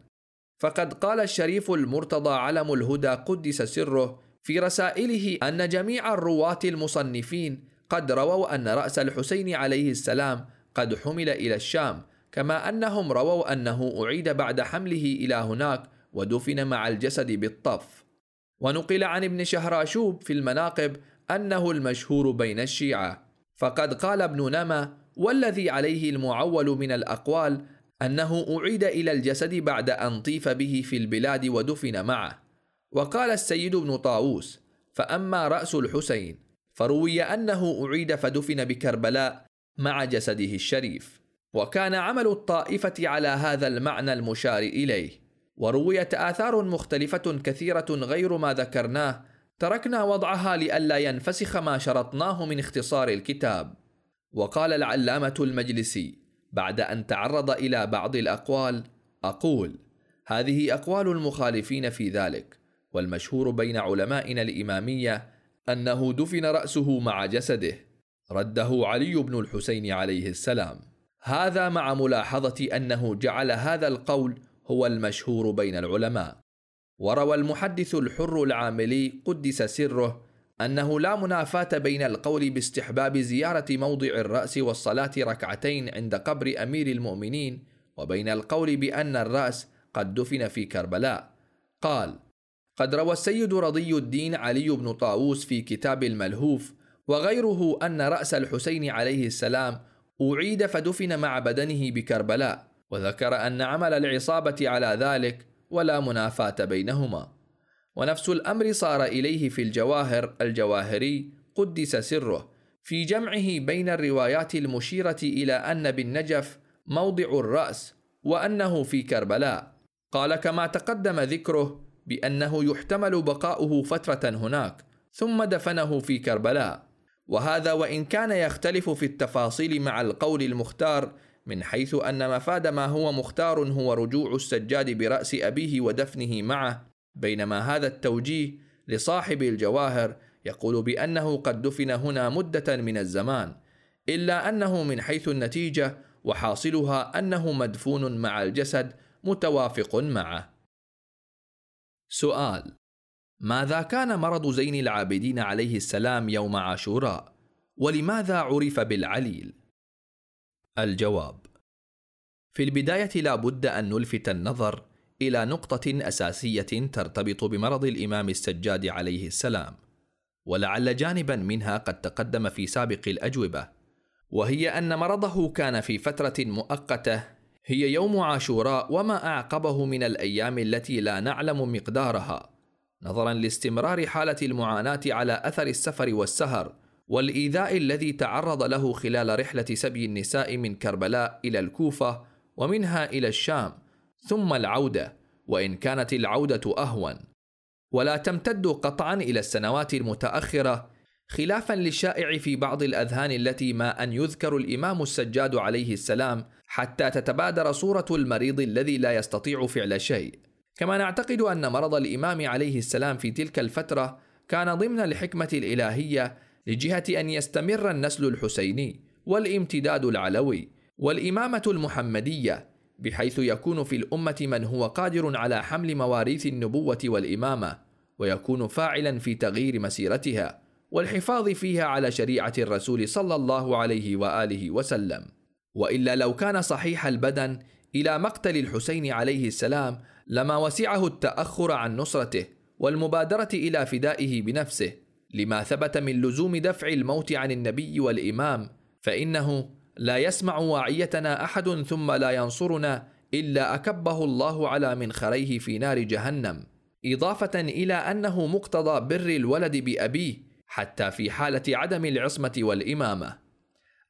فقد قال الشريف المرتضى علم الهدى قدس سره في رسائله أن جميع الرواة المصنفين قد رووا أن رأس الحسين عليه السلام قد حمل إلى الشام كما أنهم رووا أنه أعيد بعد حمله إلى هناك ودفن مع الجسد بالطف. ونقل عن ابن شهراشوب في المناقب أنه المشهور بين الشيعة. فقد قال ابن نما والذي عليه المعول من الأقوال أنه أعيد إلى الجسد بعد أن طيف به في البلاد ودفن معه. وقال السيد بن طاووس فأما رأس الحسين فروي أنه أعيد فدفن بكربلاء مع جسده الشريف. وكان عمل الطائفة على هذا المعنى المشار إليه. ورويت آثار مختلفة كثيرة غير ما ذكرناه تركنا وضعها لئلا ينفسخ ما شرطناه من اختصار الكتاب. وقال العلامة المجلسي بعد أن تعرض إلى بعض الأقوال أقول هذه أقوال المخالفين في ذلك والمشهور بين علمائنا الإمامية أنه دفن رأسه مع جسده. رده علي بن الحسين عليه السلام. هذا مع ملاحظة أنه جعل هذا القول هو المشهور بين العلماء. وروى المحدث الحر العاملي قدس سره أنه لا منافاة بين القول باستحباب زيارة موضع الرأس والصلاة ركعتين عند قبر أمير المؤمنين وبين القول بأن الرأس قد دفن في كربلاء. قال قد روى السيد رضي الدين علي بن طاووس في كتاب الملهوف وغيره أن رأس الحسين عليه السلام أعيد فدفن مع بدنه بكربلاء وذكر أن عمل العصابة على ذلك ولا منافاة بينهما. ونفس الأمر صار إليه في الجواهر الجواهري قدس سره. في جمعه بين الروايات المشيرة إلى أن بالنجف موضع الرأس وأنه في كربلاء. قال كما تقدم ذكره بأنه يحتمل بقاؤه فترة هناك ثم دفنه في كربلاء. وهذا وإن كان يختلف في التفاصيل مع القول المختار من حيث أن مفاد ما هو مختار هو رجوع السجاد برأس أبيه ودفنه معه بينما هذا التوجيه لصاحب الجواهر يقول بأنه قد دفن هنا مدة من الزمان إلا أنه من حيث النتيجة وحاصلها أنه مدفون مع الجسد متوافق معه. سؤال: ماذا كان مرض زين العابدين عليه السلام يوم عاشوراء؟ ولماذا عرف بالعليل؟ الجواب: في البداية لا بد أن نلفت النظر إلى نقطة أساسية ترتبط بمرض الإمام السجاد عليه السلام، ولعل جانبا منها قد تقدم في سابق الأجوبة، وهي أن مرضه كان في فترة مؤقتة هي يوم عاشوراء وما أعقبه من الأيام التي لا نعلم مقدارها، نظرا لاستمرار حالة المعاناة على أثر السفر والسهر، والإيذاء الذي تعرض له خلال رحلة سبي النساء من كربلاء إلى الكوفة ومنها إلى الشام، ثم العودة، وإن كانت العودة أهون، ولا تمتد قطعا إلى السنوات المتأخرة خلافا للشائع في بعض الأذهان التي ما أن يذكر الإمام السجاد عليه السلام حتى تتبادر صورة المريض الذي لا يستطيع فعل شيء. كما نعتقد أن مرض الإمام عليه السلام في تلك الفترة كان ضمن الحكمة الإلهية لجهة أن يستمر النسل الحسيني والامتداد العلوي والإمامة المحمدية بحيث يكون في الأمة من هو قادر على حمل مواريث النبوة والإمامة ويكون فاعلا في تغيير مسيرتها والحفاظ فيها على شريعة الرسول صلى الله عليه وآله وسلم. وإلا لو كان صحيح البدن إلى مقتل الحسين عليه السلام لما وسعه التأخر عن نصرته والمبادرة إلى فدائه بنفسه لما ثبت من لزوم دفع الموت عن النبي والإمام فإنه لا يسمع واعيتنا أحد ثم لا ينصرنا إلا أكبه الله على منخريه في نار جهنم. إضافة إلى أنه مقتضى بر الولد بأبيه حتى في حالة عدم العصمة والإمامة.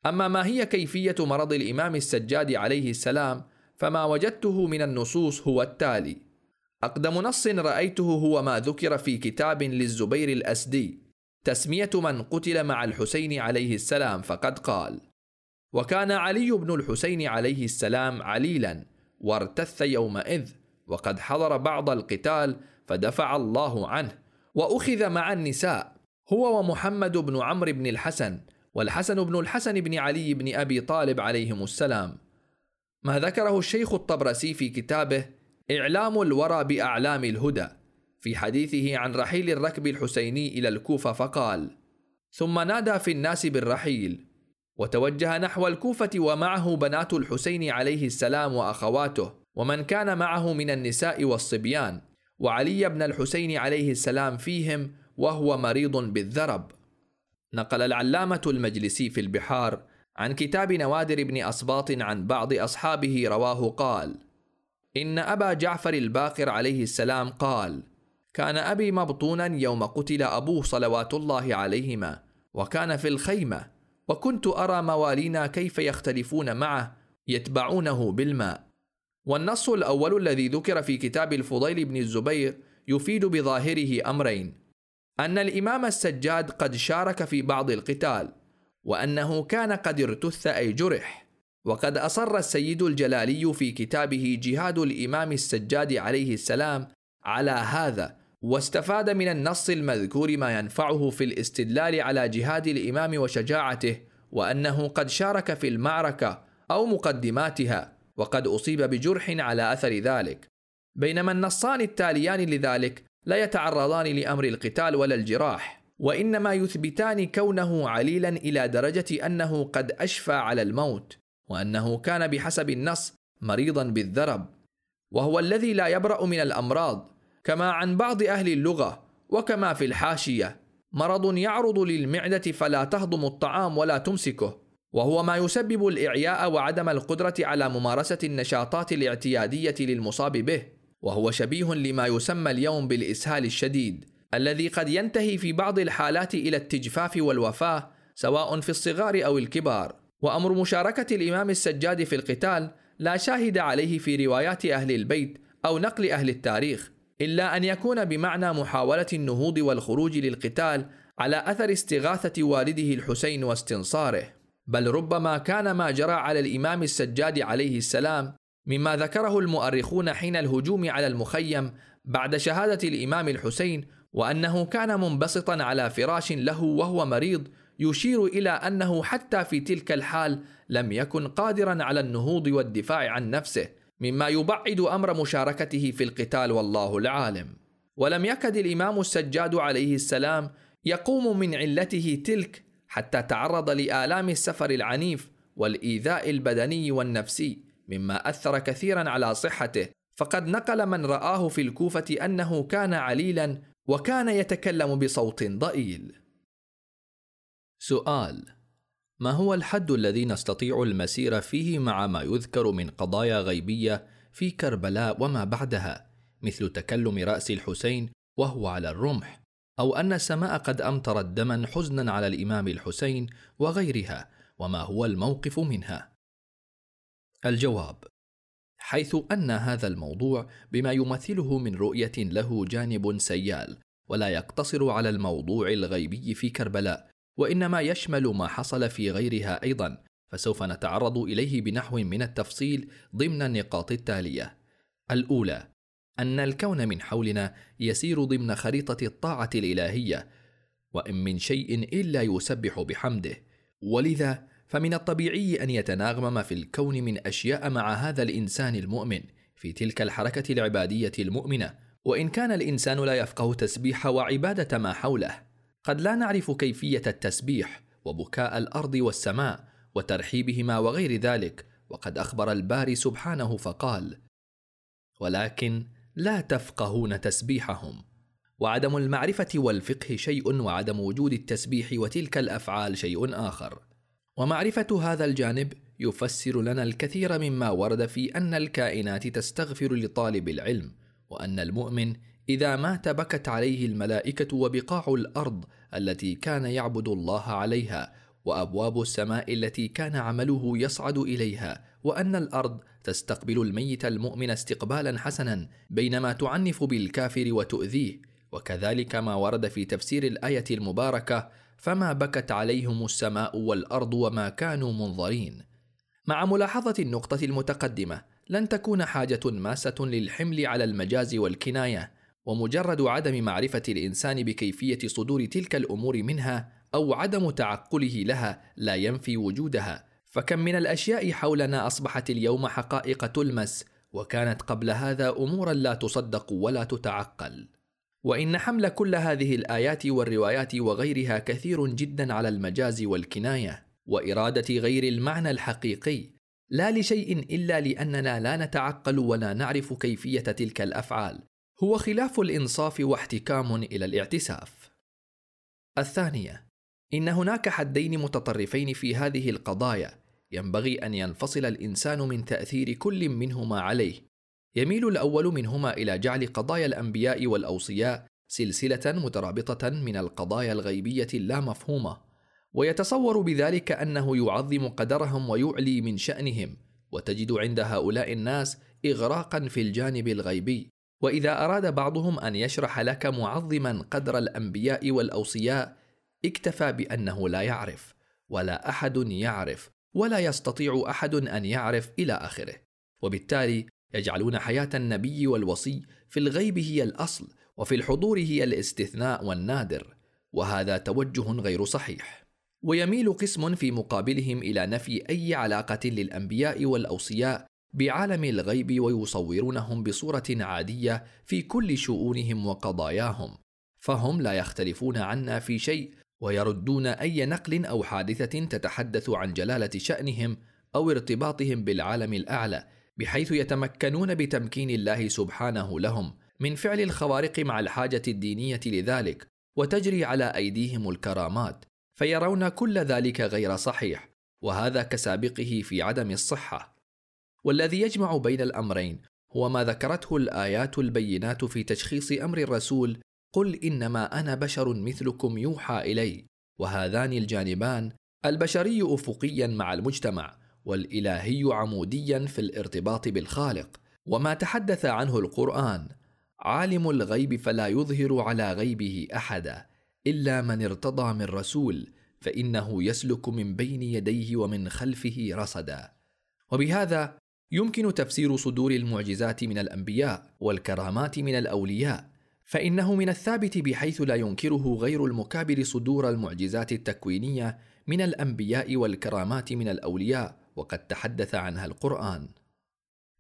أما ما هي كيفية مرض الإمام السجاد عليه السلام فما وجدته من النصوص هو التالي. أقدم نص رأيته هو ما ذكر في كتاب للزبير الأسدي. تسمية من قتل مع الحسين عليه السلام فقد قال وكان علي بن الحسين عليه السلام عليلا وارتث يومئذ وقد حضر بعض القتال فدفع الله عنه وأخذ مع النساء هو ومحمد بن عمرو بن الحسن والحسن بن الحسن بن علي بن أبي طالب عليهم السلام. ما ذكره الشيخ الطبرسي في كتابه إعلام الورى بأعلام الهدى. في حديثه عن رحيل الركب الحسيني إلى الكوفة فقال ثم نادى في الناس بالرحيل وتوجه نحو الكوفة ومعه بنات الحسين عليه السلام وأخواته ومن كان معه من النساء والصبيان وعلي بن الحسين عليه السلام فيهم وهو مريض بالذرب. نقل العلامة المجلسي في البحار عن كتاب نوادر بن أصباط عن بعض أصحابه رواه قال إن أبا جعفر الباقر عليه السلام قال كان أبي مبطونا يوم قتل أبوه صلوات الله عليهما وكان في الخيمة وكنت أرى موالينا كيف يختلفون معه يتبعونه بالماء. والنص الأول الذي ذكر في كتاب الفضيل بن الزبير يفيد بظاهره أمرين أن الإمام السجاد قد شارك في بعض القتال وأنه كان قد ارتث أي جرح. وقد أصر السيد الجلالي في كتابه جهاد الإمام السجاد عليه السلام على هذا واستفاد من النص المذكور ما ينفعه في الاستدلال على جهاد الإمام وشجاعته وأنه قد شارك في المعركة أو مقدماتها وقد أصيب بجرح على أثر ذلك. بينما النصان التاليان لذلك لا يتعرضان لأمر القتال ولا الجراح وإنما يثبتان كونه عليلا إلى درجة أنه قد أشفى على الموت وأنه كان بحسب النص مريضا بالذرب. وهو الذي لا يبرأ من الأمراض. كما عن بعض أهل اللغة وكما في الحاشية. مرض يعرض للمعدة فلا تهضم الطعام ولا تمسكه وهو ما يسبب الإعياء وعدم القدرة على ممارسة النشاطات الاعتيادية للمصاب به وهو شبيه لما يسمى اليوم بالإسهال الشديد الذي قد ينتهي في بعض الحالات إلى التجفاف والوفاة سواء في الصغار أو الكبار. وأمر مشاركة الإمام السجاد في القتال لا شاهد عليه في روايات أهل البيت أو نقل أهل التاريخ. إلا أن يكون بمعنى محاولة النهوض والخروج للقتال على أثر استغاثة والده الحسين واستنصاره. بل ربما كان ما جرى على الإمام السجاد عليه السلام مما ذكره المؤرخون حين الهجوم على المخيم بعد شهادة الإمام الحسين وأنه كان منبسطا على فراش له وهو مريض يشير إلى أنه حتى في تلك الحال لم يكن قادرا على النهوض والدفاع عن نفسه. مما يبعد أمر مشاركته في القتال والله العالم. ولم يكد الإمام السجاد عليه السلام يقوم من علته تلك حتى تعرض لآلام السفر العنيف والإيذاء البدني والنفسي مما أثر كثيرا على صحته. فقد نقل من رآه في الكوفة أنه كان عليلا وكان يتكلم بصوت ضئيل. سؤال ما هو الحد الذي نستطيع المسير فيه مع ما يذكر من قضايا غيبية في كربلاء وما بعدها مثل تكلم رأس الحسين وهو على الرمح أو أن السماء قد أمطرت دما حزنا على الإمام الحسين وغيرها وما هو الموقف منها؟ الجواب حيث أن هذا الموضوع بما يمثله من رؤية له جانب سيال ولا يقتصر على الموضوع الغيبي في كربلاء وإنما يشمل ما حصل في غيرها أيضا فسوف نتعرض إليه بنحو من التفصيل ضمن النقاط التالية. الأولى أن الكون من حولنا يسير ضمن خريطة الطاعة الإلهية وإن من شيء إلا يسبح بحمده. ولذا فمن الطبيعي أن يتناغم في الكون من أشياء مع هذا الإنسان المؤمن في تلك الحركة العبادية المؤمنة. وإن كان الإنسان لا يفقه تسبيح وعبادة ما حوله قد لا نعرف كيفية التسبيح وبكاء الأرض والسماء وترحيبهما وغير ذلك وقد أخبر الباري سبحانه فقال ولكن لا تفقهون تسبيحهم وعدم المعرفة والفقه شيء وعدم وجود التسبيح وتلك الأفعال شيء آخر. ومعرفة هذا الجانب يفسر لنا الكثير مما ورد في أن الكائنات تستغفر لطالب العلم وأن المؤمن إذا مات بكت عليه الملائكة وبقاع الأرض التي كان يعبد الله عليها وأبواب السماء التي كان عمله يصعد إليها وأن الأرض تستقبل الميت المؤمن استقبالا حسنا بينما تعنف بالكافر وتؤذيه. وكذلك ما ورد في تفسير الآية المباركة فما بكت عليهم السماء والأرض وما كانوا منظرين. مع ملاحظة النقطة المتقدمة لن تكون حاجة ماسة للحمل على المجاز والكناية. ومجرد عدم معرفة الإنسان بكيفية صدور تلك الأمور منها أو عدم تعقله لها لا ينفي وجودها. فكم من الأشياء حولنا أصبحت اليوم حقائق تلمس وكانت قبل هذا أمورا لا تصدق ولا تتعقل. وإن حمل كل هذه الآيات والروايات وغيرها كثير جدا على المجاز والكناية وإرادة غير المعنى الحقيقي لا لشيء إلا لأننا لا نتعقل ولا نعرف كيفية تلك الأفعال. هو خلاف الإنصاف واحتكام إلى الاعتساف. الثانية إن هناك حدين متطرفين في هذه القضايا ينبغي أن ينفصل الإنسان من تأثير كل منهما عليه. يميل الأول منهما إلى جعل قضايا الأنبياء والأوصياء سلسلة مترابطة من القضايا الغيبية اللامفهومة ويتصور بذلك أنه يعظم قدرهم ويعلي من شأنهم وتجد عند هؤلاء الناس اغراقا في الجانب الغيبي. وإذا أراد بعضهم أن يشرح لك معظما قدر الأنبياء والأوصياء اكتفى بأنه لا يعرف ولا أحد يعرف ولا يستطيع أحد أن يعرف إلى آخره. وبالتالي يجعلون حياة النبي والوصي في الغيب هي الأصل وفي الحضور هي الاستثناء والنادر وهذا توجه غير صحيح. ويميل قسم في مقابلهم إلى نفي أي علاقة للأنبياء والأوصياء بعالم الغيب ويصورونهم بصورة عادية في كل شؤونهم وقضاياهم فهم لا يختلفون عنا في شيء ويردون أي نقل أو حادثة تتحدث عن جلالة شأنهم أو ارتباطهم بالعالم الأعلى بحيث يتمكنون بتمكين الله سبحانه لهم من فعل الخوارق مع الحاجة الدينية لذلك وتجري على أيديهم الكرامات فيرون كل ذلك غير صحيح وهذا كسابقه في عدم الصحة. والذي يجمع بين الأمرين هو ما ذكرته الآيات البينات في تشخيص أمر الرسول قل إنما أنا بشر مثلكم يوحى إلي وهذان الجانبان البشري أفقيا مع المجتمع والإلهي عموديا في الارتباط بالخالق وما تحدث عنه القرآن عالم الغيب فلا يظهر على غيبه أحدا إلا من ارتضى من رسول فإنه يسلك من بين يديه ومن خلفه رصدا. وبهذا يمكن تفسير صدور المعجزات من الأنبياء والكرامات من الأولياء فإنه من الثابت بحيث لا ينكره غير المكابر صدور المعجزات التكوينية من الأنبياء والكرامات من الأولياء وقد تحدث عنها القرآن.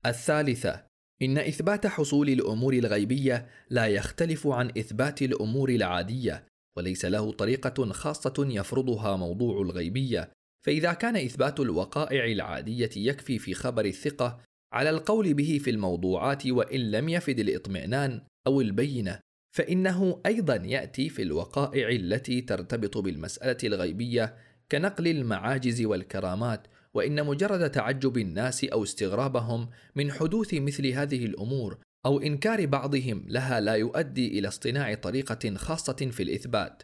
الثالثة إن إثبات حصول الأمور الغيبية لا يختلف عن إثبات الأمور العادية، وليس له طريقة خاصة يفرضها موضوع الغيبية، فإذا كان إثبات الوقائع العادية يكفي في خبر الثقة على القول به في الموضوعات وإن لم يفد الإطمئنان أو البينة، فإنه أيضا يأتي في الوقائع التي ترتبط بالمسألة الغيبية كنقل المعاجز والكرامات وإن مجرد تعجب الناس أو استغرابهم من حدوث مثل هذه الأمور أو إنكار بعضهم لها لا يؤدي إلى اصطناع طريقة خاصة في الإثبات.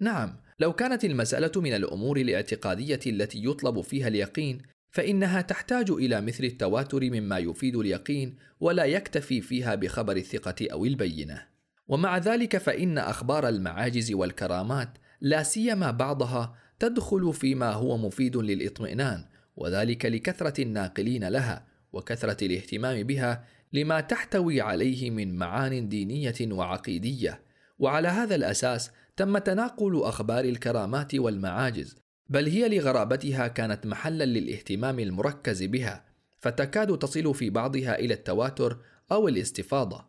نعم لو كانت المسألة من الأمور الاعتقادية التي يطلب فيها اليقين فإنها تحتاج إلى مثل التواتر مما يفيد اليقين ولا يكتفي فيها بخبر الثقة أو البينة. ومع ذلك فإن أخبار المعاجز والكرامات لا سيما بعضها تدخل فيما هو مفيد للاطمئنان وذلك لكثرة الناقلين لها وكثرة الاهتمام بها لما تحتوي عليه من معان دينية وعقيدية. وعلى هذا الأساس تم تناقل أخبار الكرامات والمعاجز بل هي لغرابتها كانت محلا للاهتمام المركز بها فتكاد تصل في بعضها إلى التواتر أو الاستفاضة.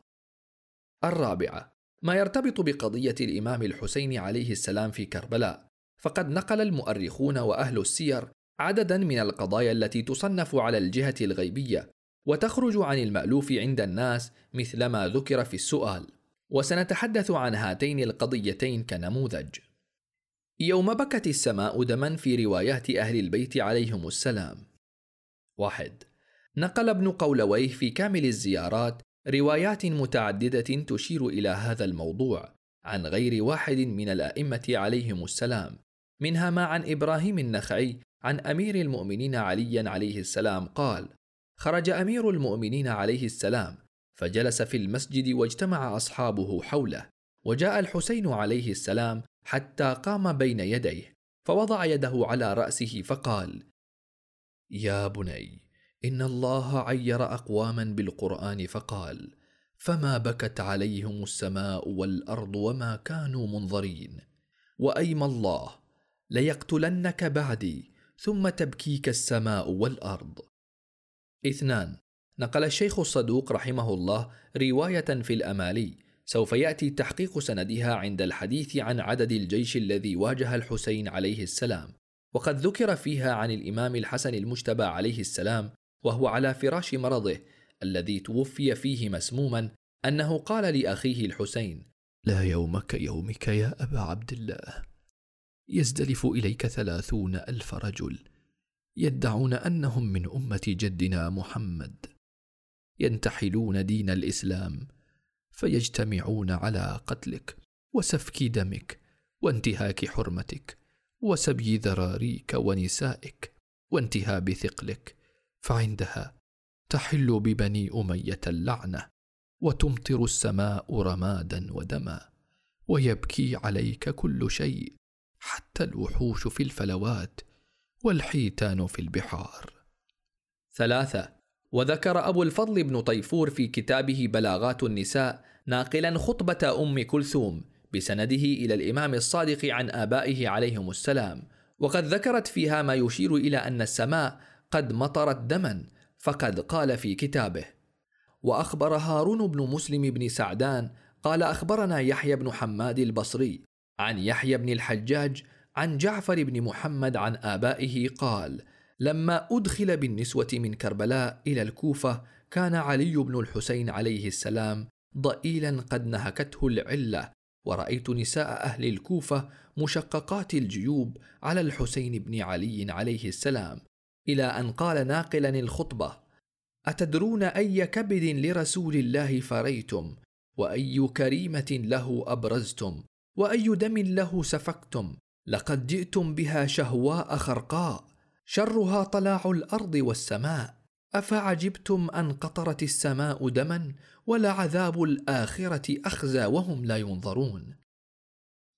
الرابعة ما يرتبط بقضية الإمام الحسين عليه السلام في كربلاء فقد نقل المؤرخون وأهل السير عددا من القضايا التي تصنف على الجهة الغيبية وتخرج عن المألوف عند الناس مثل ما ذكر في السؤال. وسنتحدث عن هاتين القضيتين كنموذج. يوم بكت السماء دما في روايات أهل البيت عليهم السلام. واحد. نقل ابن قولويه في كامل الزيارات روايات متعددة تشير إلى هذا الموضوع عن غير واحد من الأئمة عليهم السلام منها ما عن إبراهيم النخعي عن أمير المؤمنين علي عليه السلام قال خرج أمير المؤمنين عليه السلام فجلس في المسجد واجتمع أصحابه حوله وجاء الحسين عليه السلام حتى قام بين يديه فوضع يده على رأسه فقال يا بني إن الله عير أقواما بالقرآن فقال فما بكت عليهم السماء والأرض وما كانوا منظرين وأيم الله ليقتلنك بعدي ثم تبكيك السماء والأرض. اثنان نقل الشيخ الصدوق رحمه الله رواية في الأمالي سوف يأتي تحقيق سندها عند الحديث عن عدد الجيش الذي واجه الحسين عليه السلام. وقد ذكر فيها عن الإمام الحسن المجتبى عليه السلام وهو على فراش مرضه الذي توفي فيه مسموما أنه قال لأخيه الحسين لا يوم كيومك يا أبا عبد الله. يزدلف إليك ثلاثون ألف رجل يدعون أنهم من أمة جدنا محمد. ينتحلون دين الإسلام فيجتمعون على قتلك وسفك دمك وانتهاك حرمتك وسبي ذراريك ونسائك وانتهاب ثقلك فعندها تحل ببني أمية اللعنة وتمطر السماء رمادا ودما ويبكي عليك كل شيء حتى الوحوش في الفلوات والحيتان في البحار. ثلاثة وذكر أبو الفضل بن طيفور في كتابه بلاغات النساء ناقلا خطبة أم كلثوم بسنده إلى الإمام الصادق عن آبائه عليهم السلام. وقد ذكرت فيها ما يشير إلى أن السماء قد مطرت دما فقد قال في كتابه وأخبر هارون بن مسلم بن سعدان قال أخبرنا يحيى بن حماد البصري عن يحيى بن الحجاج عن جعفر بن محمد عن آبائه قال: لما أدخل بالنسوة من كربلاء إلى الكوفة كان علي بن الحسين عليه السلام ضئيلا قد نهكته العلة ورأيت نساء أهل الكوفة مشققات الجيوب على الحسين بن علي عليه السلام إلى أن قال ناقلا الخطبة: أتدرون أي كبد لرسول الله فريتم؟ وأي كريمة له أبرزتم؟ وأي دم له سفكتم؟ لقد جئتم بها شهواء خرقاء، شرها طلاع الأرض والسماء، أفعجبتم أن قطرت السماء دما ولعذاب الآخرة أخزى وهم لا ينظرون.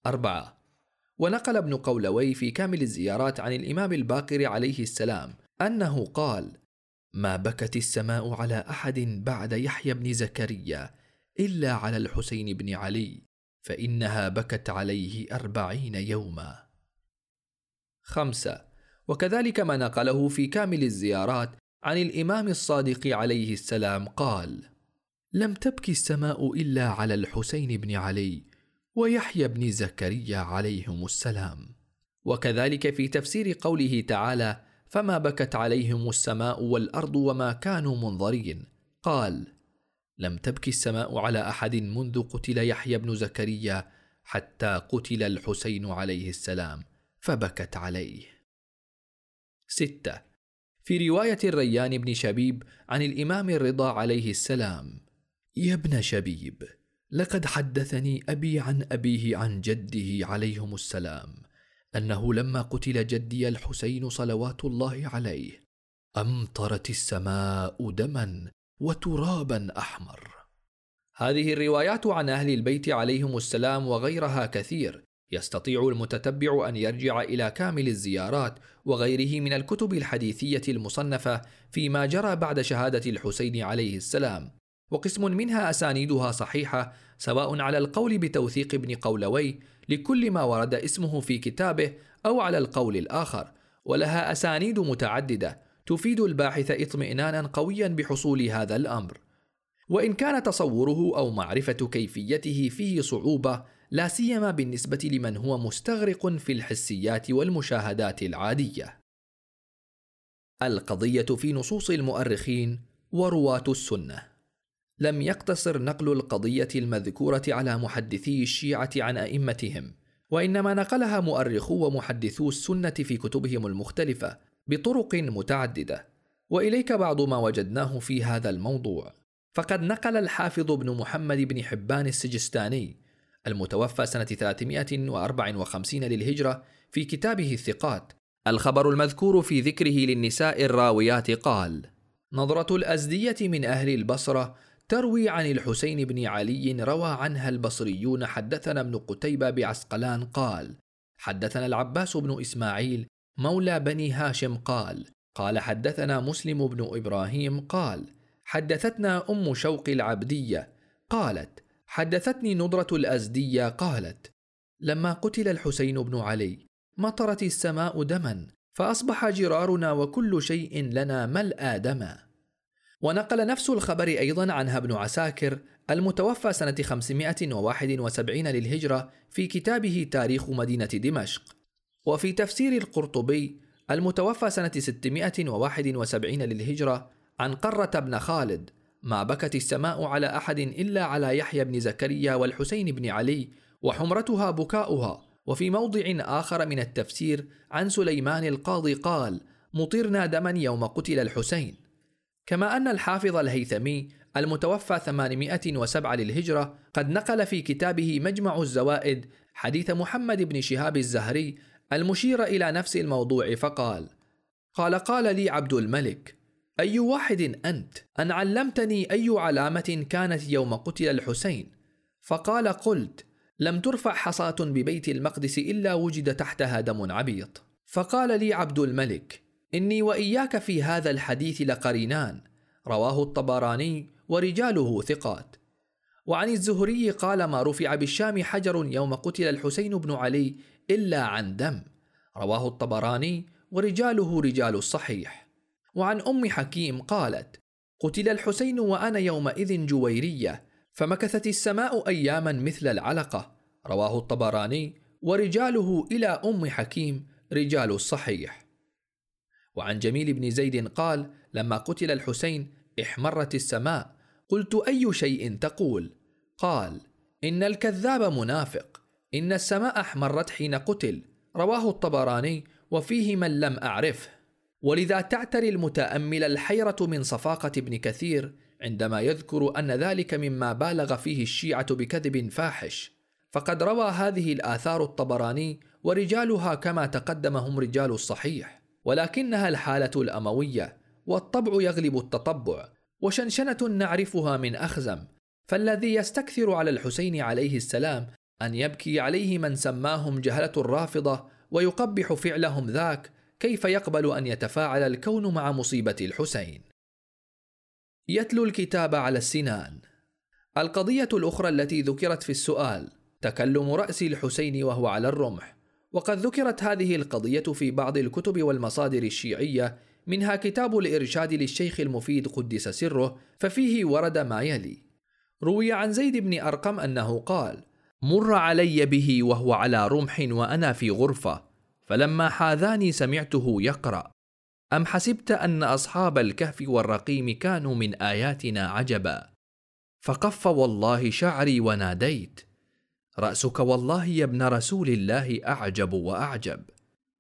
أربعة ونقل ابن قولوي في كامل الزيارات عن الإمام الباقر عليه السلام أنه قال: ما بكت السماء على أحد بعد يحيى بن زكريا إلا على الحسين بن علي فإنها بكت عليه أربعين يوما. خمسة وكذلك ما نقله في كامل الزيارات عن الإمام الصادق عليه السلام قال: لم تبكي السماء إلا على الحسين بن علي ويحيى بن زكريا عليهم السلام وكذلك في تفسير قوله تعالى فما بكت عليهم السماء والأرض وما كانوا منظرين قال لم تبكي السماء على أحد منذ قتل يحيى بن زكريا حتى قتل الحسين عليه السلام فبكت عليه ستة. في رواية الريان بن شبيب عن الإمام الرضا عليه السلام يا ابن شبيب لقد حدثني أبي عن أبيه عن جده عليهم السلام أنه لما قتل جدي الحسين صلوات الله عليه أمطرت السماء دما وترابا أحمر. هذه الروايات عن أهل البيت عليهم السلام وغيرها كثير يستطيع المتتبع أن يرجع إلى كامل الزيارات وغيره من الكتب الحديثية المصنفة فيما جرى بعد شهادة الحسين عليه السلام. وقسم منها أسانيدها صحيحة سواء على القول بتوثيق ابن قولوي لكل ما ورد اسمه في كتابه أو على القول الآخر. ولها أسانيد متعددة تفيد الباحث اطمئنانا قويا بحصول هذا الأمر. وإن كان تصوره أو معرفة كيفيته فيه صعوبة لا سيما بالنسبة لمن هو مستغرق في الحسيات والمشاهدات العادية. القضية في نصوص المؤرخين ورواة السنة. لم يقتصر نقل القضية المذكورة على محدثي الشيعة عن أئمتهم وإنما نقلها مؤرخو ومحدثو السنة في كتبهم المختلفة بطرق متعددة. وإليك بعض ما وجدناه في هذا الموضوع. فقد نقل الحافظ ابن محمد بن حبان السجستاني المتوفى سنة 354 للهجرة في كتابه الثقات. الخبر المذكور في ذكره للنساء الراويات قال: نظرة الأزدية من أهل البصرة تروي عن الحسين بن علي روى عنها البصريون حدثنا ابن قتيبة بعسقلان قال: حدثنا العباس بن إسماعيل مولى بني هاشم قال: قال حدثنا مسلم بن إبراهيم قال: حدثتنا أم شوق العبدية قالت: حدثتني نضرة الأزدية قالت: لما قتل الحسين بن علي مطرت السماء دما فأصبح جرارنا وكل شيء لنا ملأى دما. ونقل نفس الخبر أيضا عنها ابن عساكر المتوفى سنة 571 للهجرة في كتابه تاريخ مدينة دمشق. وفي تفسير القرطبي المتوفى سنة 671 للهجرة عن قرة بن خالد ما بكت السماء على أحد إلا على يحيى بن زكريا والحسين بن علي وحمرتها بكاؤها. وفي موضع آخر من التفسير عن سليمان القاضي قال مطرنا دما يوم قتل الحسين. كما أن الحافظ الهيثمي المتوفى 807 للهجرة قد نقل في كتابه مجمع الزوائد حديث محمد بن شهاب الزهري المشير إلى نفس الموضوع فقال: قال قال لي عبد الملك: أي واحد أنت؟ أن علمتني أي علامة كانت يوم قتل الحسين؟ فقال قلت: لم ترفع حصاة ببيت المقدس إلا وجد تحتها دم عبيط. فقال لي عبد الملك: إني وإياك في هذا الحديث لقرينان رواه الطبراني ورجاله ثقات وعن الزهري قال ما رفع بالشام حجر يوم قتل الحسين بن علي إلا عن دم رواه الطبراني ورجاله رجال الصحيح وعن أم حكيم قالت قتل الحسين وأنا يومئذ جويرية فمكثت السماء أياما مثل العلقة. رواه الطبراني ورجاله إلى أم حكيم رجال الصحيح. وعن جميل بن زيد قال لما قتل الحسين احمرت السماء قلت أي شيء تقول؟ قال إن الكذاب منافق إن السماء احمرت حين قتل. رواه الطبراني وفيه من لم أعرفه. ولذا تعتري المتأمل الحيرة من صفاقة ابن كثير عندما يذكر أن ذلك مما بالغ فيه الشيعة بكذب فاحش. فقد روى هذه الآثار الطبراني ورجالها كما تقدم هم رجال الصحيح. ولكنها الحالة الأموية والطبع يغلب التطبع وشنشنة نعرفها من أخزم. فالذي يستكثر على الحسين عليه السلام أن يبكي عليه من سماهم جهلة الرافضة ويقبح فعلهم ذاك كيف يقبل أن يتفاعل الكون مع مصيبة الحسين؟ يتلو الكتاب على السنان. القضية الأخرى التي ذكرت في السؤال تكلم رأس الحسين وهو على الرمح وقد ذكرت هذه القضية في بعض الكتب والمصادر الشيعية منها كتاب الإرشاد للشيخ المفيد قدس سره ففيه ورد ما يلي. روي عن زيد بن أرقم أنه قال مر علي به وهو على رمح وأنا في غرفة فلما حاذاني سمعته يقرأ. أم حسبت أن أصحاب الكهف والرقيم كانوا من آياتنا عجبا؟ فقف والله شعري وناديت. رأسك والله يا ابن رسول الله أعجب وأعجب.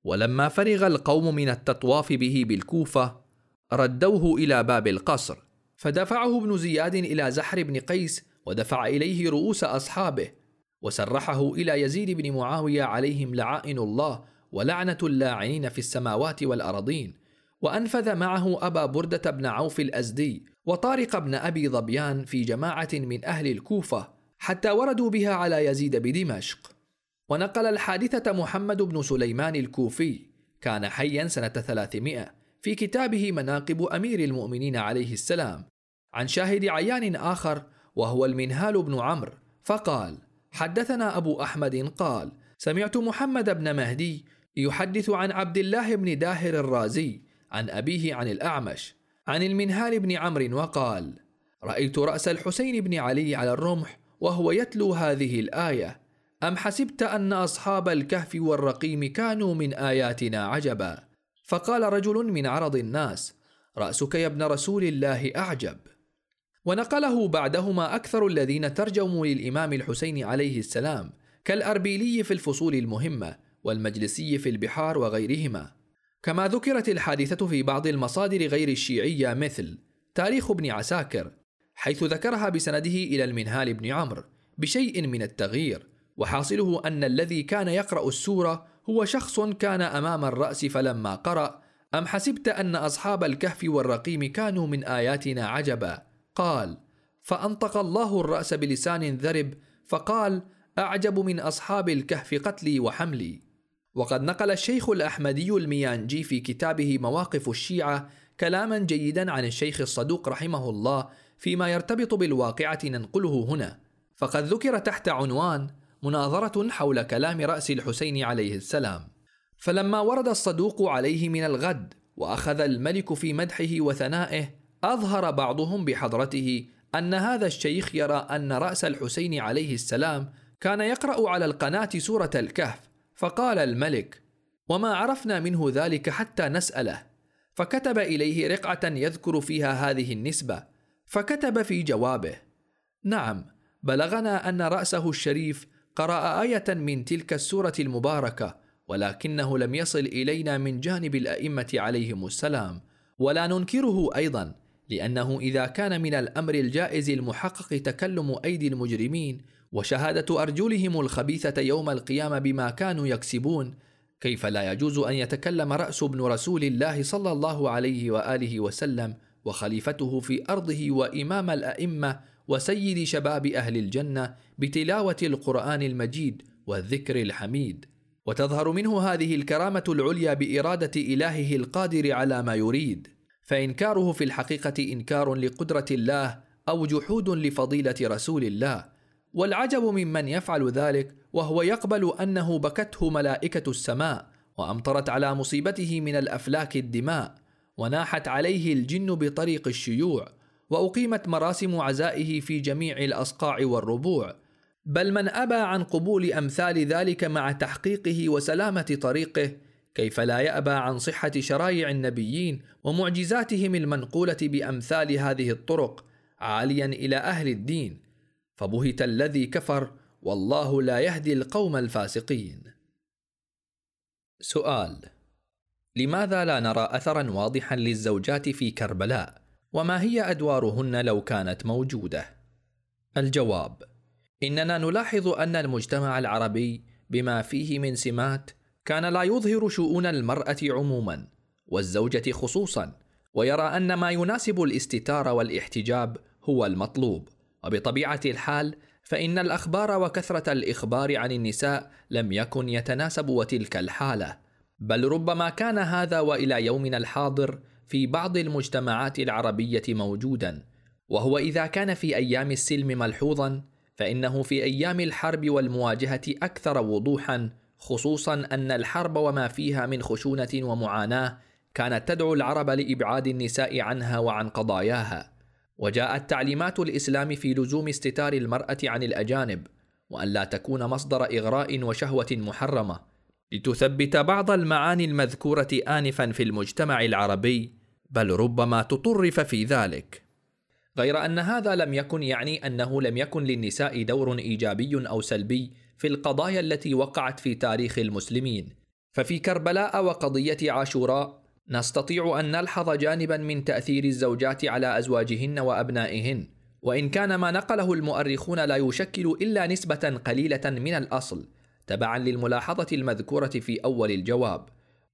ولما فرغ القوم من التطواف به بالكوفة ردوه إلى باب القصر فدفعه ابن زياد إلى زحر بن قيس ودفع إليه رؤوس أصحابه وسرحه إلى يزيد بن معاوية عليهم لعائن الله ولعنة اللاعنين في السماوات والأرضين وأنفذ معه أبا بردة بن عوف الأزدي وطارق بن أبي ظبيان في جماعة من أهل الكوفة حتى وردوا بها على يزيد بدمشق. ونقل الحادثة محمد بن سليمان الكوفي كان حيا سنة 300 في كتابه مناقب أمير المؤمنين عليه السلام عن شاهد عيان آخر وهو المنهال بن عمرو فقال حدثنا أبو أحمد قال سمعت محمد بن مهدي يحدث عن عبد الله بن داهر الرازي عن أبيه عن الأعمش عن المنهال بن عمرو وقال رأيت رأس الحسين بن علي على الرمح وهو يتلو هذه الآية أم حسبت أن أصحاب الكهف والرقيم كانوا من آياتنا عجبا؟ فقال رجل من عرض الناس رأسك يا ابن رسول الله أعجب. ونقله بعدهما أكثر الذين ترجموا للإمام الحسين عليه السلام كالأربيلي في الفصول المهمة والمجلسي في البحار وغيرهما. كما ذكرت الحادثة في بعض المصادر غير الشيعية مثل تاريخ ابن عساكر حيث ذكرها بسنده إلى المنهال بن عمرو بشيء من التغيير وحاصله أن الذي كان يقرأ السورة هو شخص كان أمام الرأس فلما قرأ أم حسبت أن أصحاب الكهف والرقيم كانوا من آياتنا عجبا؟ قال فأنطق الله الرأس بلسان ذرب فقال أعجب من أصحاب الكهف قتلي وحملي. وقد نقل الشيخ الأحمدي الميانجي في كتابه مواقف الشيعة كلاما جيدا عن الشيخ الصدوق رحمه الله فيما يرتبط بالواقعة ننقله هنا. فقد ذكر تحت عنوان مناظرة حول كلام رأس الحسين عليه السلام. فلما ورد الصدوق عليه من الغد وأخذ الملك في مدحه وثنائه أظهر بعضهم بحضرته أن هذا الشيخ يرى أن رأس الحسين عليه السلام كان يقرأ على القناة سورة الكهف فقال الملك وما عرفنا منه ذلك حتى نسأله. فكتب إليه رقعة يذكر فيها هذه النسبة فكتب في جوابه نعم بلغنا أن رأسه الشريف قرأ آية من تلك السورة المباركة ولكنه لم يصل إلينا من جانب الأئمة عليهم السلام ولا ننكره أيضا لأنه إذا كان من الأمر الجائز المحقق تكلم أيدي المجرمين وشهادة أرجلهم الخبيثة يوم القيامة بما كانوا يكسبون. كيف لا يجوز أن يتكلم رأس ابن رسول الله صلى الله عليه وآله وسلم وخليفته في أرضه وإمام الأئمة وسيد شباب أهل الجنة بتلاوة القرآن المجيد والذكر الحميد؟ وتظهر منه هذه الكرامة العليا بإرادة إلهه القادر على ما يريد. فإنكاره في الحقيقة إنكار لقدرة الله أو جحود لفضيلة رسول الله. والعجب ممن يفعل ذلك وهو يقبل أنه بكته ملائكة السماء وأمطرت على مصيبته من الأفلاك الدماء وناحت عليه الجن بطريق الشيوع وأقيمت مراسم عزائه في جميع الأصقاع والربوع. بل من أبى عن قبول أمثال ذلك مع تحقيقه وسلامة طريقه كيف لا يأبى عن صحة شرايع النبيين ومعجزاتهم المنقولة بأمثال هذه الطرق عاليا إلى أهل الدين. فبهت الذي كفر والله لا يهدي القوم الفاسقين. سؤال لماذا لا نرى اثرا واضحا للزوجات في كربلاء؟ وما هي أدوارهن لو كانت موجودة؟ الجواب إننا نلاحظ أن المجتمع العربي بما فيه من سمات كان لا يظهر شؤون المرأة عموما والزوجة خصوصا ويرى أن ما يناسب الاستتار والاحتجاب هو المطلوب. وبطبيعة الحال فإن الأخبار وكثرة الإخبار عن النساء لم يكن يتناسب وتلك الحالة. بل ربما كان هذا وإلى يومنا الحاضر في بعض المجتمعات العربية موجودا. وهو إذا كان في أيام السلم ملحوظا فإنه في أيام الحرب والمواجهة أكثر وضوحا خصوصا أن الحرب وما فيها من خشونة ومعاناة كانت تدعو العرب لإبعاد النساء عنها وعن قضاياها. وجاءت تعليمات الإسلام في لزوم استتار المرأة عن الأجانب وأن لا تكون مصدر إغراء وشهوة محرمة. لتثبت بعض المعاني المذكورة انفا في المجتمع العربي بل ربما تطرف في ذلك. غير أن هذا لم يكن يعني أنه لم يكن للنساء دور إيجابي أو سلبي في القضايا التي وقعت في تاريخ المسلمين. ففي كربلاء وقضية عاشوراء نستطيع أن نلحظ جانبا من تأثير الزوجات على أزواجهن وأبنائهن وإن كان ما نقله المؤرخون لا يشكل إلا نسبة قليلة من الأصل تبعا للملاحظة المذكورة في أول الجواب.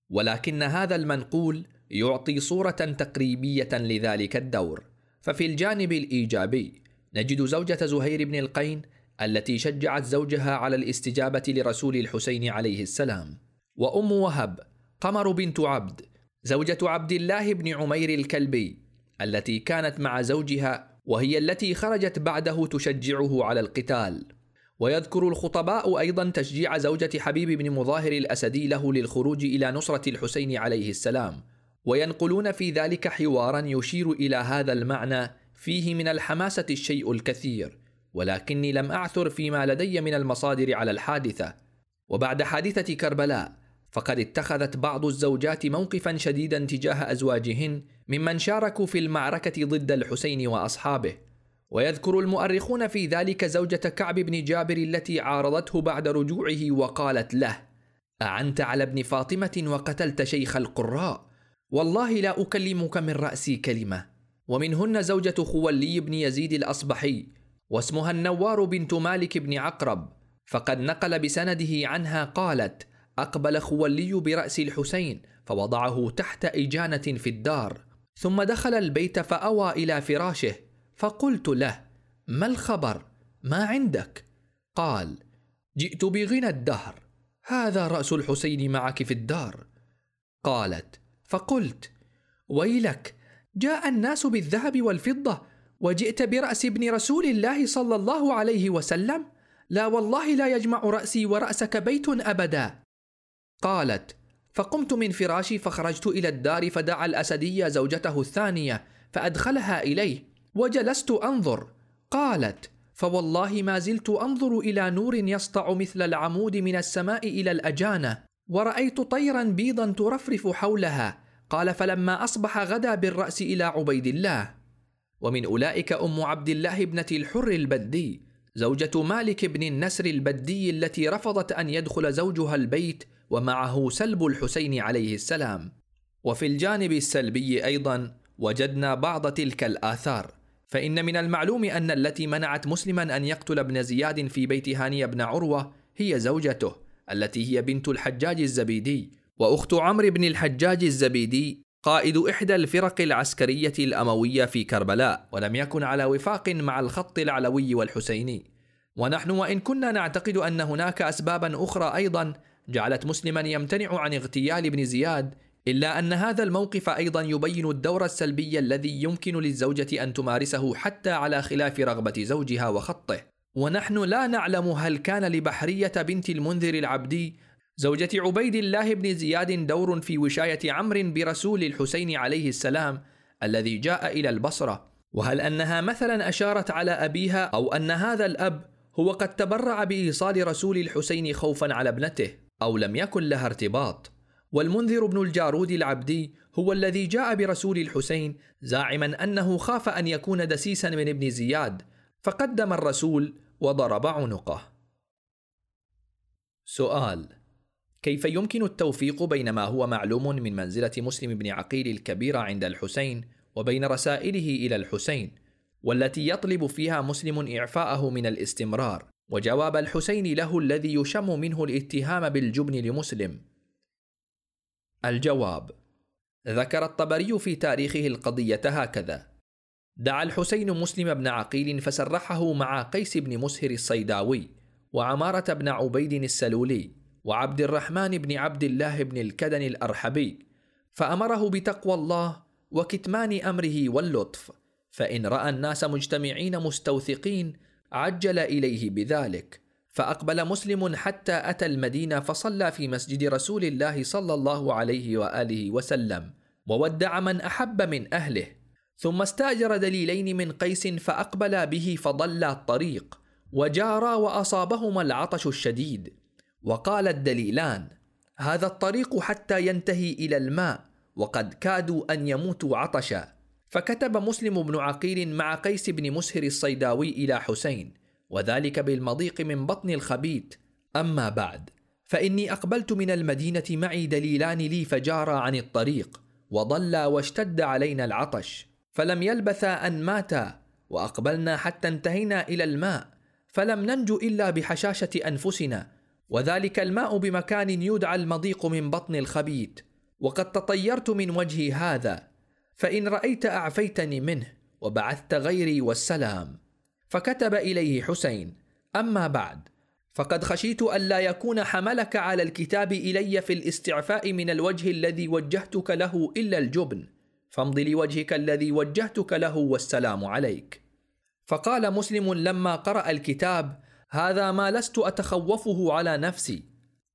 ولكن هذا المنقول يعطي صورة تقريبية لذلك الدور. ففي الجانب الإيجابي نجد زوجة زهير بن القين التي شجعت زوجها على الاستجابة لرسول الحسين عليه السلام وأم وهب قمر بنت عبد زوجة عبد الله بن عمير الكلبي التي كانت مع زوجها وهي التي خرجت بعده تشجعه على القتال. ويذكر الخطباء أيضا تشجيع زوجة حبيب بن مظاهر الأسدي له للخروج إلى نصرة الحسين عليه السلام. وينقلون في ذلك حوارا يشير إلى هذا المعنى فيه من الحماسة الشيء الكثير. ولكني لم أعثر فيما لدي من المصادر على الحادثة. وبعد حادثة كربلاء فقد اتخذت بعض الزوجات موقفا شديدا تجاه أزواجهن ممن شاركوا في المعركة ضد الحسين وأصحابه. ويذكر المؤرخون في ذلك زوجة كعب بن جابر التي عارضته بعد رجوعه وقالت له أعنت على ابن فاطمة وقتلت شيخ القراء؟ والله لا أكلمك من رأسي كلمة. ومنهن زوجة خولي بن يزيد الأصبحي واسمها النوار بنت مالك بن عقرب. فقد نقل بسنده عنها قالت أقبل خولي برأس الحسين فوضعه تحت إجانة في الدار. ثم دخل البيت فأوى إلى فراشه فقلت له ما الخبر؟ ما عندك؟ قال جئت بغنى الدهر هذا رأس الحسين معك في الدار. قالت فقلت ويلك جاء الناس بالذهب والفضة وجئت برأس ابن رسول الله صلى الله عليه وسلم لا والله لا يجمع رأسي ورأسك بيت أبدا. قالت فقمت من فراشي فخرجت إلى الدار فدعا الأسدي زوجته الثانية فأدخلها إليه وجلست أنظر. قالت فوالله ما زلت أنظر إلى نور يسطع مثل العمود من السماء إلى الأجانة ورأيت طيرا بيضا ترفرف حولها قال فلما أصبح غدا بالرأس إلى عبيد الله. ومن أولئك أم عبد الله ابنة الحر البدي زوجة مالك بن النسر البدي التي رفضت أن يدخل زوجها البيت ومعه سلب الحسين عليه السلام. وفي الجانب السلبي أيضا وجدنا بعض تلك الآثار. فإن من المعلوم أن التي منعت مسلما أن يقتل ابن زياد في بيت هاني بن عروة هي زوجته التي هي بنت الحجاج الزبيدي. وأخت عمرو بن الحجاج الزبيدي قائد إحدى الفرق العسكرية الأموية في كربلاء ولم يكن على وفاق مع الخط العلوي والحسيني. ونحن وإن كنا نعتقد أن هناك اسبابا أخرى أيضا جعلت مسلما يمتنع عن اغتيال ابن زياد إلا أن هذا الموقف أيضا يبين الدور السلبي الذي يمكن للزوجة أن تمارسه حتى على خلاف رغبة زوجها وخطه. ونحن لا نعلم هل كان لبحرية بنت المنذر العبدي زوجة عبيد الله بن زياد دور في وشاية عمرو برسول الحسين عليه السلام الذي جاء إلى البصرة. وهل أنها مثلا أشارت على أبيها أو أن هذا الأب هو قد تبرع بإيصال رسول الحسين خوفا على ابنته؟ أو لم يكن لها ارتباط. والمنذر بن الجارود العبدي هو الذي جاء برسول الحسين زاعما أنه خاف أن يكون دسيسا من ابن زياد فقدم الرسول وضرب عنقه. سؤال كيف يمكن التوفيق بين ما هو معلوم من منزلة مسلم بن عقيل الكبيرة عند الحسين وبين رسائله إلى الحسين والتي يطلب فيها مسلم إعفاءه من الاستمرار؟ وجواب الحسين له الذي يشم منه الاتهام بالجبن لمسلم. الجواب ذكر الطبري في تاريخه القضية هكذا دعا الحسين مسلم بن عقيل فسرحه مع قيس بن مسهر الصيداوي وعمارة بن عبيد السلولي وعبد الرحمن بن عبد الله بن الكدن الأرحبي فأمره بتقوى الله وكتمان أمره واللطف فإن رأى الناس مجتمعين مستوثقين عجل إليه بذلك فأقبل مسلم حتى أتى المدينة فصلى في مسجد رسول الله صلى الله عليه وآله وسلم وودع من أحب من أهله. ثم استأجر دليلين من قيس فأقبلا به فضلا الطريق وجارا وأصابهما العطش الشديد. وقال الدليلان هذا الطريق حتى ينتهي إلى الماء وقد كادوا أن يموتوا عطشا. فكتب مسلم بن عقيل مع قيس بن مسهر الصيداوي إلى حسين وذلك بالمضيق من بطن الخبيت. أما بعد فإني أقبلت من المدينة معي دليلان لي فجارا عن الطريق وضلا واشتد علينا العطش فلم يلبثا أن ماتا وأقبلنا حتى انتهينا إلى الماء فلم ننجو إلا بحشاشة أنفسنا وذلك الماء بمكان يدعى المضيق من بطن الخبيت. وقد تطيرت من وجهي هذا فإن رأيت أعفيتني منه وبعثت غيري والسلام. فكتب إليه حسين أما بعد فقد خشيت ألا يكون حملك على الكتاب إلي في الاستعفاء من الوجه الذي وجهتك له إلا الجبن. فامض لوجهك الذي وجهتك له والسلام عليك. فقال مسلم لما قرأ الكتاب هذا ما لست أتخوفه على نفسي.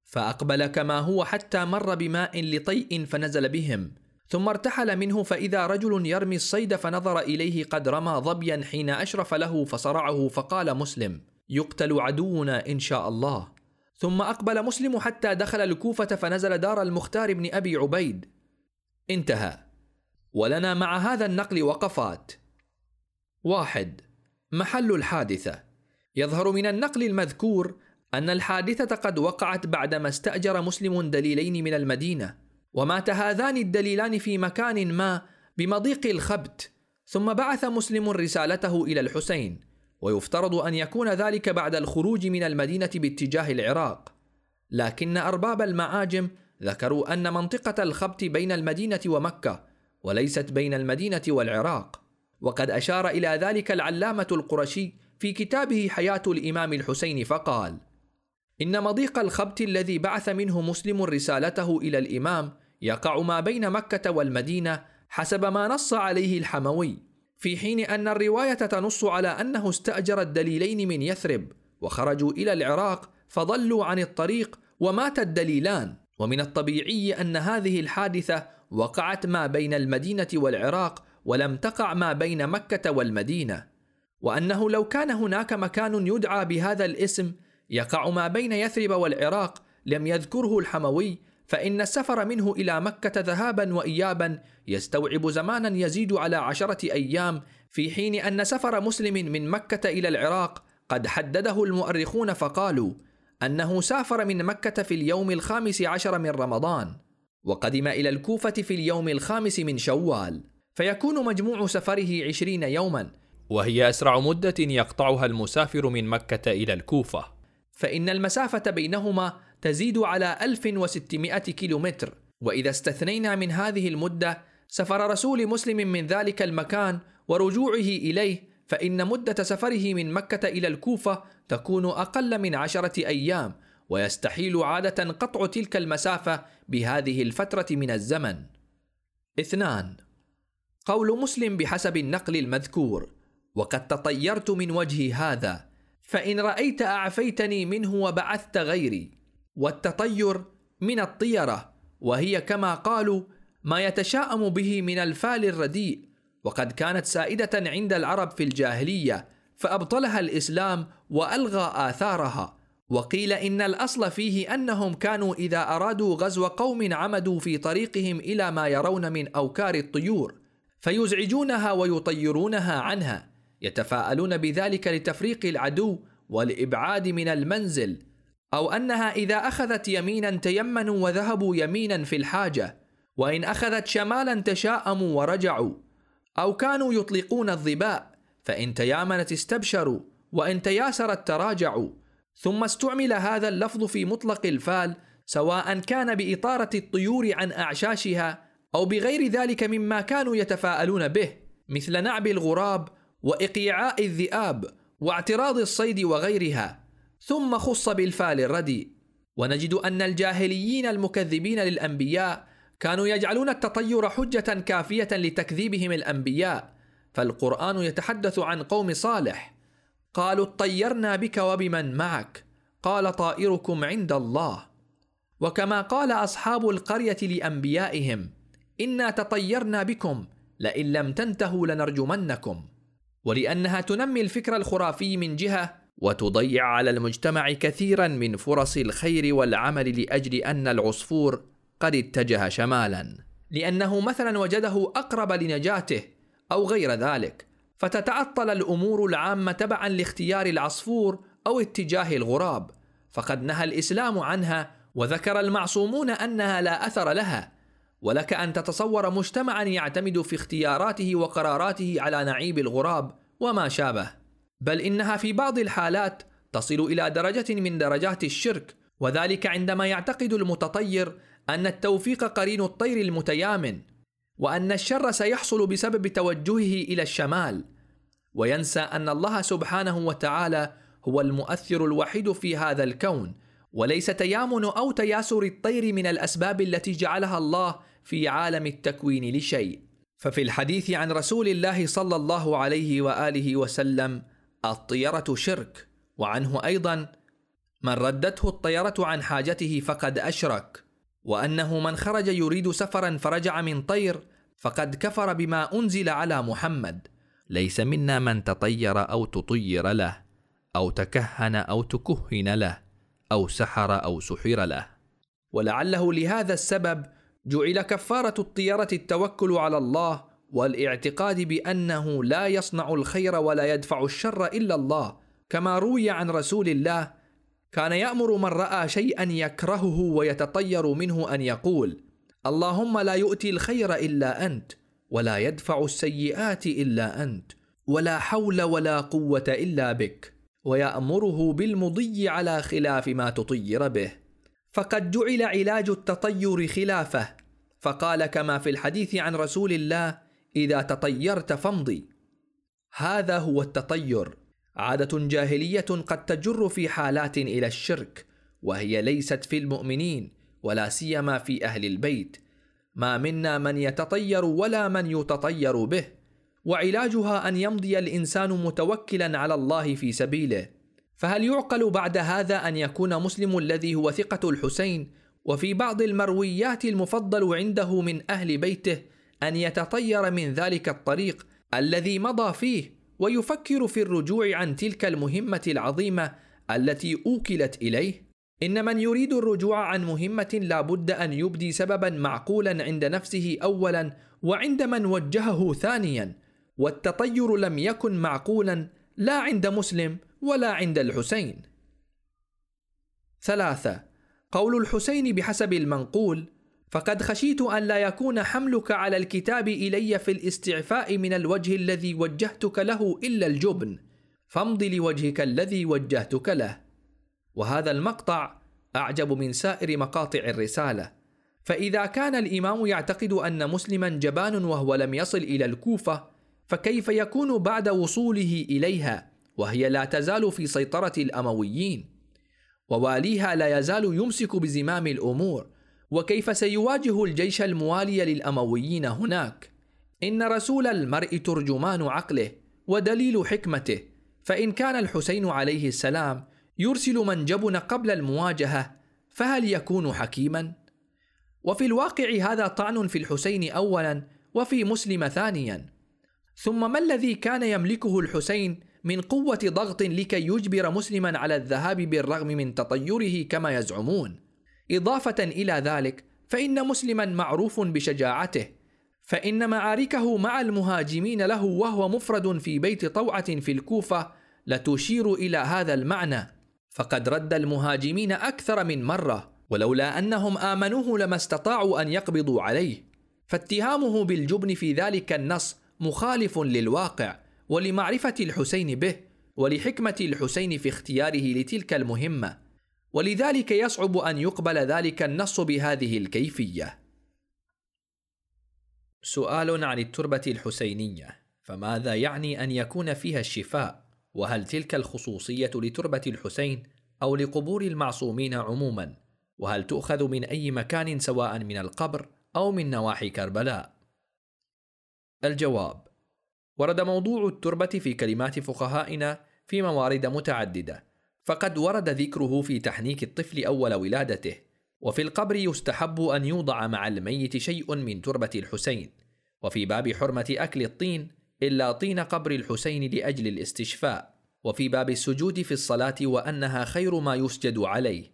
فأقبل كما هو حتى مر بماء لطيء فنزل بهم. ثم ارتحل منه فإذا رجل يرمي الصيد فنظر إليه قد رمى ظبيا حين أشرف له فصرعه فقال مسلم يقتل عدونا إن شاء الله. ثم أقبل مسلم حتى دخل الكوفة فنزل دار المختار بن أبي عبيد. انتهى. ولنا مع هذا النقل وقفات. واحد. محل الحادثة. يظهر من النقل المذكور أن الحادثة قد وقعت بعدما استأجر مسلم دليلين من المدينة. ومات هذان الدليلان في مكان ما بمضيق الخبت ثم بعث مسلم رسالته إلى الحسين ويفترض أن يكون ذلك بعد الخروج من المدينة باتجاه العراق. لكن أرباب المعاجم ذكروا أن منطقة الخبت بين المدينة ومكة وليست بين المدينة والعراق. وقد أشار إلى ذلك العلامة القرشي في كتابه حياة الإمام الحسين فقال: إن مضيق الخبت الذي بعث منه مسلم رسالته إلى الإمام يقع ما بين مكة والمدينة حسب ما نص عليه الحموي، في حين أن الرواية تنص على أنه استأجر الدليلين من يثرب، وخرجوا إلى العراق فضلوا عن الطريق ومات الدليلان، ومن الطبيعي أن هذه الحادثة وقعت ما بين المدينة والعراق ولم تقع ما بين مكة والمدينة. وأنه لو كان هناك مكان يدعى بهذا الاسم يقع ما بين يثرب والعراق لم يذكره الحموي فإن السفر منه إلى مكة ذهابا وإيابا يستوعب زمانا يزيد على عشرة أيام في حين أن سفر مسلم من مكة إلى العراق قد حدده المؤرخون فقالوا أنه سافر من مكة في اليوم الخامس عشر من رمضان وقدم إلى الكوفة في اليوم الخامس من شوال فيكون مجموع سفره عشرين يوما وهي أسرع مدة يقطعها المسافر من مكة إلى الكوفة. فإن المسافة بينهما تزيد على 1600 كيلومتر. وإذا استثنينا من هذه المدة سفر رسول مسلم من ذلك المكان ورجوعه إليه فإن مدة سفره من مكة إلى الكوفة تكون أقل من عشرة أيام ويستحيل عادة قطع تلك المسافة بهذه الفترة من الزمن. اثنان. قول مسلم بحسب النقل المذكور وقد تطيرت من وجهي هذا فإن رأيت أعفيتني منه وبعثت غيري. والتطير من الطيرة وهي كما قالوا ما يتشاءم به من الفال الرديء وقد كانت سائدة عند العرب في الجاهلية فأبطلها الإسلام وألغى آثارها. وقيل إن الأصل فيه أنهم كانوا إذا أرادوا غزو قوم عمدوا في طريقهم إلى ما يرون من أوكار الطيور فيزعجونها ويطيرونها عنها يتفاءلون بذلك لتفريق العدو والإبعاد من المنزل. أو أنها إذا أخذت يمينا تيمنوا وذهبوا يمينا في الحاجة وإن أخذت شمالا تشاءموا ورجعوا. أو كانوا يطلقون الظباء فإن تيامنت استبشروا وإن تياسرت تراجعوا. ثم استعمل هذا اللفظ في مطلق الفال سواء كان بإطارة الطيور عن أعشاشها أو بغير ذلك مما كانوا يتفاءلون به مثل نعب الغراب وإقيعاء الذئاب واعتراض الصيد وغيرها. ثم خص بالفال الرديء ونجد أن الجاهليين المكذبين للأنبياء كانوا يجعلون التطير حجة كافية لتكذيبهم الأنبياء فالقرآن يتحدث عن قوم صالح. قالوا اطيرنا بك وبمن معك قال طائركم عند الله. وكما قال أصحاب القرية لأنبيائهم إنا تطيرنا بكم لئن لم تنتهوا لنرجمنكم. ولأنها تنمي الفكر الخرافي من جهة وتضيع على المجتمع كثيرا من فرص الخير والعمل لأجل أن العصفور قد اتجه شمالا. لأنه مثلا وجده أقرب لنجاته أو غير ذلك فتتعطل الأمور العامة تبعا لاختيار العصفور أو اتجاه الغراب فقد نهى الإسلام عنها وذكر المعصومون أنها لا أثر لها. ولك أن تتصور مجتمعا يعتمد في اختياراته وقراراته على نعيب الغراب وما شابه. بل إنها في بعض الحالات تصل إلى درجة من درجات الشرك وذلك عندما يعتقد المتطير أن التوفيق قرين الطير المتيامن وأن الشر سيحصل بسبب توجهه إلى الشمال. وينسى أن الله سبحانه وتعالى هو المؤثر الوحيد في هذا الكون وليس تيامن أو تياسر الطير من الأسباب التي جعلها الله في عالم التكوين لشيء. ففي الحديث عن رسول الله صلى الله عليه وآله وسلم الطيرة شرك وعنه أيضا من ردته الطيرة عن حاجته فقد أشرك وأنه من خرج يريد سفرا فرجع من طير فقد كفر بما أنزل على محمد. ليس منا من تطير أو تطير له أو تكهن أو تكهن له أو سحر أو سحر له. ولعله لهذا السبب جعل كفارة الطيرة التوكل على الله والاعتقاد بأنه لا يصنع الخير ولا يدفع الشر إلا الله. كما روي عن رسول الله كان يأمر من رأى شيئا يكرهه ويتطير منه أن يقول اللهم لا يؤتي الخير إلا أنت ولا يدفع السيئات إلا أنت ولا حول ولا قوة إلا بك ويأمره بالمضي على خلاف ما تطير به فقد جعل علاج التطير خلافه. فقال كما في الحديث عن رسول الله إذا تطيرت فامضي. هذا هو التطير. عادة جاهلية قد تجر في حالات إلى الشرك وهي ليست في المؤمنين ولا سيما في أهل البيت. ما منا من يتطير ولا من يتطير به وعلاجها أن يمضي الإنسان متوكلا على الله في سبيله. فهل يعقل بعد هذا أن يكون مسلم الذي هو ثقة الحسين وفي بعض المرويات المفضل عنده من أهل بيته أن يتطير من ذلك الطريق الذي مضى فيه ويفكر في الرجوع عن تلك المهمة العظيمة التي أوكلت إليه. إن من يريد الرجوع عن مهمة لا بد أن يبدي سببا معقولا عند نفسه اولا وعند من وجهه ثانيا والتطير لم يكن معقولا لا عند مسلم ولا عند الحسين. ثلاثة قول الحسين بحسب المنقول فقد خشيت أن لا يكون حملك على الكتاب إلي في الاستعفاء من الوجه الذي وجهتك له إلا الجبن فامض لوجهك الذي وجهتك له. وهذا المقطع أعجب من سائر مقاطع الرسالة. فإذا كان الإمام يعتقد أن مسلما جبان وهو لم يصل إلى الكوفة فكيف يكون بعد وصوله إليها وهي لا تزال في سيطرة الأمويين؟ وواليها لا يزال يمسك بزمام الأمور وكيف سيواجه الجيش الموالي للأمويين هناك؟ إن رسول المرء ترجمان عقله ودليل حكمته. فإن كان الحسين عليه السلام يرسل من جبن قبل المواجهة فهل يكون حكيما؟ وفي الواقع هذا طعن في الحسين اولا وفي مسلم ثانيا. ثم ما الذي كان يملكه الحسين من قوة ضغط لكي يجبر مسلما على الذهاب بالرغم من تطيره كما يزعمون؟ إضافة إلى ذلك فإن مسلما معروف بشجاعته فإن معاركه مع المهاجمين له وهو مفرد في بيت طوعة في الكوفة لتشير إلى هذا المعنى. فقد رد المهاجمين أكثر من مرة ولولا أنهم آمنوه لما استطاعوا أن يقبضوا عليه. فاتهامه بالجبن في ذلك النص مخالف للواقع ولمعرفة الحسين به ولحكمة الحسين في اختياره لتلك المهمة. ولذلك يصعب أن يقبل ذلك النص بهذه الكيفية سؤال عن التربة الحسينية فماذا يعني أن يكون فيها الشفاء؟ وهل تلك الخصوصية لتربة الحسين أو لقبور المعصومين عموما؟ وهل تؤخذ من أي مكان سواء من القبر أو من نواحي كربلاء؟ الجواب ورد موضوع التربة في كلمات فقهائنا في موارد متعددة فقد ورد ذكره في تحنيك الطفل أول ولادته وفي القبر يستحب أن يوضع مع الميت شيء من تربة الحسين وفي باب حرمة أكل الطين إلا طين قبر الحسين لأجل الاستشفاء وفي باب السجود في الصلاة وأنها خير ما يسجد عليه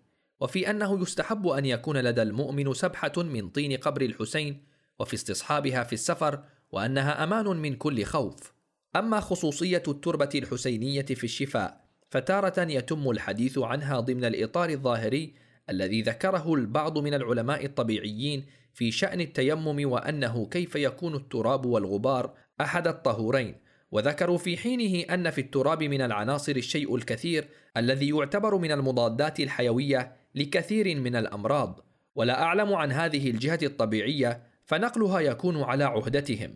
وفي أنه يستحب أن يكون لدى المؤمن سبحة من طين قبر الحسين وفي استصحابها في السفر وأنها أمان من كل خوف. أما خصوصية التربة الحسينية في الشفاء فتارة يتم الحديث عنها ضمن الإطار الظاهري الذي ذكره البعض من العلماء الطبيعيين في شأن التيمم وأنه كيف يكون التراب والغبار أحد الطهورين. وذكروا في حينه أن في التراب من العناصر الشيء الكثير الذي يعتبر من المضادات الحيوية لكثير من الأمراض. ولا أعلم عن هذه الجهة الطبيعية فنقلها يكون على عهدتهم.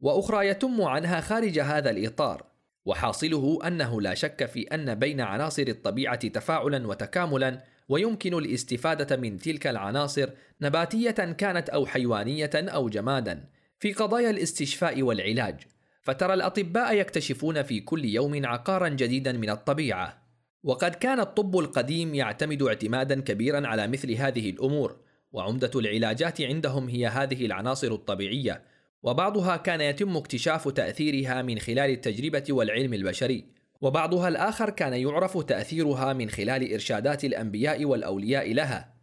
وأخرى يتم عنها خارج هذا الإطار وحاصله أنه لا شك في أن بين عناصر الطبيعة تفاعلا وتكاملا ويمكن الاستفادة من تلك العناصر نباتية كانت أو حيوانية أو جمادا في قضايا الاستشفاء والعلاج. فترى الأطباء يكتشفون في كل يوم عقارا جديدا من الطبيعة. وقد كان الطب القديم يعتمد اعتمادا كبيرا على مثل هذه الأمور وعمدة العلاجات عندهم هي هذه العناصر الطبيعية. وبعضها كان يتم اكتشاف تأثيرها من خلال التجربة والعلم البشري وبعضها الآخر كان يعرف تأثيرها من خلال إرشادات الأنبياء والأولياء لها.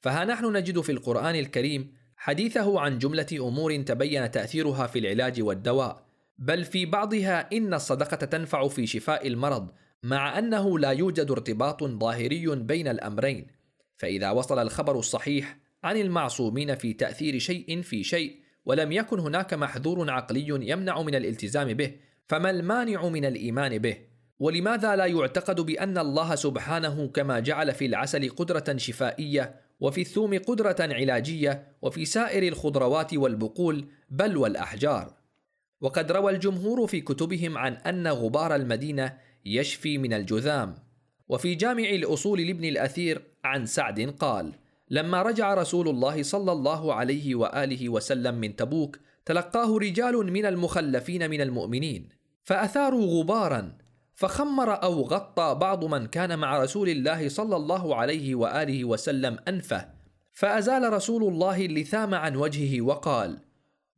فها نحن نجد في القرآن الكريم حديثه عن جملة أمور تبين تأثيرها في العلاج والدواء بل في بعضها إن الصدقة تنفع في شفاء المرض مع أنه لا يوجد ارتباط ظاهري بين الأمرين. فإذا وصل الخبر الصحيح عن المعصومين في تأثير شيء في شيء ولم يكن هناك محذور عقلي يمنع من الالتزام به فما المانع من الإيمان به؟ ولماذا لا يعتقد بأن الله سبحانه كما جعل في العسل قدرة شفائية وفي الثوم قدرة علاجية وفي سائر الخضروات والبقول بل والأحجار؟ وقد روى الجمهور في كتبهم عن أن غبار المدينة يشفي من الجذام. وفي جامع الأصول لابن الأثير عن سعد قال لما رجع رسول الله صلى الله عليه وآله وسلم من تبوك تلقاه رجال من المخلفين من المؤمنين فأثاروا غبارا فخمر أو غطى بعض من كان مع رسول الله صلى الله عليه وآله وسلم أنفه فأزال رسول الله اللثام عن وجهه وقال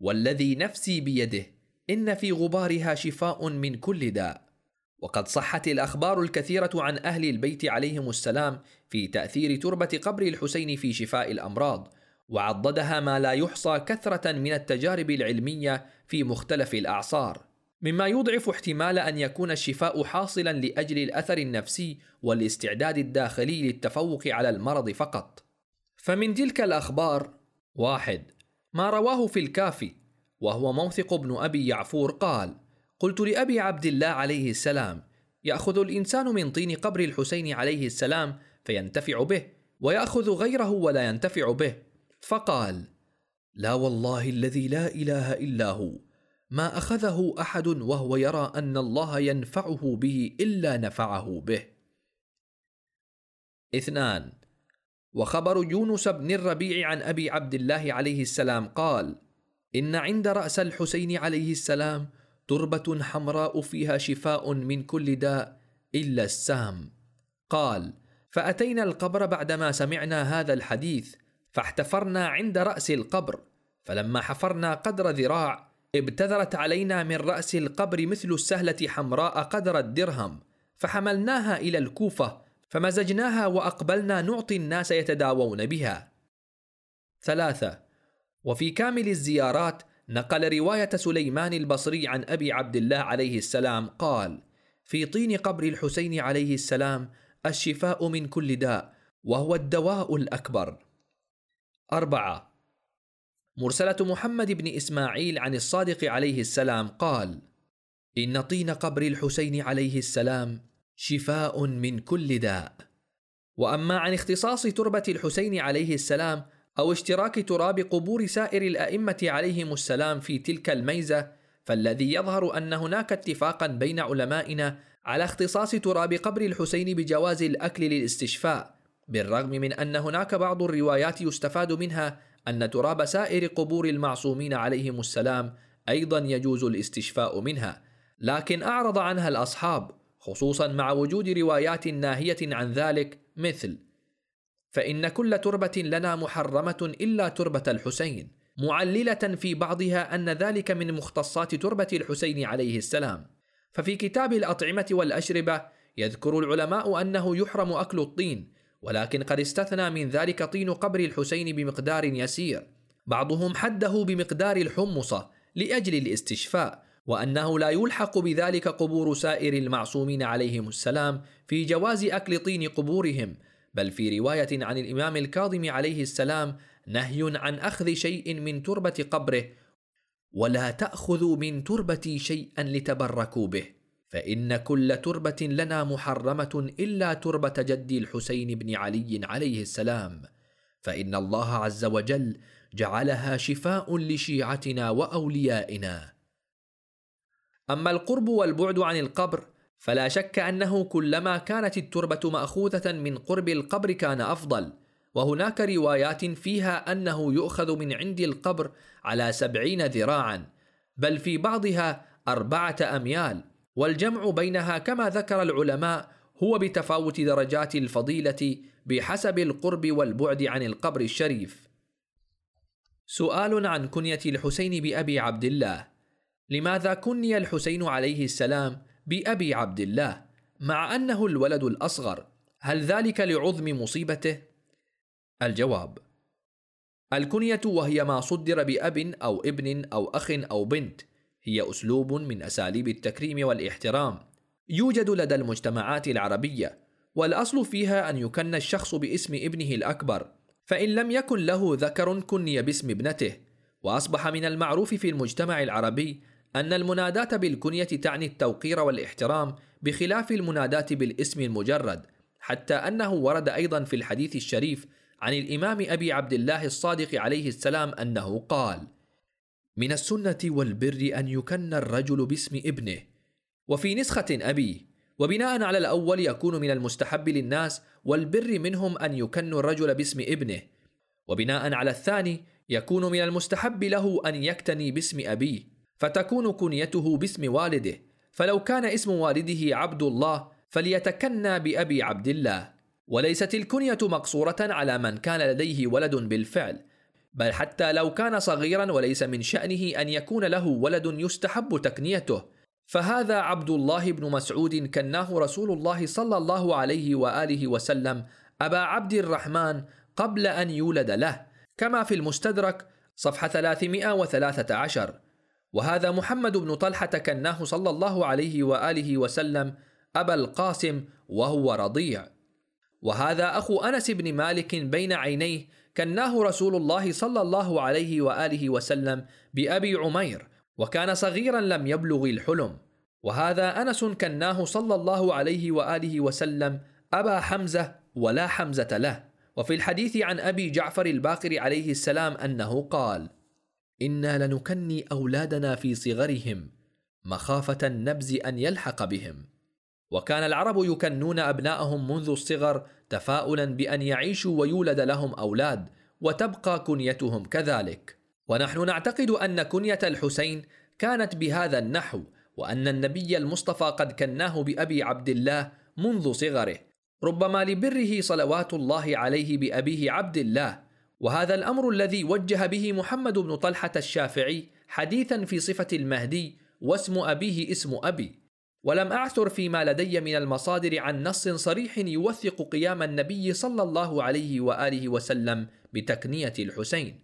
والذي نفسي بيده إن في غبارها شفاء من كل داء. وقد صحت الأخبار الكثيرة عن أهل البيت عليهم السلام في تأثير تربة قبر الحسين في شفاء الأمراض وعضدها ما لا يحصى كثرة من التجارب العلمية في مختلف الأعصار. مما يضعف احتمال أن يكون الشفاء حاصلا لأجل الأثر النفسي والاستعداد الداخلي للتفوق على المرض فقط. فمن تلك الأخبار واحد ما رواه في الكافي وهو موثق ابن أبي يعفور قال قلت لأبي عبد الله عليه السلام يأخذ الإنسان من طين قبر الحسين عليه السلام فينتفع به ويأخذ غيره ولا ينتفع به. فقال لا والله الذي لا إله إلا هو ما أخذه أحد وهو يرى أن الله ينفعه به إلا نفعه به. اثنان وخبر يونس بن الربيع عن أبي عبد الله عليه السلام قال إن عند رأس الحسين عليه السلام تربة حمراء فيها شفاء من كل داء إلا السام قال فأتينا القبر بعدما سمعنا هذا الحديث فاحتفرنا عند رأس القبر فلما حفرنا قدر ذراع ابتذرت علينا من رأس القبر مثل السهلة حمراء قدر الدرهم فحملناها إلى الكوفة فمزجناها وأقبلنا نعطي الناس يتداوون بها. ثلاثة وفي كامل الزيارات نقل رواية سليمان البصري عن أبي عبد الله عليه السلام قال: في طين قبر الحسين عليه السلام الشفاء من كل داء وهو الدواء الأكبر. أربعة مرسلة محمد بن إسماعيل عن الصادق عليه السلام قال: إن طين قبر الحسين عليه السلام شفاء من كل داء. وأما عن اختصاص تربة الحسين عليه السلام أو اشتراك تراب قبور سائر الأئمة عليهم السلام في تلك الميزة فالذي يظهر أن هناك اتفاقا بين علمائنا على اختصاص تراب قبر الحسين بجواز الأكل للاستشفاء بالرغم من أن هناك بعض الروايات يستفاد منها أن تراب سائر قبور المعصومين عليهم السلام أيضا يجوز الاستشفاء منها. لكن أعرض عنها الأصحاب خصوصا مع وجود روايات ناهية عن ذلك مثل فإن كل تربة لنا محرمة إلا تربة الحسين معللة في بعضها أن ذلك من مختصات تربة الحسين عليه السلام. ففي كتاب الأطعمة والأشربة يذكر العلماء أنه يحرم أكل الطين ولكن قد استثنى من ذلك طين قبر الحسين بمقدار يسير. بعضهم حده بمقدار الحمصة لأجل الاستشفاء وأنه لا يلحق بذلك قبور سائر المعصومين عليهم السلام في جواز أكل طين قبورهم. بل في رواية عن الإمام الكاظم عليه السلام نهي عن أخذ شيء من تربة قبره ولا تأخذوا من تربتي شيئا لتبركوا به فإن كل تربة لنا محرمة إلا تربة جدي الحسين بن علي عليه السلام فإن الله عز وجل جعلها شفاء لشيعتنا وأوليائنا. أما القرب والبعد عن القبر فلا شك أنه كلما كانت التربة مأخوذة من قرب القبر كان أفضل وهناك روايات فيها أنه يؤخذ من عند القبر على سبعين ذراعا بل في بعضها أربعة أميال والجمع بينها كما ذكر العلماء هو بتفاوت درجات الفضيلة بحسب القرب والبعد عن القبر الشريف. سؤال عن كنية الحسين بأبي عبد الله. لماذا كني الحسين عليه السلام بأبي عبد الله؟ مع أنه الولد الأصغر هل ذلك لعظم مصيبته؟ الجواب. الكنية وهي ما صدر بأب أو ابن أو أخ أو بنت هي أسلوب من أساليب التكريم والإحترام. يوجد لدى المجتمعات العربية والأصل فيها أن يكن الشخص باسم ابنه الأكبر فإن لم يكن له ذكر كني باسم ابنته. وأصبح من المعروف في المجتمع العربي أن المناداة بالكنية تعني التوقير والإحترام بخلاف المناداة بالاسم المجرد حتى أنه ورد أيضا في الحديث الشريف عن الإمام أبي عبد الله الصادق عليه السلام أنه قال: من السنة والبر أن يكن الرجل باسم ابنه، وفي نسخة أبي، وبناء على الأول يكون من المستحب للناس والبر منهم أن يكنوا الرجل باسم ابنه، وبناء على الثاني يكون من المستحب له أن يكتني باسم أبيه، فتكون كنيته باسم والده، فلو كان اسم والده عبد الله فليتكنى بأبي عبد الله. وليست الكنية مقصورة على من كان لديه ولد بالفعل بل حتى لو كان صغيرا وليس من شأنه أن يكون له ولد يستحب تكنيته. فهذا عبد الله بن مسعود كناه رسول الله صلى الله عليه وآله وسلم أبا عبد الرحمن قبل أن يولد له كما في المستدرك صفحة 313 وهذا محمد بن طلحة كناه صلى الله عليه وآله وسلم أبا القاسم وهو رضيع. وهذا أخو أنس بن مالك بين عينيه كناه رسول الله صلى الله عليه وآله وسلم بأبي عمير وكان صغيرا لم يبلغ الحلم. وهذا أنس كناه صلى الله عليه وآله وسلم أبا حمزة ولا حمزة له. وفي الحديث عن أبي جعفر الباقر عليه السلام أنه قال إنا لنكني أولادنا في صغرهم مخافة النبز أن يلحق بهم. وكان العرب يكنون أبناءهم منذ الصغر تفاؤلا بأن يعيشوا ويولد لهم أولاد وتبقى كنيتهم كذلك. ونحن نعتقد أن كنية الحسين كانت بهذا النحو وأن النبي المصطفى قد كناه بأبي عبد الله منذ صغره. ربما لبره صلوات الله عليه بأبيه عبد الله. وهذا الأمر الذي وجه به محمد بن طلحة الشافعي حديثا في صفة المهدي واسم أبيه اسم أبي. ولم أعثر فيما لدي من المصادر عن نص صريح يوثق قيام النبي صلى الله عليه وآله وسلم بتكنية الحسين.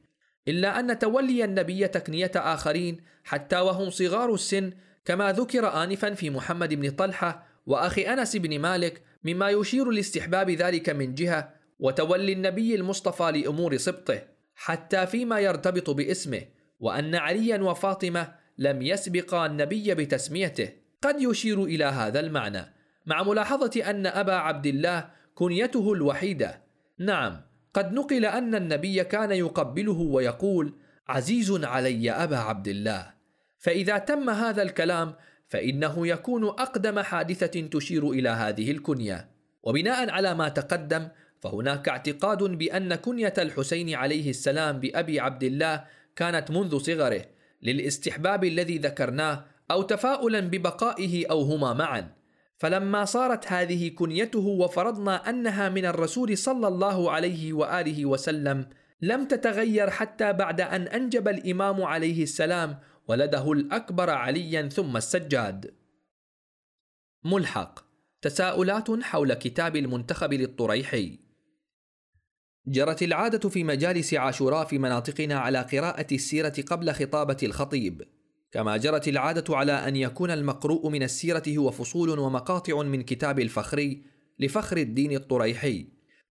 إلا أن تولي النبي تكنية آخرين حتى وهم صغار السن كما ذكر آنفا في محمد بن طلحة وأخي أنس بن مالك مما يشير لاستحباب ذلك من جهة وتولي النبي المصطفى لأمور سبطه حتى فيما يرتبط باسمه وأن عليا وفاطمة لم يسبقا النبي بتسميته. قد يشير إلى هذا المعنى مع ملاحظة أن أبا عبد الله كنيته الوحيدة. نعم قد نقل أن النبي كان يقبله ويقول عزيز علي أبا عبد الله. فإذا تم هذا الكلام فإنه يكون أقدم حادثة تشير إلى هذه الكنية. وبناء على ما تقدم فهناك اعتقاد بأن كنية الحسين عليه السلام بأبي عبد الله كانت منذ صغره للاستحباب الذي ذكرناه أو تفاؤلا ببقائه أو هما معا. فلما صارت هذه كنيته وفرضنا أنها من الرسول صلى الله عليه وآله وسلم لم تتغير حتى بعد أن أنجب الإمام عليه السلام ولده الأكبر عليا ثم السجاد. ملحق. تساؤلات حول كتاب المنتخب للطريحي. جرت العادة في مجالس عاشوراء في مناطقنا على قراءة السيرة قبل خطابة الخطيب. كما جرت العادة على أن يكون المقروء من السيرة هو فصول ومقاطع من كتاب الفخري لفخر الدين الطريحي.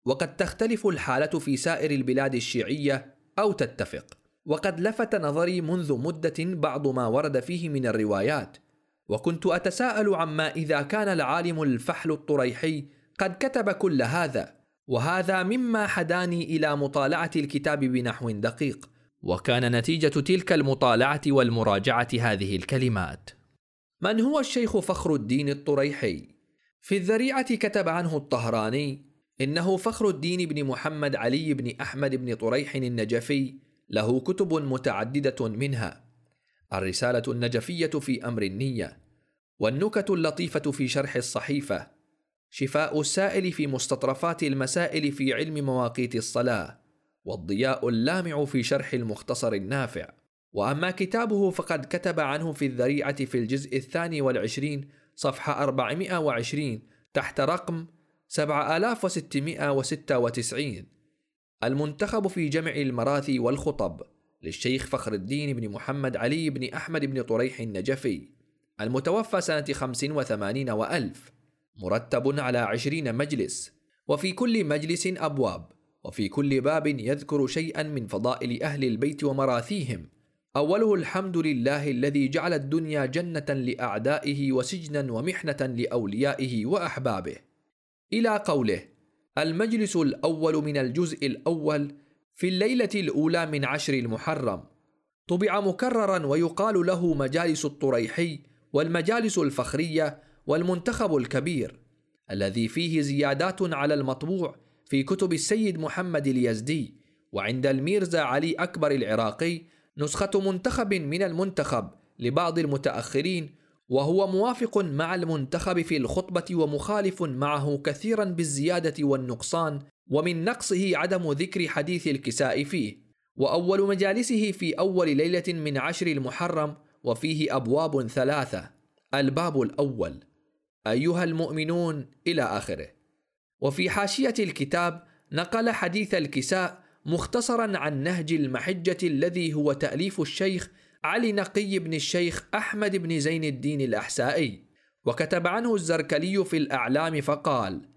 وقد تختلف الحالة في سائر البلاد الشيعية أو تتفق. وقد لفت نظري منذ مدة بعض ما ورد فيه من الروايات. وكنت أتساءل عما إذا كان العالم الفحل الطريحي قد كتب كل هذا. وهذا مما حداني إلى مطالعة الكتاب بنحو دقيق. وكان نتيجة تلك المطالعة والمراجعة هذه الكلمات. من هو الشيخ فخر الدين الطريحي؟ في الذريعة كتب عنه الطهراني إنه فخر الدين بن محمد علي بن أحمد بن طريح النجفي له كتب متعددة منها. الرسالة النجفية في أمر النية والنكت اللطيفة في شرح الصحيفة. شفاء السائل في مستطرفات المسائل في علم مواقيت الصلاة. والضياء اللامع في شرح المختصر النافع. وأما كتابه فقد كتب عنه في الذريعة في الجزء الثاني والعشرين صفحة 420 تحت رقم 7696 المنتخب في جمع المراثي والخطب للشيخ فخر الدين بن محمد علي بن أحمد بن طريح النجفي. المتوفى سنة 85 وألف. مرتب على عشرين مجلس. وفي كل مجلس أبواب. وفي كل باب يذكر شيئا من فضائل أهل البيت ومراثيهم. أوله الحمد لله الذي جعل الدنيا جنة لأعدائه وسجنا ومحنة لأوليائه وأحبابه. إلى قوله المجلس الأول من الجزء الأول في الليلة الأولى من عشر المحرم. طبع مكررا ويقال له مجالس الطريحي والمجالس الفخرية والمنتخب الكبير الذي فيه زيادات على المطبوع في كتب السيد محمد اليزدي وعند الميرزا علي أكبر العراقي نسخة منتخب من المنتخب لبعض المتأخرين وهو موافق مع المنتخب في الخطبة ومخالف معه كثيرا بالزيادة والنقصان ومن نقصه عدم ذكر حديث الكساء فيه. وأول مجالسه في أول ليلة من عشر المحرم وفيه أبواب ثلاثة. الباب الأول. أيها المؤمنون إلى آخره. وفي حاشية الكتاب نقل حديث الكساء مختصرا عن نهج المحجة الذي هو تأليف الشيخ علي نقي بن الشيخ أحمد بن زين الدين الأحسائي. وكتب عنه الزركلي في الأعلام فقال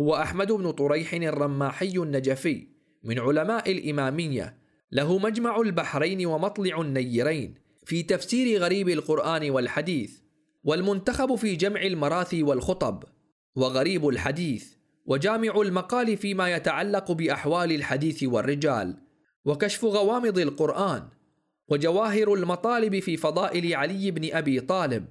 هو أحمد بن طريح الرماحي النجفي من علماء الإمامية. له مجمع البحرين ومطلع النيرين في تفسير غريب القرآن والحديث والمنتخب في جمع المراثي والخطب وغريب الحديث وجامع المقال فيما يتعلق بأحوال الحديث والرجال وكشف غوامض القرآن وجواهر المطالب في فضائل علي بن أبي طالب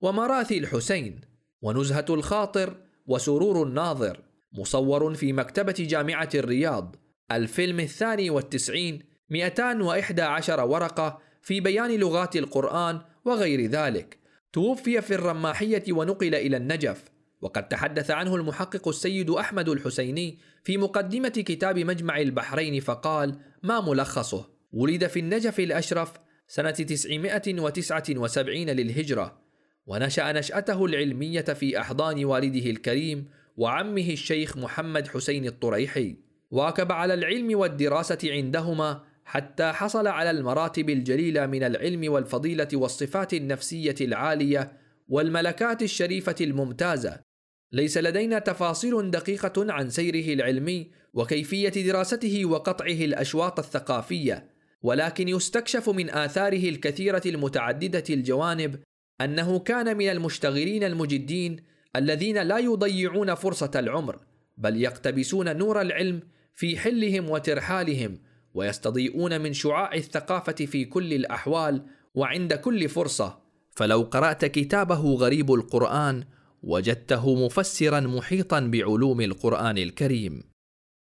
ومراثي الحسين ونزهة الخاطر وسرور الناظر مصور في مكتبة جامعة الرياض الفيلم الثاني والتسعين 211 ورقة في بيان لغات القرآن وغير ذلك توفي في الرماحية ونقل إلى النجف. وقد تحدث عنه المحقق السيد أحمد الحسيني في مقدمة كتاب مجمع البحرين فقال ما ملخصه؟ ولد في النجف الأشرف سنة 979 للهجرة ونشأ نشأته العلمية في أحضان والده الكريم وعمه الشيخ محمد حسين الطريحي وأكب على العلم والدراسة عندهما حتى حصل على المراتب الجليلة من العلم والفضيلة والصفات النفسية العالية والملكات الشريفة الممتازة ليس لدينا تفاصيل دقيقة عن سيره العلمي وكيفية دراسته وقطعه الأشواط الثقافية ولكن يستكشف من آثاره الكثيرة المتعددة الجوانب أنه كان من المشتغلين المجدين الذين لا يضيعون فرصة العمر بل يقتبسون نور العلم في حلهم وترحالهم ويستضيئون من شعاع الثقافة في كل الأحوال وعند كل فرصة. فلو قرأت كتابه غريب القرآن وجدته مفسرا محيطا بعلوم القرآن الكريم.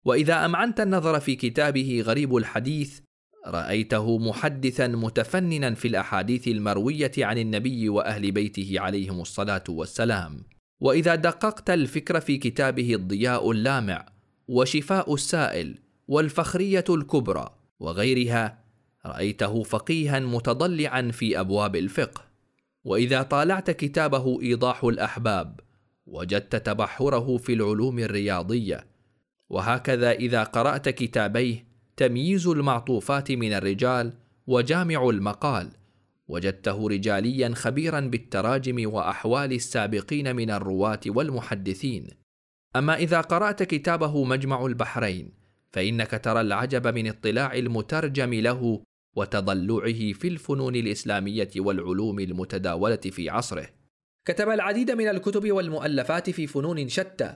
وإذا أمعنت النظر في كتابه غريب الحديث رأيته محدثا متفننا في الأحاديث المروية عن النبي وأهل بيته عليهم الصلاة والسلام. وإذا دققت الفكر في كتابه الضياء اللامع وشفاء السائل والفخرية الكبرى وغيرها رأيته فقيها متضلعا في أبواب الفقه. وإذا طالعت كتابه إيضاح الأحباب وجدت تبحره في العلوم الرياضية. وهكذا إذا قرأت كتابيه تمييز المعطوفات من الرجال وجامع المقال. وجدته رجاليا خبيرا بالتراجم وأحوال السابقين من الرواة والمحدثين. أما إذا قرأت كتابه مجمع البحرين فإنك ترى العجب من اطلاع المترجم له وتضلعه في الفنون الإسلامية والعلوم المتداولة في عصره. كتب العديد من الكتب والمؤلفات في فنون شتى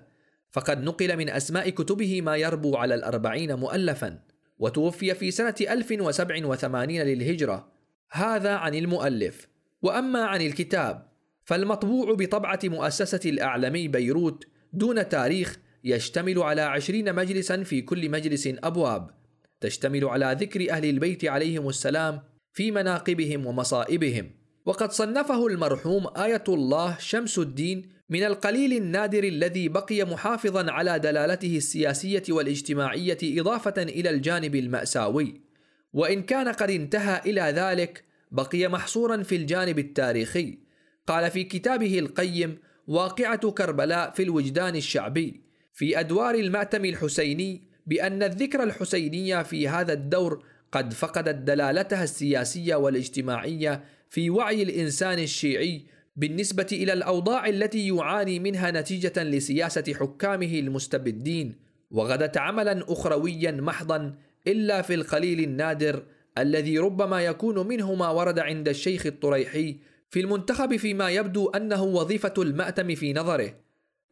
فقد نقل من أسماء كتبه ما يربو على الأربعين مؤلفا وتوفي في سنة 1087 للهجرة. هذا عن المؤلف. وأما عن الكتاب فالمطبوع بطبعة مؤسسة الاعلمي بيروت دون تاريخ يشتمل على عشرين مجلسا في كل مجلس أبواب. تشتمل على ذكر أهل البيت عليهم السلام في مناقبهم ومصائبهم. وقد صنفه المرحوم آية الله شمس الدين من القليل النادر الذي بقي محافظا على دلالته السياسية والاجتماعية إضافة إلى الجانب المأساوي. وإن كان قد انتهى إلى ذلك بقي محصورا في الجانب التاريخي. قال في كتابه القيم واقعة كربلاء في الوجدان الشعبي. في أدوار المأتم الحسيني بأن الذكرى الحسينية في هذا الدور قد فقدت دلالتها السياسية والاجتماعية في وعي الإنسان الشيعي بالنسبة إلى الأوضاع التي يعاني منها نتيجة لسياسة حكامه المستبدين وغدت عملا أخرويا محضا إلا في القليل النادر الذي ربما يكون منه ما ورد عند الشيخ الطريحي في المنتخب فيما يبدو أنه وظيفة المأتم في نظره.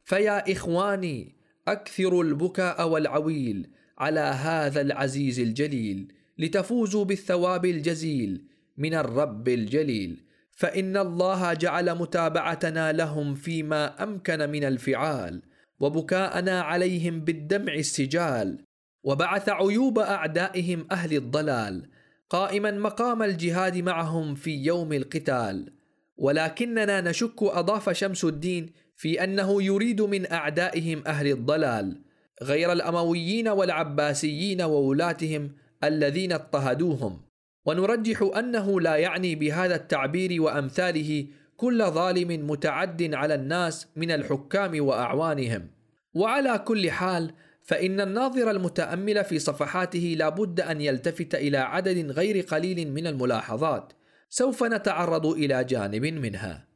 فيا إخواني اكثروا البكاء والعويل على هذا العزيز الجليل لتفوزوا بالثواب الجزيل من الرب الجليل. فإن الله جعل متابعتنا لهم فيما أمكن من الفعال وبكاءنا عليهم بالدمع السجال وبعث عيوب أعدائهم أهل الضلال قائما مقام الجهاد معهم في يوم القتال. ولكننا نشك أضاف شمس الدين في أنه يريد من أعدائهم أهل الضلال غير الأمويين والعباسيين وولاتهم الذين اضطهدوهم. ونرجح أنه لا يعني بهذا التعبير وأمثاله كل ظالم متعد على الناس من الحكام وأعوانهم. وعلى كل حال فإن الناظر المتأمل في صفحاته لا بد أن يلتفت إلى عدد غير قليل من الملاحظات سوف نتعرض إلى جانب منها.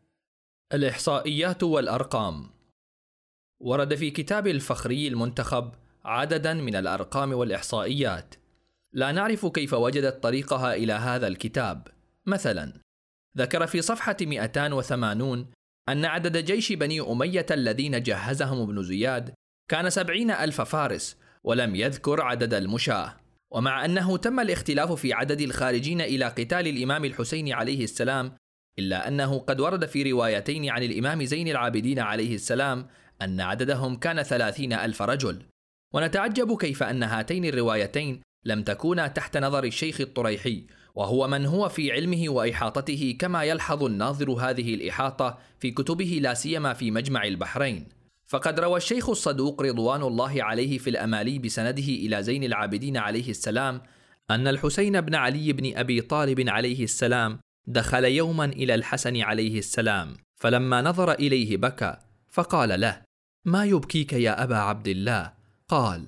الإحصائيات والأرقام. ورد في كتاب الفخري المنتخب عددا من الأرقام والإحصائيات. لا نعرف كيف وجدت طريقها إلى هذا الكتاب. مثلا ذكر في صفحة 280 أن عدد جيش بني أمية الذين جهزهم ابن زياد كان سبعين ألف فارس ولم يذكر عدد المشاة. ومع أنه تم الاختلاف في عدد الخارجين إلى قتال الإمام الحسين عليه السلام إلا أنه قد ورد في روايتين عن الإمام زين العابدين عليه السلام أن عددهم كان ثلاثين ألف رجل. ونتعجب كيف أن هاتين الروايتين لم تكونا تحت نظر الشيخ الطريحي وهو من هو في علمه وإحاطته كما يلحظ الناظر هذه الإحاطة في كتبه لا سيما في مجمع البحرين. فقد روى الشيخ الصدوق رضوان الله عليه في الأمالي بسنده إلى زين العابدين عليه السلام أن الحسين بن علي بن أبي طالب عليه السلام دخل يوما إلى الحسن عليه السلام فلما نظر إليه بكى فقال له ما يبكيك يا أبا عبد الله؟ قال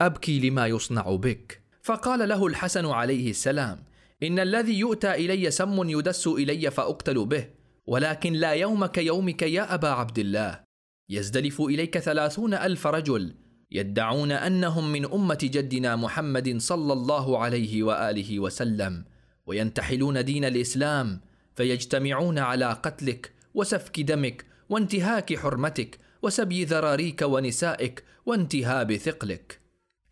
أبكي لما يصنع بك. فقال له الحسن عليه السلام إن الذي يؤتى إلي سم يدس إلي فأقتل به ولكن لا يوم كيومك يا أبا عبد الله. يزدلف إليك ثلاثون ألف رجل يدعون أنهم من أمة جدنا محمد صلى الله عليه وآله وسلم. وينتحلون دين الإسلام فيجتمعون على قتلك وسفك دمك وانتهاك حرمتك وسبي ذراريك ونسائك وانتهاب ثقلك.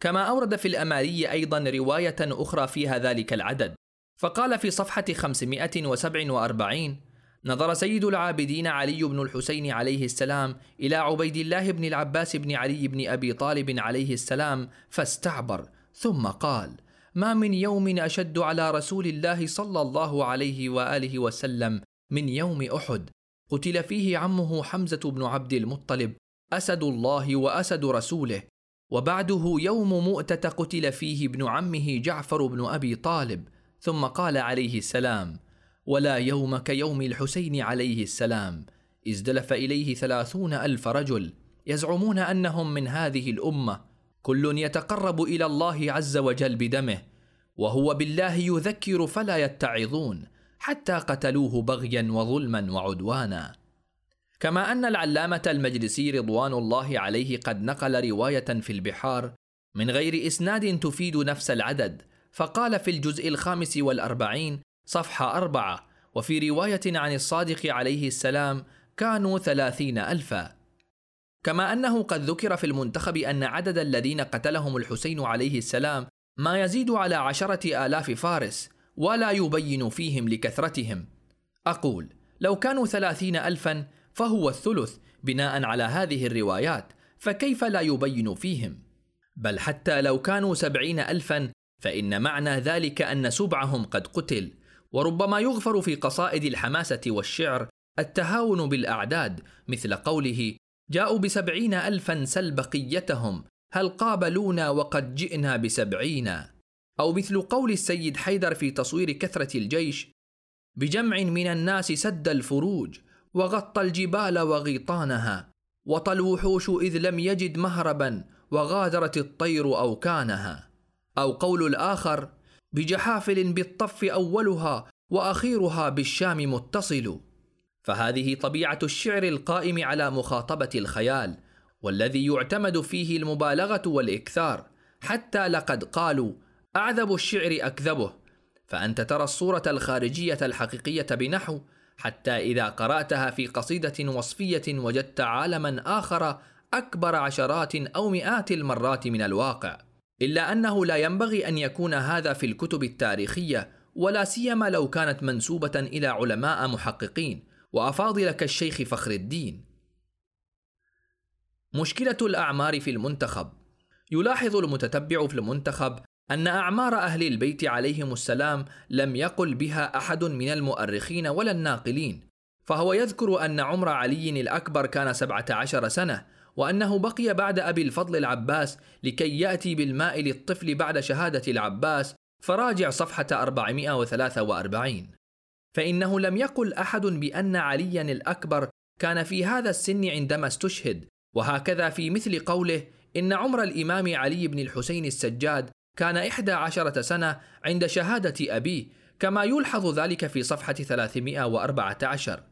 كما أورد في الأماري أيضا رواية أخرى فيها ذلك العدد. فقال في صفحة 547 نظر سيد العابدين علي بن الحسين عليه السلام إلى عبيد الله بن العباس بن علي بن أبي طالب عليه السلام فاستعبر ثم قال ما من يوم أشد على رسول الله صلى الله عليه وآله وسلم من يوم أحد. قتل فيه عمه حمزة بن عبد المطلب أسد الله وأسد رسوله. وبعده يوم مؤتة قتل فيه ابن عمه جعفر بن أبي طالب ثم قال عليه السلام ولا يوم كيوم الحسين عليه السلام ازدلف إليه ثلاثون ألف رجل يزعمون أنهم من هذه الأمة كل يتقرب إلى الله عز وجل بدمه وهو بالله يذكر فلا يتعظون حتى قتلوه بغيا وظلما وعدوانا. كما أن العلامة المجلسي رضوان الله عليه قد نقل رواية في البحار من غير إسناد تفيد نفس العدد فقال في الجزء الخامس والأربعين صفحة أربعة وفي رواية عن الصادق عليه السلام كانوا ثلاثين ألفا. كما أنه قد ذكر في المنتخب أن عدد الذين قتلهم الحسين عليه السلام ما يزيد على عشرة آلاف فارس ولا يبين فيهم لكثرتهم. أقول لو كانوا ثلاثين ألفا فهو الثلث بناء على هذه الروايات فكيف لا يبين فيهم؟ بل حتى لو كانوا سبعين ألفا فإن معنى ذلك أن سبعهم قد قتل وربما يغفر في قصائد الحماسة والشعر التهاون بالأعداد مثل قوله جاءوا بسبعين ألفا سل بقيتهم هل قابلونا وقد جئنا بسبعين؟ أو مثل قول السيد حيدر في تصوير كثرة الجيش بجمع من الناس سد الفروج وغطى الجبال وغيطانها وطى الوحوش إذ لم يجد مهربا وغادرت الطير أوكانها. أو قول الآخر بجحافل بالطف أولها وأخيرها بالشام متصل. فهذه طبيعة الشعر القائم على مخاطبة الخيال والذي يعتمد فيه المبالغة والإكثار حتى لقد قالوا أعذب الشعر أكذبه. فأنت ترى الصورة الخارجية الحقيقية بنحو حتى إذا قرأتها في قصيدة وصفية وجدت عالما آخر أكبر عشرات أو مئات المرات من الواقع. إلا أنه لا ينبغي أن يكون هذا في الكتب التاريخية ولا سيما لو كانت منسوبة إلى علماء محققين. وأفاضل كالشيخ فخر الدين. مشكلة الأعمار في المنتخب يلاحظ المتتبع في المنتخب أن أعمار أهل البيت عليهم السلام لم يقل بها أحد من المؤرخين ولا الناقلين، فهو يذكر أن عمر علي الأكبر كان سبعة عشر سنة، وأنه بقي بعد أبي الفضل العباس لكي يأتي بالماء للطفل بعد شهادة العباس فراجع صفحة 443 فإنه لم يقل أحد بأن عليا الأكبر كان في هذا السن عندما استشهد. وهكذا في مثل قوله إن عمر الإمام علي بن الحسين السجاد كان إحدى عشرة سنة عند شهادة أبيه كما يلحظ ذلك في صفحة 314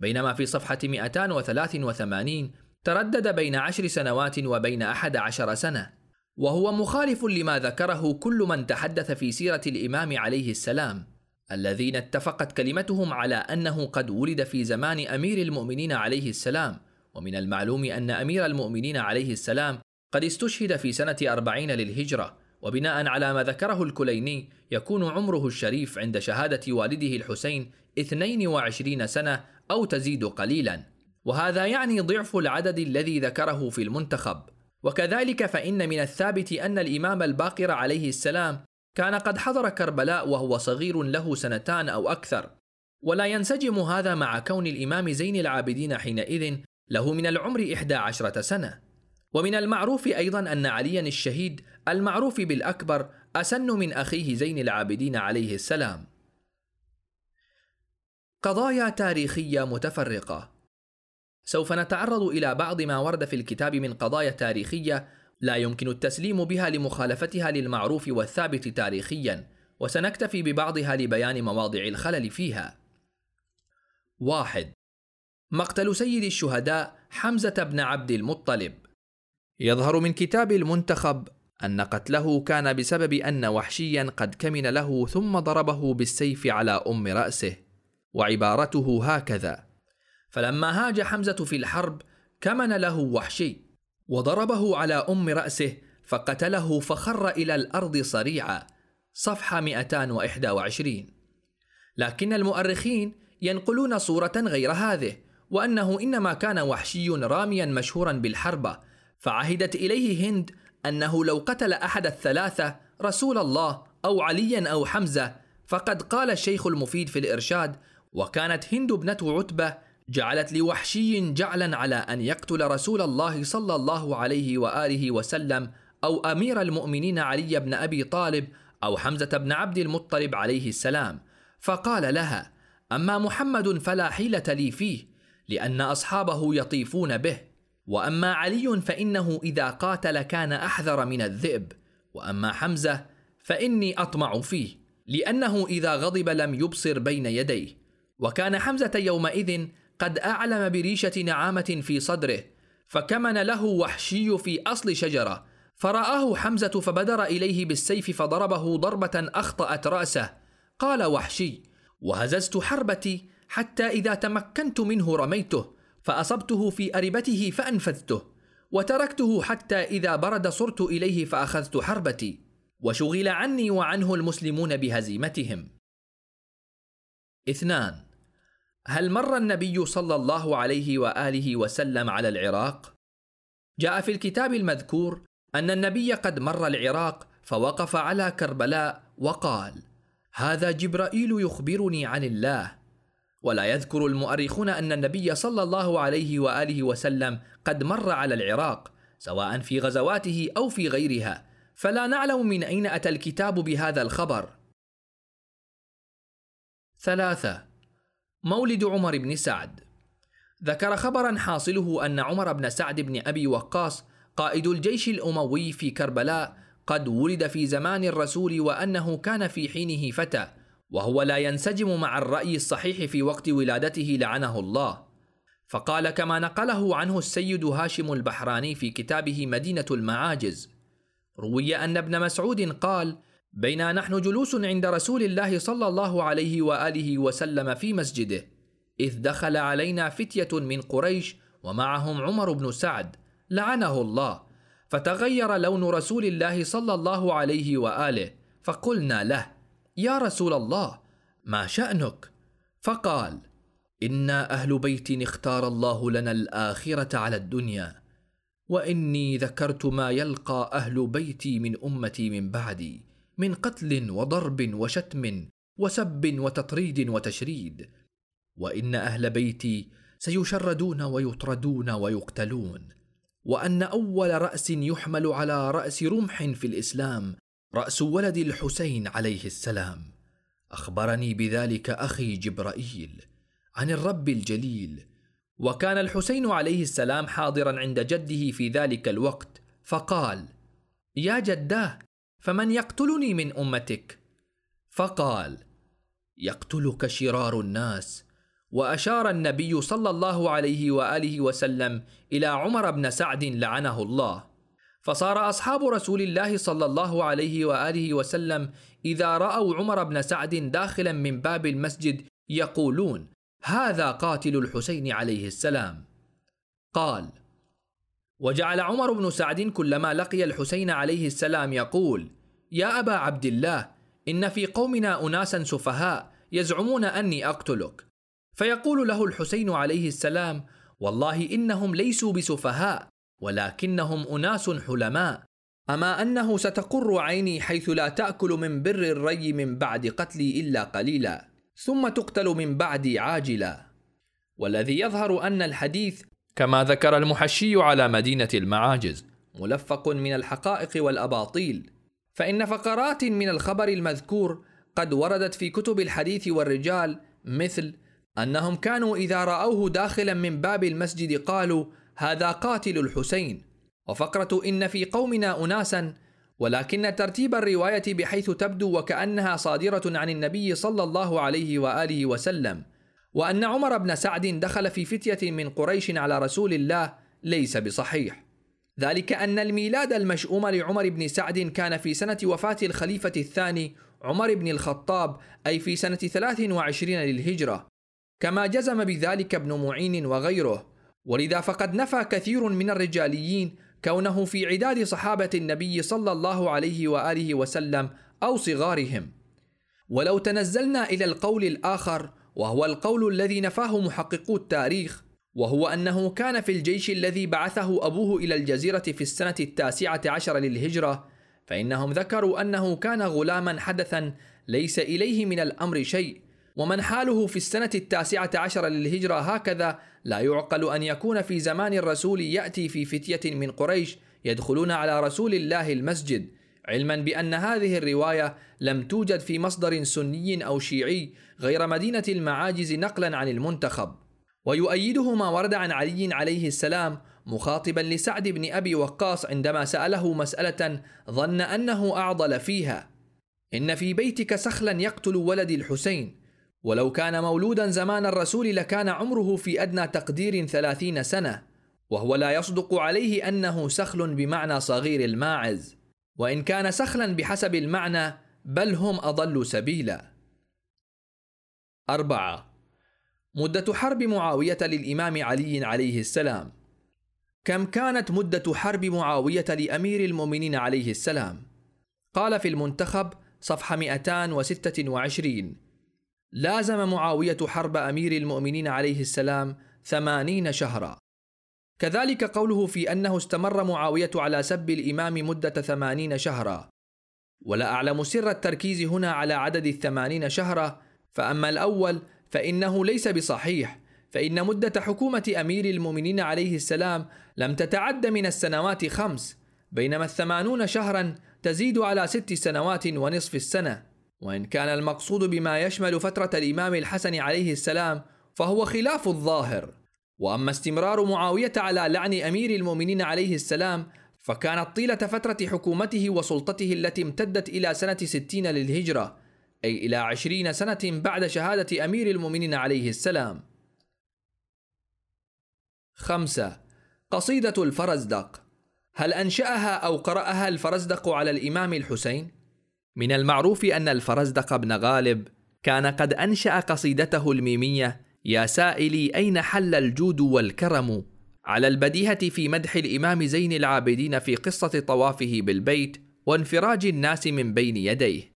بينما في صفحة 283 تردد بين عشر سنوات وبين أحد عشر سنة. وهو مخالف لما ذكره كل من تحدث في سيرة الإمام عليه السلام. الذين اتفقت كلمتهم على أنه قد ولد في زمان أمير المؤمنين عليه السلام. ومن المعلوم أن أمير المؤمنين عليه السلام قد استشهد في سنة أربعين للهجرة. وبناء على ما ذكره الكليني يكون عمره الشريف عند شهادة والده الحسين 22 سنة أو تزيد قليلا. وهذا يعني ضعف العدد الذي ذكره في المنتخب. وكذلك فإن من الثابت أن الإمام الباقر عليه السلام كان قد حضر كربلاء وهو صغير له سنتان أو أكثر. ولا ينسجم هذا مع كون الإمام زين العابدين حينئذ له من العمر إحدى عشرة سنة. ومن المعروف أيضا أن عليا الشهيد المعروف بالأكبر أسن من أخيه زين العابدين عليه السلام. قضايا تاريخية متفرقة. سوف نتعرض إلى بعض ما ورد في الكتاب من قضايا تاريخية لا يمكن التسليم بها لمخالفتها للمعروف والثابت تاريخيا وسنكتفي ببعضها لبيان مواضع الخلل فيها. واحد. مقتل سيد الشهداء حمزة بن عبد المطلب. يظهر من كتاب المنتخب أن قتله كان بسبب أن وحشيا قد كمن له ثم ضربه بالسيف على أم رأسه وعبارته هكذا فلما هاج حمزة في الحرب كمن له وحشي وضربه على أم رأسه فقتله فخر إلى الأرض صريعا. صفحة 221 لكن المؤرخين ينقلون صورة غير هذه وأنه إنما كان وحشي راميا مشهورا بالحربة فعهدت إليه هند أنه لو قتل أحد الثلاثة رسول الله أو عليا أو حمزة فقد قال الشيخ المفيد في الإرشاد وكانت هند ابنة عتبة جعلت لوحشي جعلا على أن يقتل رسول الله صلى الله عليه وآله وسلم أو أمير المؤمنين علي بن أبي طالب أو حمزة بن عبد المطلب عليه السلام. فقال لها أما محمد فلا حيلة لي فيه لأن أصحابه يطيفون به. وأما علي فإنه إذا قاتل كان أحذر من الذئب. وأما حمزة فإني أطمع فيه لأنه إذا غضب لم يبصر بين يديه. وكان حمزة يومئذ قد أعلم بريشة نعامة في صدره فكمن له وحشي في أصل شجرة. فرآه حمزة فبدر إليه بالسيف فضربه ضربة أخطأت رأسه. قال وحشي وهززت حربتي حتى إذا تمكنت منه رميته فأصبته في أربته فأنفذته وتركته حتى إذا برد صرت إليه فأخذت حربتي. وشغل عني وعنه المسلمون بهزيمتهم. اثنان هل مر النبي صلى الله عليه وآله وسلم على العراق؟ جاء في الكتاب المذكور أن النبي قد مر العراق فوقف على كربلاء وقال هذا جبرائيل يخبرني عن الله. ولا يذكر المؤرخون أن النبي صلى الله عليه وآله وسلم قد مر على العراق سواء في غزواته أو في غيرها فلا نعلم من أين أتى الكتاب بهذا الخبر. ثلاثة مولد عمر بن سعد. ذكر خبرا حاصله أن عمر بن سعد بن أبي وقاص قائد الجيش الأموي في كربلاء قد ولد في زمان الرسول وأنه كان في حينه فتى وهو لا ينسجم مع الرأي الصحيح في وقت ولادته لعنه الله. فقال كما نقله عنه السيد هاشم البحراني في كتابه مدينة المعاجز. روي أن ابن مسعود قال بينا نحن جلوس عند رسول الله صلى الله عليه وآله وسلم في مسجده إذ دخل علينا فتية من قريش ومعهم عمر بن سعد لعنه الله فتغير لون رسول الله صلى الله عليه وآله فقلنا له يا رسول الله ما شأنك؟ فقال أنا أهل بيت اختار الله لنا الآخرة على الدنيا وإني ذكرت ما يلقى أهل بيتي من أمتي من بعدي من قتل وضرب وشتم وسب وتطريد وتشريد. وإن أهل بيتي سيشردون ويطردون ويقتلون. وأن أول رأس يحمل على رأس رمح في الإسلام رأس ولد الحسين عليه السلام. أخبرني بذلك أخي جبرائيل عن الرب الجليل. وكان الحسين عليه السلام حاضرا عند جده في ذلك الوقت فقال يا جداه فمن يقتلني من أمتك؟ فقال يقتلك شرار الناس. وأشار النبي صلى الله عليه وآله وسلم إلى عمر بن سعد لعنه الله. فصار أصحاب رسول الله صلى الله عليه وآله وسلم إذا رأوا عمر بن سعد داخلا من باب المسجد يقولون هذا قاتل الحسين عليه السلام. قال وجعل عمر بن سعد كلما لقي الحسين عليه السلام يقول يا أبا عبد الله إن في قومنا اناسا سفهاء يزعمون أني أقتلك. فيقول له الحسين عليه السلام والله إنهم ليسوا بسفهاء ولكنهم أناس حلماء. أما أنه ستقر عيني حيث لا تأكل من بر الري من بعد قتلي إلا قليلا ثم تقتل من بعدي عاجلا. والذي يظهر أن الحديث كما ذكر المحشي على مدينة المعاجز ملفق من الحقائق والأباطيل. فإن فقرات من الخبر المذكور قد وردت في كتب الحديث والرجال مثل أنهم كانوا إذا رأوه داخلا من باب المسجد قالوا هذا قاتل الحسين وفقرة إن في قومنا أناسا ولكن ترتيب الرواية بحيث تبدو وكأنها صادرة عن النبي صلى الله عليه وآله وسلم. وأن عمر بن سعد دخل في فتية من قريش على رسول الله ليس بصحيح. ذلك أن الميلاد المشؤوم لعمر بن سعد كان في سنة وفاة الخليفة الثاني عمر بن الخطاب أي في سنة 23 للهجرة. كما جزم بذلك ابن معين وغيره. ولذا فقد نفى كثير من الرجاليين كونه في عداد صحابة النبي صلى الله عليه وآله وسلم أو صغارهم. ولو تنزلنا إلى القول الآخر وهو القول الذي نفاه محققو التاريخ وهو أنه كان في الجيش الذي بعثه أبوه إلى الجزيرة في السنة التاسعة عشر للهجرة فإنهم ذكروا أنه كان غلاما حدثا ليس إليه من الأمر شيء ومن حاله في السنة التاسعة عشر للهجرة هكذا لا يعقل أن يكون في زمان الرسول يأتي في فتية من قريش يدخلون على رسول الله المسجد. علما بأن هذه الرواية لم توجد في مصدر سني أو شيعي غير مدينة المعاجز نقلا عن المنتخب. ويؤيده ما ورد عن علي عليه السلام مخاطبا لسعد بن أبي وقاص عندما سأله مسألة ظن أنه أعضل فيها. إن في بيتك سخلا يقتل ولد الحسين. ولو كان مولودا زمان الرسول لكان عمره في أدنى تقدير ثلاثين سنة. وهو لا يصدق عليه أنه سخل بمعنى صغير الماعز. وإن كان سخلا بحسب المعنى بل هم أضل سبيلا. أربعة. مدة حرب معاوية للإمام علي عليه السلام. كم كانت مدة حرب معاوية لأمير المؤمنين عليه السلام؟ قال في المنتخب صفحة 226 لازم معاوية حرب أمير المؤمنين عليه السلام ثمانين شهرا. كذلك قوله في أنه استمر معاوية على سب الإمام مدة ثمانين شهرا. ولا أعلم سر التركيز هنا على عدد الثمانين شهرا فأما الأول فإنه ليس بصحيح فإن مدة حكومة أمير المؤمنين عليه السلام لم تتعد من السنوات خمس بينما الثمانون شهرا تزيد على ست سنوات ونصف السنة. وإن كان المقصود بما يشمل فترة الإمام الحسن عليه السلام فهو خلاف الظاهر. وأما استمرار معاوية على لعن أمير المؤمنين عليه السلام فكانت طيلة فترة حكومته وسلطته التي امتدت إلى سنة ستين للهجرة أي إلى عشرين سنة بعد شهادة أمير المؤمنين عليه السلام. خمسة. قصيدة الفرزدق. هل أنشأها أو قرأها الفرزدق على الإمام الحسين؟ من المعروف أن الفرزدق بن غالب كان قد أنشأ قصيدته الميمية يا سائلي أين حل الجود والكرم؟ على البديهة في مدح الإمام زين العابدين في قصة طوافه بالبيت وانفراج الناس من بين يديه.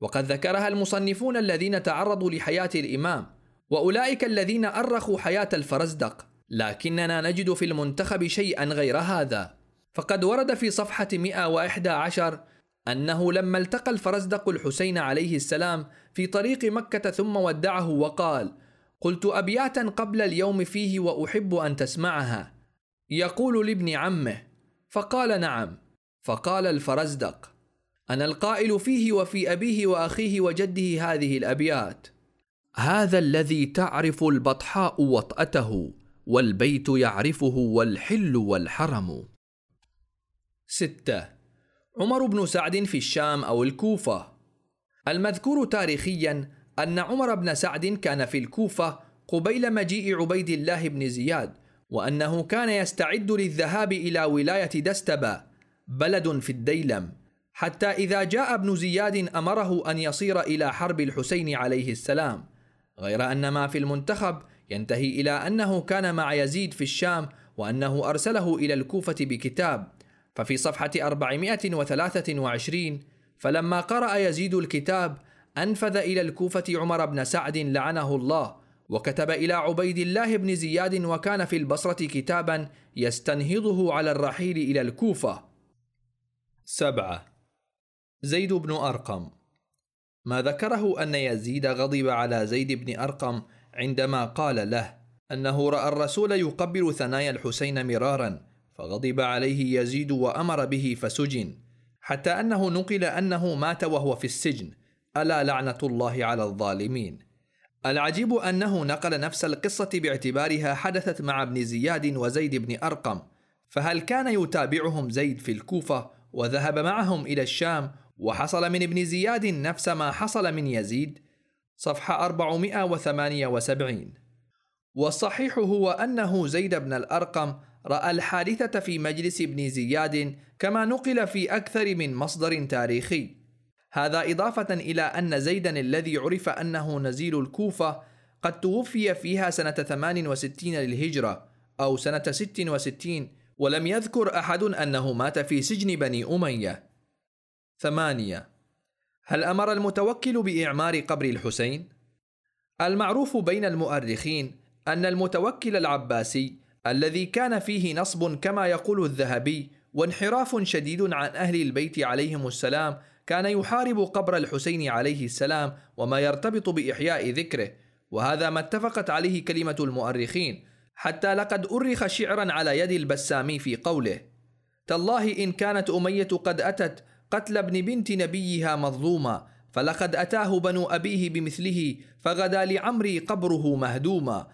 وقد ذكرها المصنفون الذين تعرضوا لحياة الإمام وأولئك الذين أرخوا حياة الفرزدق. لكننا نجد في المنتخب شيئا غير هذا. فقد ورد في صفحة 111 أنه لما التقى الفرزدق الحسين عليه السلام في طريق مكة ثم ودعه وقال قلت أبياتا قبل اليوم فيه وأحب أن تسمعها. يقول لابن عمه فقال نعم. فقال الفرزدق أنا القائل فيه وفي أبيه وأخيه وجده هذه الأبيات. هذا الذي تعرف البطحاء وطأته والبيت يعرفه والحل والحرم. ستة. عمر بن سعد في الشام أو الكوفة. المذكور تاريخيا أن عمر بن سعد كان في الكوفة قبيل مجيء عبيد الله بن زياد وأنه كان يستعد للذهاب إلى ولاية دستبة بلد في الديلم حتى إذا جاء ابن زياد أمره أن يصير إلى حرب الحسين عليه السلام. غير أن ما في المنتخب ينتهي إلى أنه كان مع يزيد في الشام وأنه أرسله إلى الكوفة بكتاب. ففي صفحة 423 فلما قرأ يزيد الكتاب أنفذ إلى الكوفة عمر بن سعد لعنه الله وكتب إلى عبيد الله بن زياد وكان في البصرة كتابا يستنهضه على الرحيل إلى الكوفة. سبعة. زيد بن أرقم. ما ذكره أن يزيد غضب على زيد بن أرقم عندما قال له أنه رأى الرسول يقبل ثنايا الحسين مرارا فغضب عليه يزيد وأمر به فسجن حتى أنه نقل أنه مات وهو في السجن. ألا لعنة الله على الظالمين؟ العجيب أنه نقل نفس القصة باعتبارها حدثت مع ابن زياد وزيد بن أرقم فهل كان يتابعهم زيد في الكوفة وذهب معهم إلى الشام وحصل من ابن زياد نفس ما حصل من يزيد؟ صفحة 478 والصحيح هو أنه زيد بن الأرقم رأى الحادثة في مجلس ابن زياد كما نقل في أكثر من مصدر تاريخي. هذا إضافة إلى أن زيدا الذي عرف أنه نزيل الكوفة قد توفي فيها سنة 68 للهجرة أو سنة 66 ولم يذكر أحد أنه مات في سجن بني أمية ثمانية هل أمر المتوكل بإعمار قبر الحسين؟ المعروف بين المؤرخين أن المتوكل العباسي الذي كان فيه نصب كما يقول الذهبي وانحراف شديد عن أهل البيت عليهم السلام كان يحارب قبر الحسين عليه السلام وما يرتبط بإحياء ذكره وهذا ما اتفقت عليه كلمة المؤرخين حتى لقد أرخ شعرا على يد البسامي في قوله تالله إن كانت أمية قد أتت قتل ابن بنت نبيها مظلوما فلقد أتاه بنو أبيه بمثله فغدا لعمري قبره مهدوما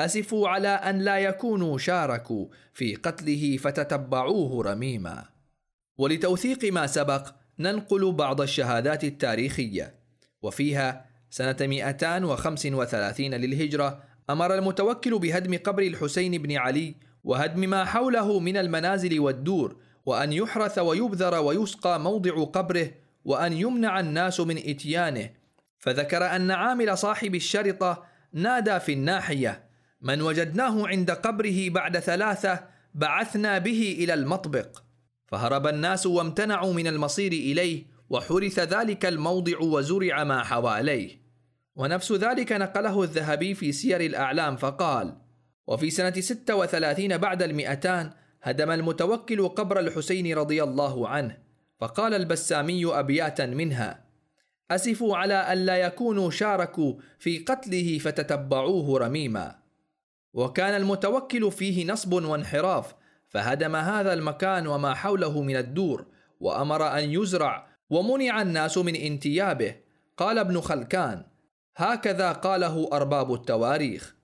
أسفوا على أن لا يكونوا شاركوا في قتله فتتبعوه رميما ولتوثيق ما سبق ننقل بعض الشهادات التاريخية وفيها سنة 235 للهجرة أمر المتوكل بهدم قبر الحسين بن علي وهدم ما حوله من المنازل والدور وأن يحرث ويبذر ويسقى موضع قبره وأن يمنع الناس من إتيانه. فذكر أن عامل صاحب الشرطة نادى في الناحية من وجدناه عند قبره بعد ثلاثة بعثنا به إلى المطبق. فهرب الناس وامتنعوا من المصير إليه وحرث ذلك الموضع وزرع ما حواليه ونفس ذلك نقله الذهبي في سير الأعلام فقال وفي سنة 36 بعد المئتان هدم المتوكل قبر الحسين رضي الله عنه فقال البسامي أبياتا منها أسفوا على ألا يكونوا شاركوا في قتله فتتبعوه رميما وكان المتوكل فيه نصب وانحراف فهدم هذا المكان وما حوله من الدور وأمر أن يزرع ومنع الناس من انتيابه. قال ابن خلكان هكذا قاله أرباب التواريخ.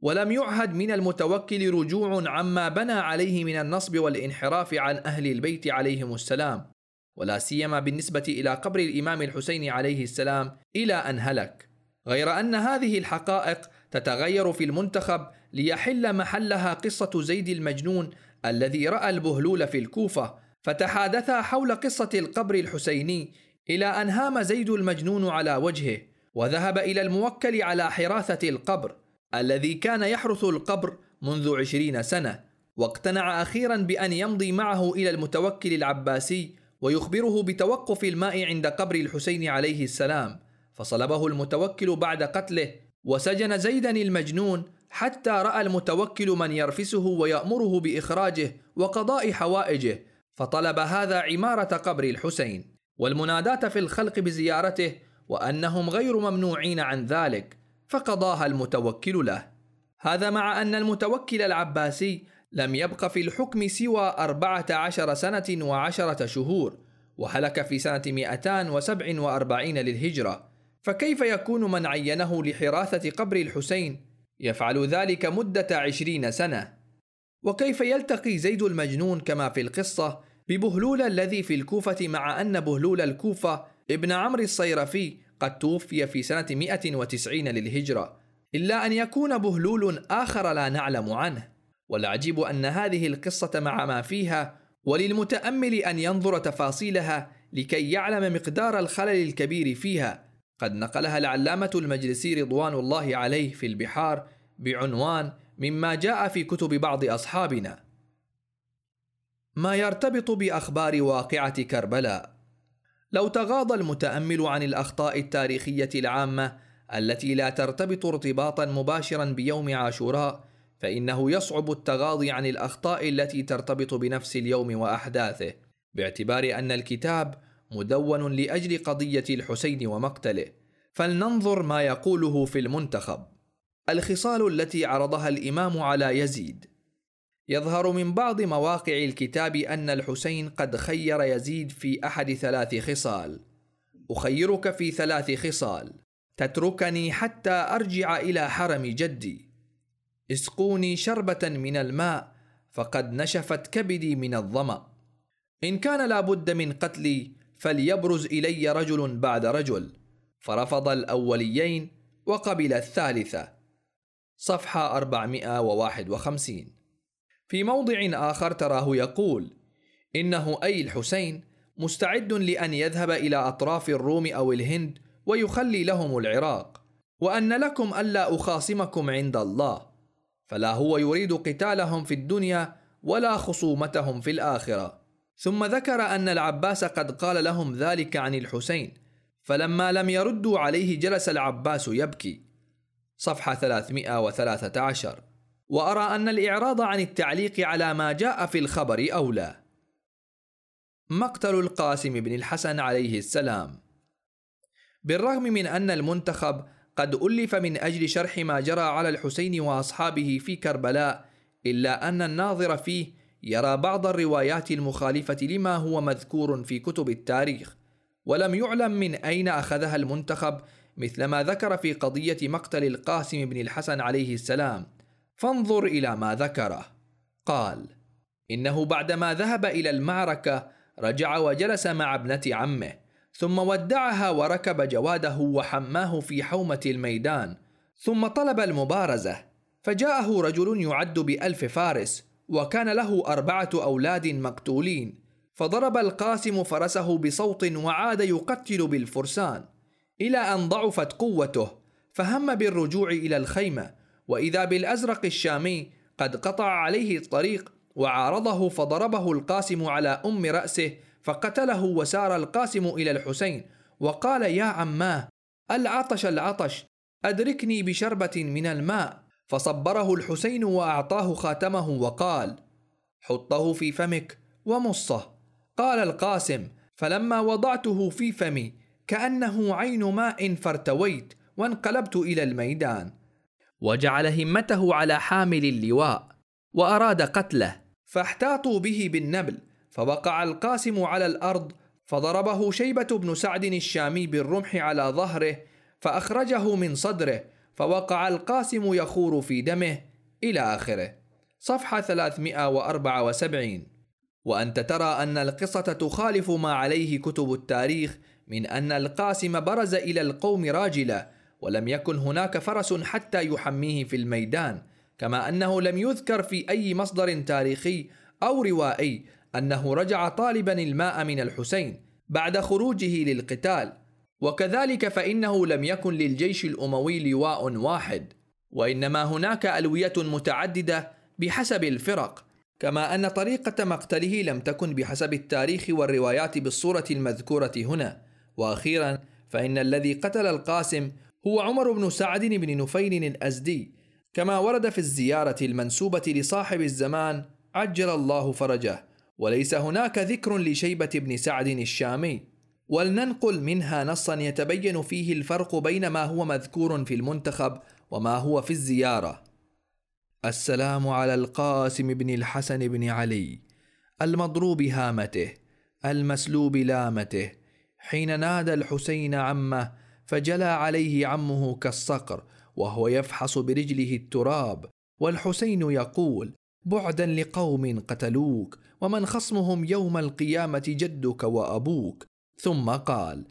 ولم يعهد من المتوكل رجوع عما بنى عليه من النصب والانحراف عن أهل البيت عليهم السلام ولا سيما بالنسبة إلى قبر الإمام الحسين عليه السلام إلى أن هلك. غير أن هذه الحقائق تتغير في المنتخب ليحل محلها قصة زيد المجنون الذي رأى البهلول في الكوفة فتحادثا حول قصة القبر الحسيني إلى أن هام زيد المجنون على وجهه وذهب إلى الموكل على حراثة القبر الذي كان يحرث القبر منذ عشرين سنة واقتنع أخيرا بأن يمضي معه إلى المتوكل العباسي ويخبره بتوقف الماء عند قبر الحسين عليه السلام فصلبه المتوكل بعد قتله وسجن زيدا المجنون حتى رأى المتوكل من يرفسه ويأمره بإخراجه وقضاء حوائجه فطلب هذا عمارة قبر الحسين. والمناداه في الخلق بزيارته وأنهم غير ممنوعين عن ذلك فقضاها المتوكل له. هذا مع أن المتوكل العباسي لم يبق في الحكم سوى أربعة عشر سنة وعشرة شهور وهلك في سنة 247 للهجرة. فكيف يكون من عينه لحراثة قبر الحسين يفعل ذلك مدة عشرين سنة. وكيف يلتقي زيد المجنون كما في القصة ببهلول الذي في الكوفة مع أن بهلول الكوفة ابن عمرو الصيرفي قد توفي في سنة 190 للهجرة. إلا أن يكون بهلول آخر لا نعلم عنه. والعجيب أن هذه القصة مع ما فيها وللمتأمل أن ينظر تفاصيلها لكي يعلم مقدار الخلل الكبير فيها. قد نقلها العلامة المجلسي رضوان الله عليه في البحار بعنوان مما جاء في كتب بعض أصحابنا. ما يرتبط بأخبار واقعة كربلاء. لو تغاضى المتأمل عن الأخطاء التاريخية العامة التي لا ترتبط ارتباطا مباشرا بيوم عاشوراء فإنه يصعب التغاضي عن الأخطاء التي ترتبط بنفس اليوم وأحداثه. باعتبار أن الكتاب مدون لأجل قضية الحسين ومقتله. فلننظر ما يقوله في المنتخب. الخصال التي عرضها الإمام على يزيد. يظهر من بعض مواقع الكتاب أن الحسين قد خير يزيد في أحد ثلاث خصال. أخيرك في ثلاث خصال. تتركني حتى أرجع إلى حرم جدي. اسقوني شربة من الماء فقد نشفت كبدي من الظمأ. إن كان لابد من قتلي فليبرز إلي رجل بعد رجل. فرفض الأوليين وقبل الثالثة صفحة 451 في موضع آخر تراه يقول إنه أي الحسين مستعد لأن يذهب إلى أطراف الروم أو الهند ويخلي لهم العراق وأن لكم ألا أخاصمكم عند الله. فلا هو يريد قتالهم في الدنيا ولا خصومتهم في الآخرة. ثم ذكر أن العباس قد قال لهم ذلك عن الحسين فلما لم يردوا عليه جلس العباس يبكي. صفحة 313 وأرى أن الإعراض عن التعليق على ما جاء في الخبر أولى. مقتل القاسم بن الحسن عليه السلام. بالرغم من أن المنتخب قد ألف من أجل شرح ما جرى على الحسين وأصحابه في كربلاء إلا أن الناظر فيه يرى بعض الروايات المخالفة لما هو مذكور في كتب التاريخ ولم يعلم من أين أخذها المنتخب مثل ما ذكر في قضية مقتل القاسم بن الحسن عليه السلام. فانظر إلى ما ذكره. قال إنه بعدما ذهب إلى المعركة رجع وجلس مع ابنة عمه ثم ودعها وركب جواده وحماه في حومة الميدان ثم طلب المبارزة فجاءه رجل يعد بألف فارس وكان له أربعة أولاد مقتولين فضرب القاسم فرسه بصوت وعاد يقتل بالفرسان إلى أن ضعفت قوته فهم بالرجوع إلى الخيمة وإذا بالأزرق الشامي قد قطع عليه الطريق وعارضه فضربه القاسم على أم رأسه فقتله وسار القاسم إلى الحسين وقال يا عماه العطش العطش أدركني بشربة من الماء. فصبره الحسين وأعطاه خاتمه وقال حطه في فمك ومصه. قال القاسم فلما وضعته في فمي كأنه عين ماء فارتويت وانقلبت إلى الميدان. وجعل همته على حامل اللواء وأراد قتله فاحتاطوا به بالنبل فوقع القاسم على الأرض فضربه شيبة بن سعد الشامي بالرمح على ظهره فأخرجه من صدره فوقع القاسم يخور في دمه إلى آخره. صفحة 374 وأنت ترى أن القصة تخالف ما عليه كتب التاريخ من أن القاسم برز إلى القوم راجلا ولم يكن هناك فرس حتى يحميه في الميدان كما أنه لم يذكر في أي مصدر تاريخي أو روائي أنه رجع طالبا الماء من الحسين بعد خروجه للقتال. وكذلك فإنه لم يكن للجيش الأموي لواء واحد وإنما هناك ألوية متعددة بحسب الفرق كما أن طريقة مقتله لم تكن بحسب التاريخ والروايات بالصورة المذكورة هنا. وأخيرا فإن الذي قتل القاسم هو عمر بن سعد بن نفيل الأزدي كما ورد في الزيارة المنسوبة لصاحب الزمان عجل الله فرجه. وليس هناك ذكر لشيبة بن سعد الشامي. ولننقل منها نصا يتبين فيه الفرق بين ما هو مذكور في المنتخب وما هو في الزيارة. السلام على القاسم بن الحسن بن علي المضروب هامته المسلوب لامته. حين نادى الحسين عمه فجلى عليه عمه كالصقر وهو يفحص برجله التراب. والحسين يقول بعدا لقوم قتلوك ومن خصمهم يوم القيامة جدك وأبوك. ثم قال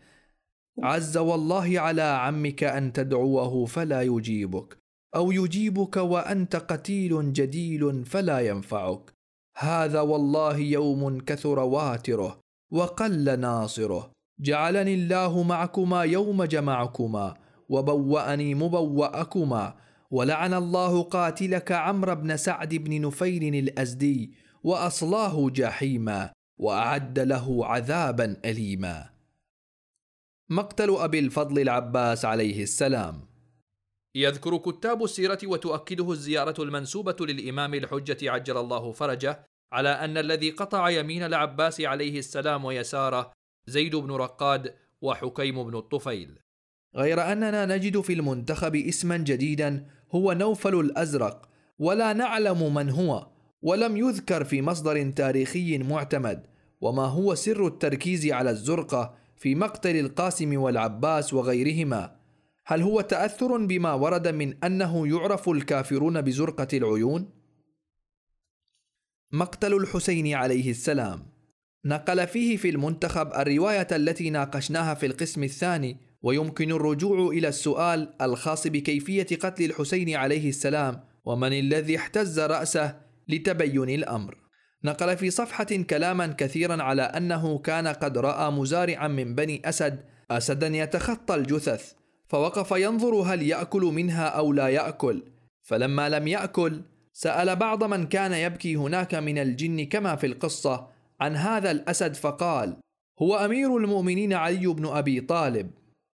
عز والله على عمك أن تدعوه فلا يجيبك أو يجيبك وأنت قتيل جديل فلا ينفعك. هذا والله يوم كثر واتره وقل ناصره. جعلني الله معكما يوم جمعكما وبوأني مبوأكما. ولعن الله قاتلك عمرو بن سعد بن نفيل الأزدي وأصلاه جحيما. وأعد له عذابا أليما. مقتل أبي الفضل العباس عليه السلام. يذكر كتاب السيرة وتؤكده الزيارة المنسوبة للإمام الحجة عجل الله فرجه على أن الذي قطع يمين العباس عليه السلام ويساره زيد بن رقاد وحكيم بن الطفيل. غير أننا نجد في المنتخب اسما جديدا هو نوفل الأزرق ولا نعلم من هو. ولم يذكر في مصدر تاريخي معتمد وما هو سر التركيز على الزرقة في مقتل القاسم والعباس وغيرهما هل هو تأثر بما ورد من أنه يعرف الكافرون بزرقة العيون؟ مقتل الحسين عليه السلام نقل فيه في المنتخب الرواية التي ناقشناها في القسم الثاني ويمكن الرجوع إلى السؤال الخاص بكيفية قتل الحسين عليه السلام ومن الذي احتز رأسه لتبين الأمر. نقل في صفحة كلاما كثيرا على أنه كان قد رأى مزارعا من بني أسد أسدا يتخطى الجثث فوقف ينظر هل يأكل منها أو لا يأكل. فلما لم يأكل سأل بعض من كان يبكي هناك من الجن كما في القصة عن هذا الأسد فقال هو أمير المؤمنين علي بن أبي طالب.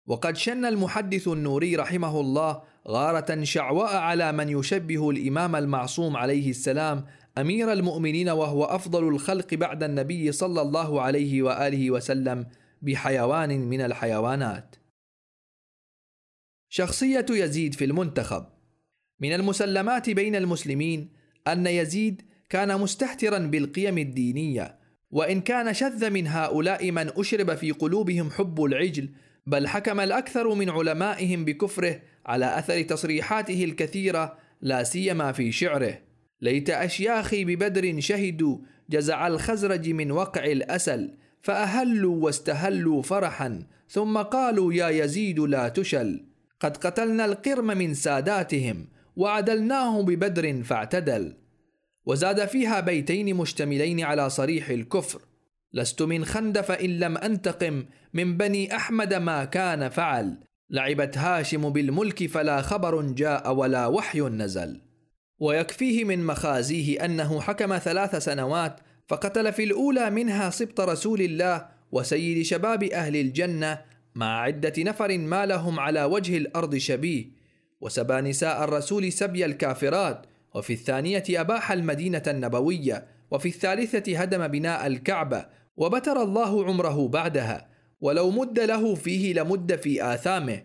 وقد شن المحدث النوري رحمه الله غارة شعواء على من يشبه الإمام المعصوم عليه السلام أمير المؤمنين وهو أفضل الخلق بعد النبي صلى الله عليه وآله وسلم بحيوان من الحيوانات. شخصية يزيد في المنتخب من المسلمات بين المسلمين أن يزيد كان مستهترا بالقيم الدينية وإن كان شذ من هؤلاء من أشرب في قلوبهم حب العجل بل حكم الأكثر من علمائهم بكفره على أثر تصريحاته الكثيرة لا سيما في شعره. ليت أشياخي ببدر شهدوا جزع الخزرج من وقع الأسل فأهلوا واستهلوا فرحا ثم قالوا يا يزيد لا تشل. قد قتلنا القرم من ساداتهم وعدلناه ببدر فاعتدل. وزاد فيها بيتين مشتملين على صريح الكفر. لست من خندف إن لم أنتقم من بني أحمد ما كان فعل. لعبت هاشم بالملك فلا خبر جاء ولا وحي نزل. ويكفيه من مخازيه أنه حكم ثلاث سنوات فقتل في الأولى منها سبط رسول الله وسيد شباب أهل الجنة مع عدة نفر ما لهم على وجه الأرض شبيه. وسبى نساء الرسول سبي الكافرات. وفي الثانية أباح المدينة النبوية. وفي الثالثة هدم بناء الكعبة. وبتر الله عمره بعدها ولو مد له فيه لمد في آثامه.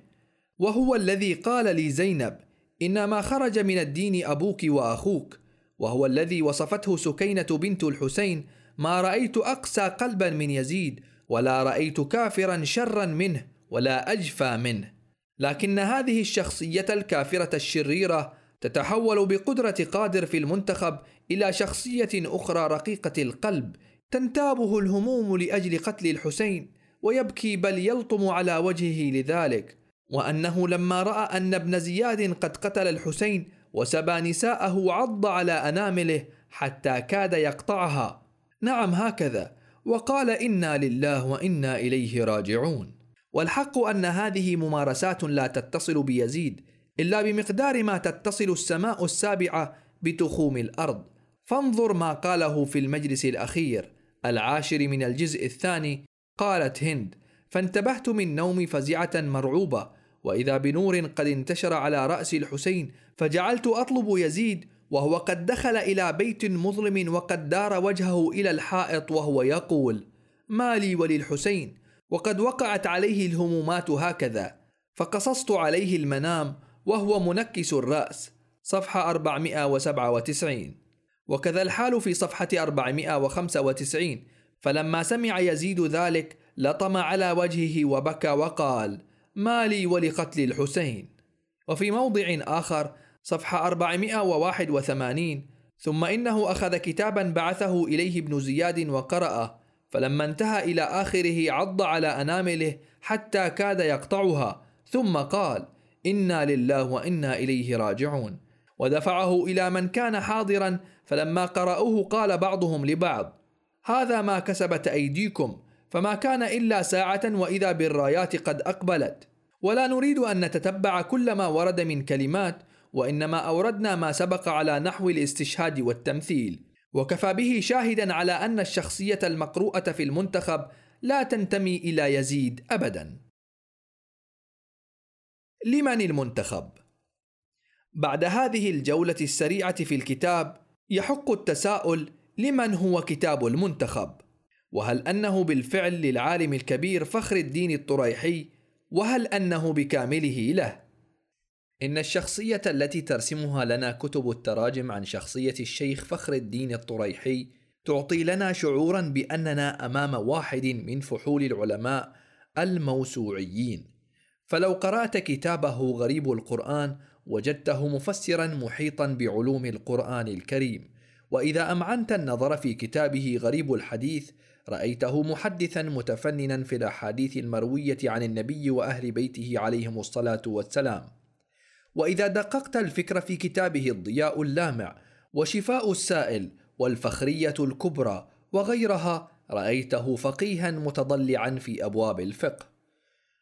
وهو الذي قال لي زينب إنما خرج من الدين أبوك وأخوك. وهو الذي وصفته سكينة بنت الحسين ما رأيت أقسى قلبا من يزيد ولا رأيت كافرا شرا منه ولا أجفى منه. لكن هذه الشخصية الكافرة الشريرة تتحول بقدرة قادر في المنتخب إلى شخصية أخرى رقيقة القلب تنتابه الهموم لأجل قتل الحسين ويبكي بل يلطم على وجهه لذلك. وأنه لما رأى أن ابن زياد قد قتل الحسين وسبى نساءه عض على أنامله حتى كاد يقطعها. نعم هكذا. وقال إنا لله وإنا إليه راجعون. والحق أن هذه ممارسات لا تتصل بيزيد إلا بمقدار ما تتصل السماء السابعة بتخوم الأرض. فانظر ما قاله في المجلس الأخير. العاشر من الجزء الثاني قالت هند فانتبهت من نومي فزعة مرعوبة وإذا بنور قد انتشر على رأس الحسين فجعلت أطلب يزيد وهو قد دخل إلى بيت مظلم وقد دار وجهه إلى الحائط وهو يقول ما لي وللحسين وقد وقعت عليه الهمومات هكذا فقصصت عليه المنام وهو منكس الرأس صفحة 497 وكذا الحال في صفحة 495 فلما سمع يزيد ذلك لطم على وجهه وبكى وقال ما لي ولقتل الحسين. وفي موضع آخر صفحة 481 ثم إنه أخذ كتابا بعثه إليه ابن زياد وقرأه فلما انتهى إلى آخره عض على أنامله حتى كاد يقطعها ثم قال إنا لله وإنا إليه راجعون. ودفعه إلى من كان حاضرا فلما قرأوه قال بعضهم لبعض هذا ما كسبت أيديكم فما كان إلا ساعة وإذا بالرايات قد أقبلت. ولا نريد أن نتتبع كل ما ورد من كلمات وإنما أوردنا ما سبق على نحو الاستشهاد والتمثيل. وكفى به شاهدا على أن الشخصية المقروءة في المنتخب لا تنتمي إلى يزيد أبدا. لمن المنتخب؟ بعد هذه الجولة السريعة في الكتاب يحق التساؤل لمن هو كتاب المنتخب؟ وهل أنه بالفعل للعالم الكبير فخر الدين الطريحي وهل أنه بكامله له؟ إن الشخصية التي ترسمها لنا كتب التراجم عن شخصية الشيخ فخر الدين الطريحي تعطي لنا شعورا بأننا أمام واحد من فحول العلماء الموسوعيين فلو قرأت كتابه غريب القرآن وجدته مفسرا محيطا بعلوم القرآن الكريم. وإذا أمعنت النظر في كتابه غريب الحديث رأيته محدثا متفننا في الأحاديث المروية عن النبي وأهل بيته عليهم الصلاة والسلام. وإذا دققت الفكر في كتابه الضياء اللامع وشفاء السائل والفخرية الكبرى وغيرها رأيته فقيها متضلعا في أبواب الفقه.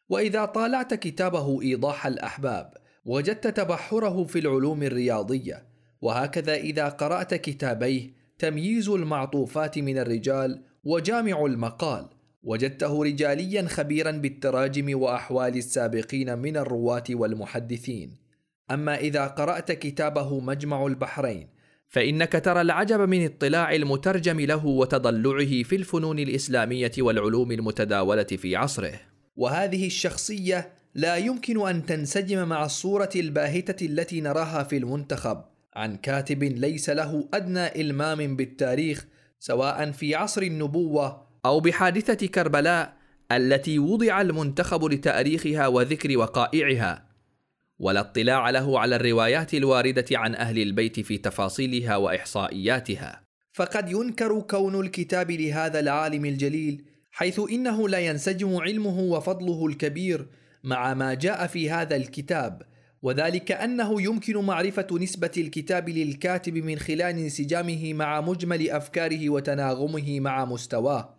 وإذا طالعت كتابه إيضاح الأحباب وجدت تبحره في العلوم الرياضية وهكذا إذا قرأت كتابيه تمييز المعطوفات من الرجال وجامع المقال. وجدته رجاليا خبيرا بالتراجم وأحوال السابقين من الرواة والمحدثين. أما إذا قرأت كتابه مجمع البحرين فإنك ترى العجب من اطلاع المترجم له وتضلعه في الفنون الإسلامية والعلوم المتداولة في عصره. وهذه الشخصية لا يمكن أن تنسجم مع الصورة الباهتة التي نراها في المنتخب. عن كاتب ليس له أدنى إلمام بالتاريخ سواء في عصر النبوة أو بحادثة كربلاء التي وضع المنتخب لتاريخها وذكر وقائعها. ولا اطلاع له على الروايات الواردة عن أهل البيت في تفاصيلها وإحصائياتها. فقد ينكر كون الكتاب لهذا العالم الجليل حيث إنه لا ينسجم علمه وفضله الكبير مع ما جاء في هذا الكتاب وذلك أنه يمكن معرفة نسبة الكتاب للكاتب من خلال انسجامه مع مجمل أفكاره وتناغمه مع مستواه.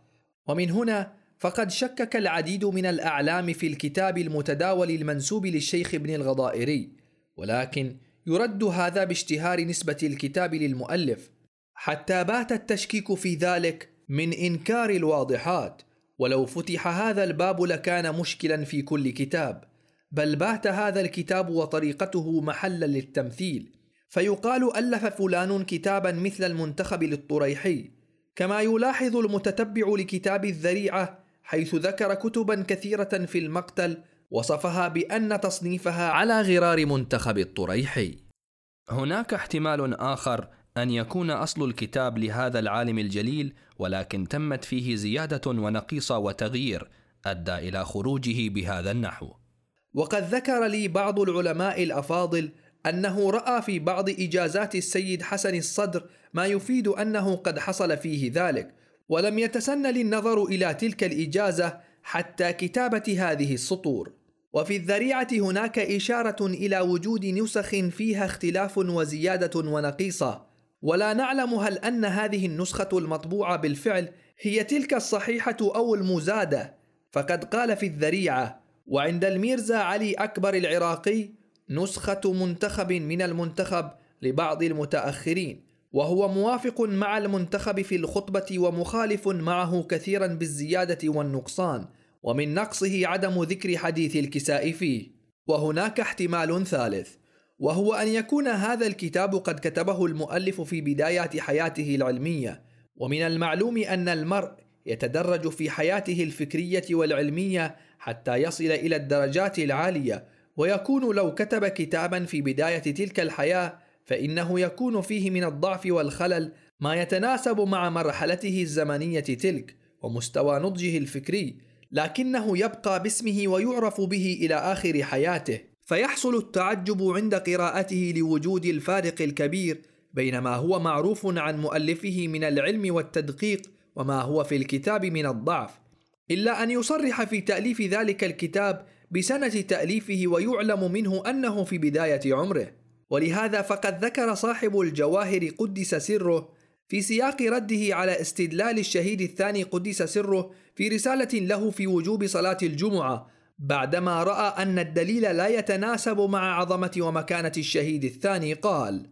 ومن هنا فقد شكك العديد من الأعلام في الكتاب المتداول المنسوب للشيخ ابن الغضائري ولكن يرد هذا باشتهار نسبة الكتاب للمؤلف حتى بات التشكيك في ذلك من إنكار الواضحات. ولو فتح هذا الباب لكان مشكلا في كل كتاب بل بات هذا الكتاب وطريقته محلا للتمثيل فيقال ألف فلان كتابا مثل المنتخب للطريحي كما يلاحظ المتتبع لكتاب الذريعة حيث ذكر كتبا كثيرة في المقتل وصفها بأن تصنيفها على غرار منتخب الطريحي. هناك احتمال آخر أن يكون أصل الكتاب لهذا العالم الجليل ولكن تمت فيه زيادة ونقيصة وتغيير أدى إلى خروجه بهذا النحو. وقد ذكر لي بعض العلماء الأفاضل أنه رأى في بعض إجازات السيد حسن الصدر ما يفيد أنه قد حصل فيه ذلك ولم يتسن للنظر إلى تلك الإجازة حتى كتابة هذه السطور وفي الذريعة هناك إشارة إلى وجود نسخ فيها اختلاف وزيادة ونقيصة ولا نعلم هل أن هذه النسخة المطبوعة بالفعل هي تلك الصحيحة أو المزادة. فقد قال في الذريعة وعند الميرزا علي أكبر العراقي نسخة منتخب من المنتخب لبعض المتأخرين وهو موافق مع المنتخب في الخطبة ومخالف معه كثيرا بالزيادة والنقصان ومن نقصه عدم ذكر حديث الكساء فيه. وهناك احتمال ثالث وهو أن يكون هذا الكتاب قد كتبه المؤلف في بدايات حياته العلمية. ومن المعلوم أن المرء يتدرج في حياته الفكرية والعلمية حتى يصل إلى الدرجات العالية. ويكون لو كتب كتابا في بداية تلك الحياة فإنه يكون فيه من الضعف والخلل ما يتناسب مع مرحلته الزمنية تلك ومستوى نضجه الفكري لكنه يبقى باسمه ويعرف به إلى آخر حياته. فيحصل التعجب عند قراءته لوجود الفارق الكبير بين ما هو معروف عن مؤلفه من العلم والتدقيق وما هو في الكتاب من الضعف إلا أن يصرح في تأليف ذلك الكتاب بسنة تأليفه ويعلم منه أنه في بداية عمره. ولهذا فقد ذكر صاحب الجواهر قدس سره في سياق رده على استدلال الشهيد الثاني قدس سره في رسالة له في وجوب صلاة الجمعة بعدما رأى أن الدليل لا يتناسب مع عظمة ومكانة الشهيد الثاني قال: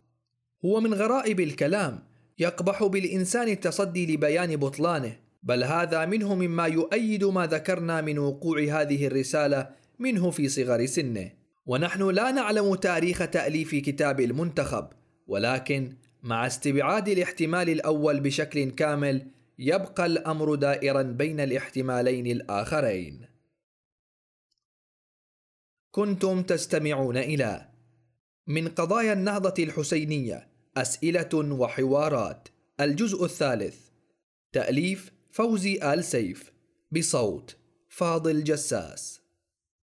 هو من غرائب الكلام يقبح بالإنسان التصدي لبيان بطلانه، بل هذا منه مما يؤيد ما ذكرنا من وقوع هذه الرسالة منه في صغر سنه. ونحن لا نعلم تاريخ تأليف كتاب المنتخب ولكن مع استبعاد الاحتمال الأول بشكل كامل يبقى الأمر دائرا بين الاحتمالين الآخرين كنتم تستمعون إلى من قضايا النهضة الحسينية أسئلة وحوارات. الجزء الثالث تأليف فوزي آل سيف بصوت فاضل جساس.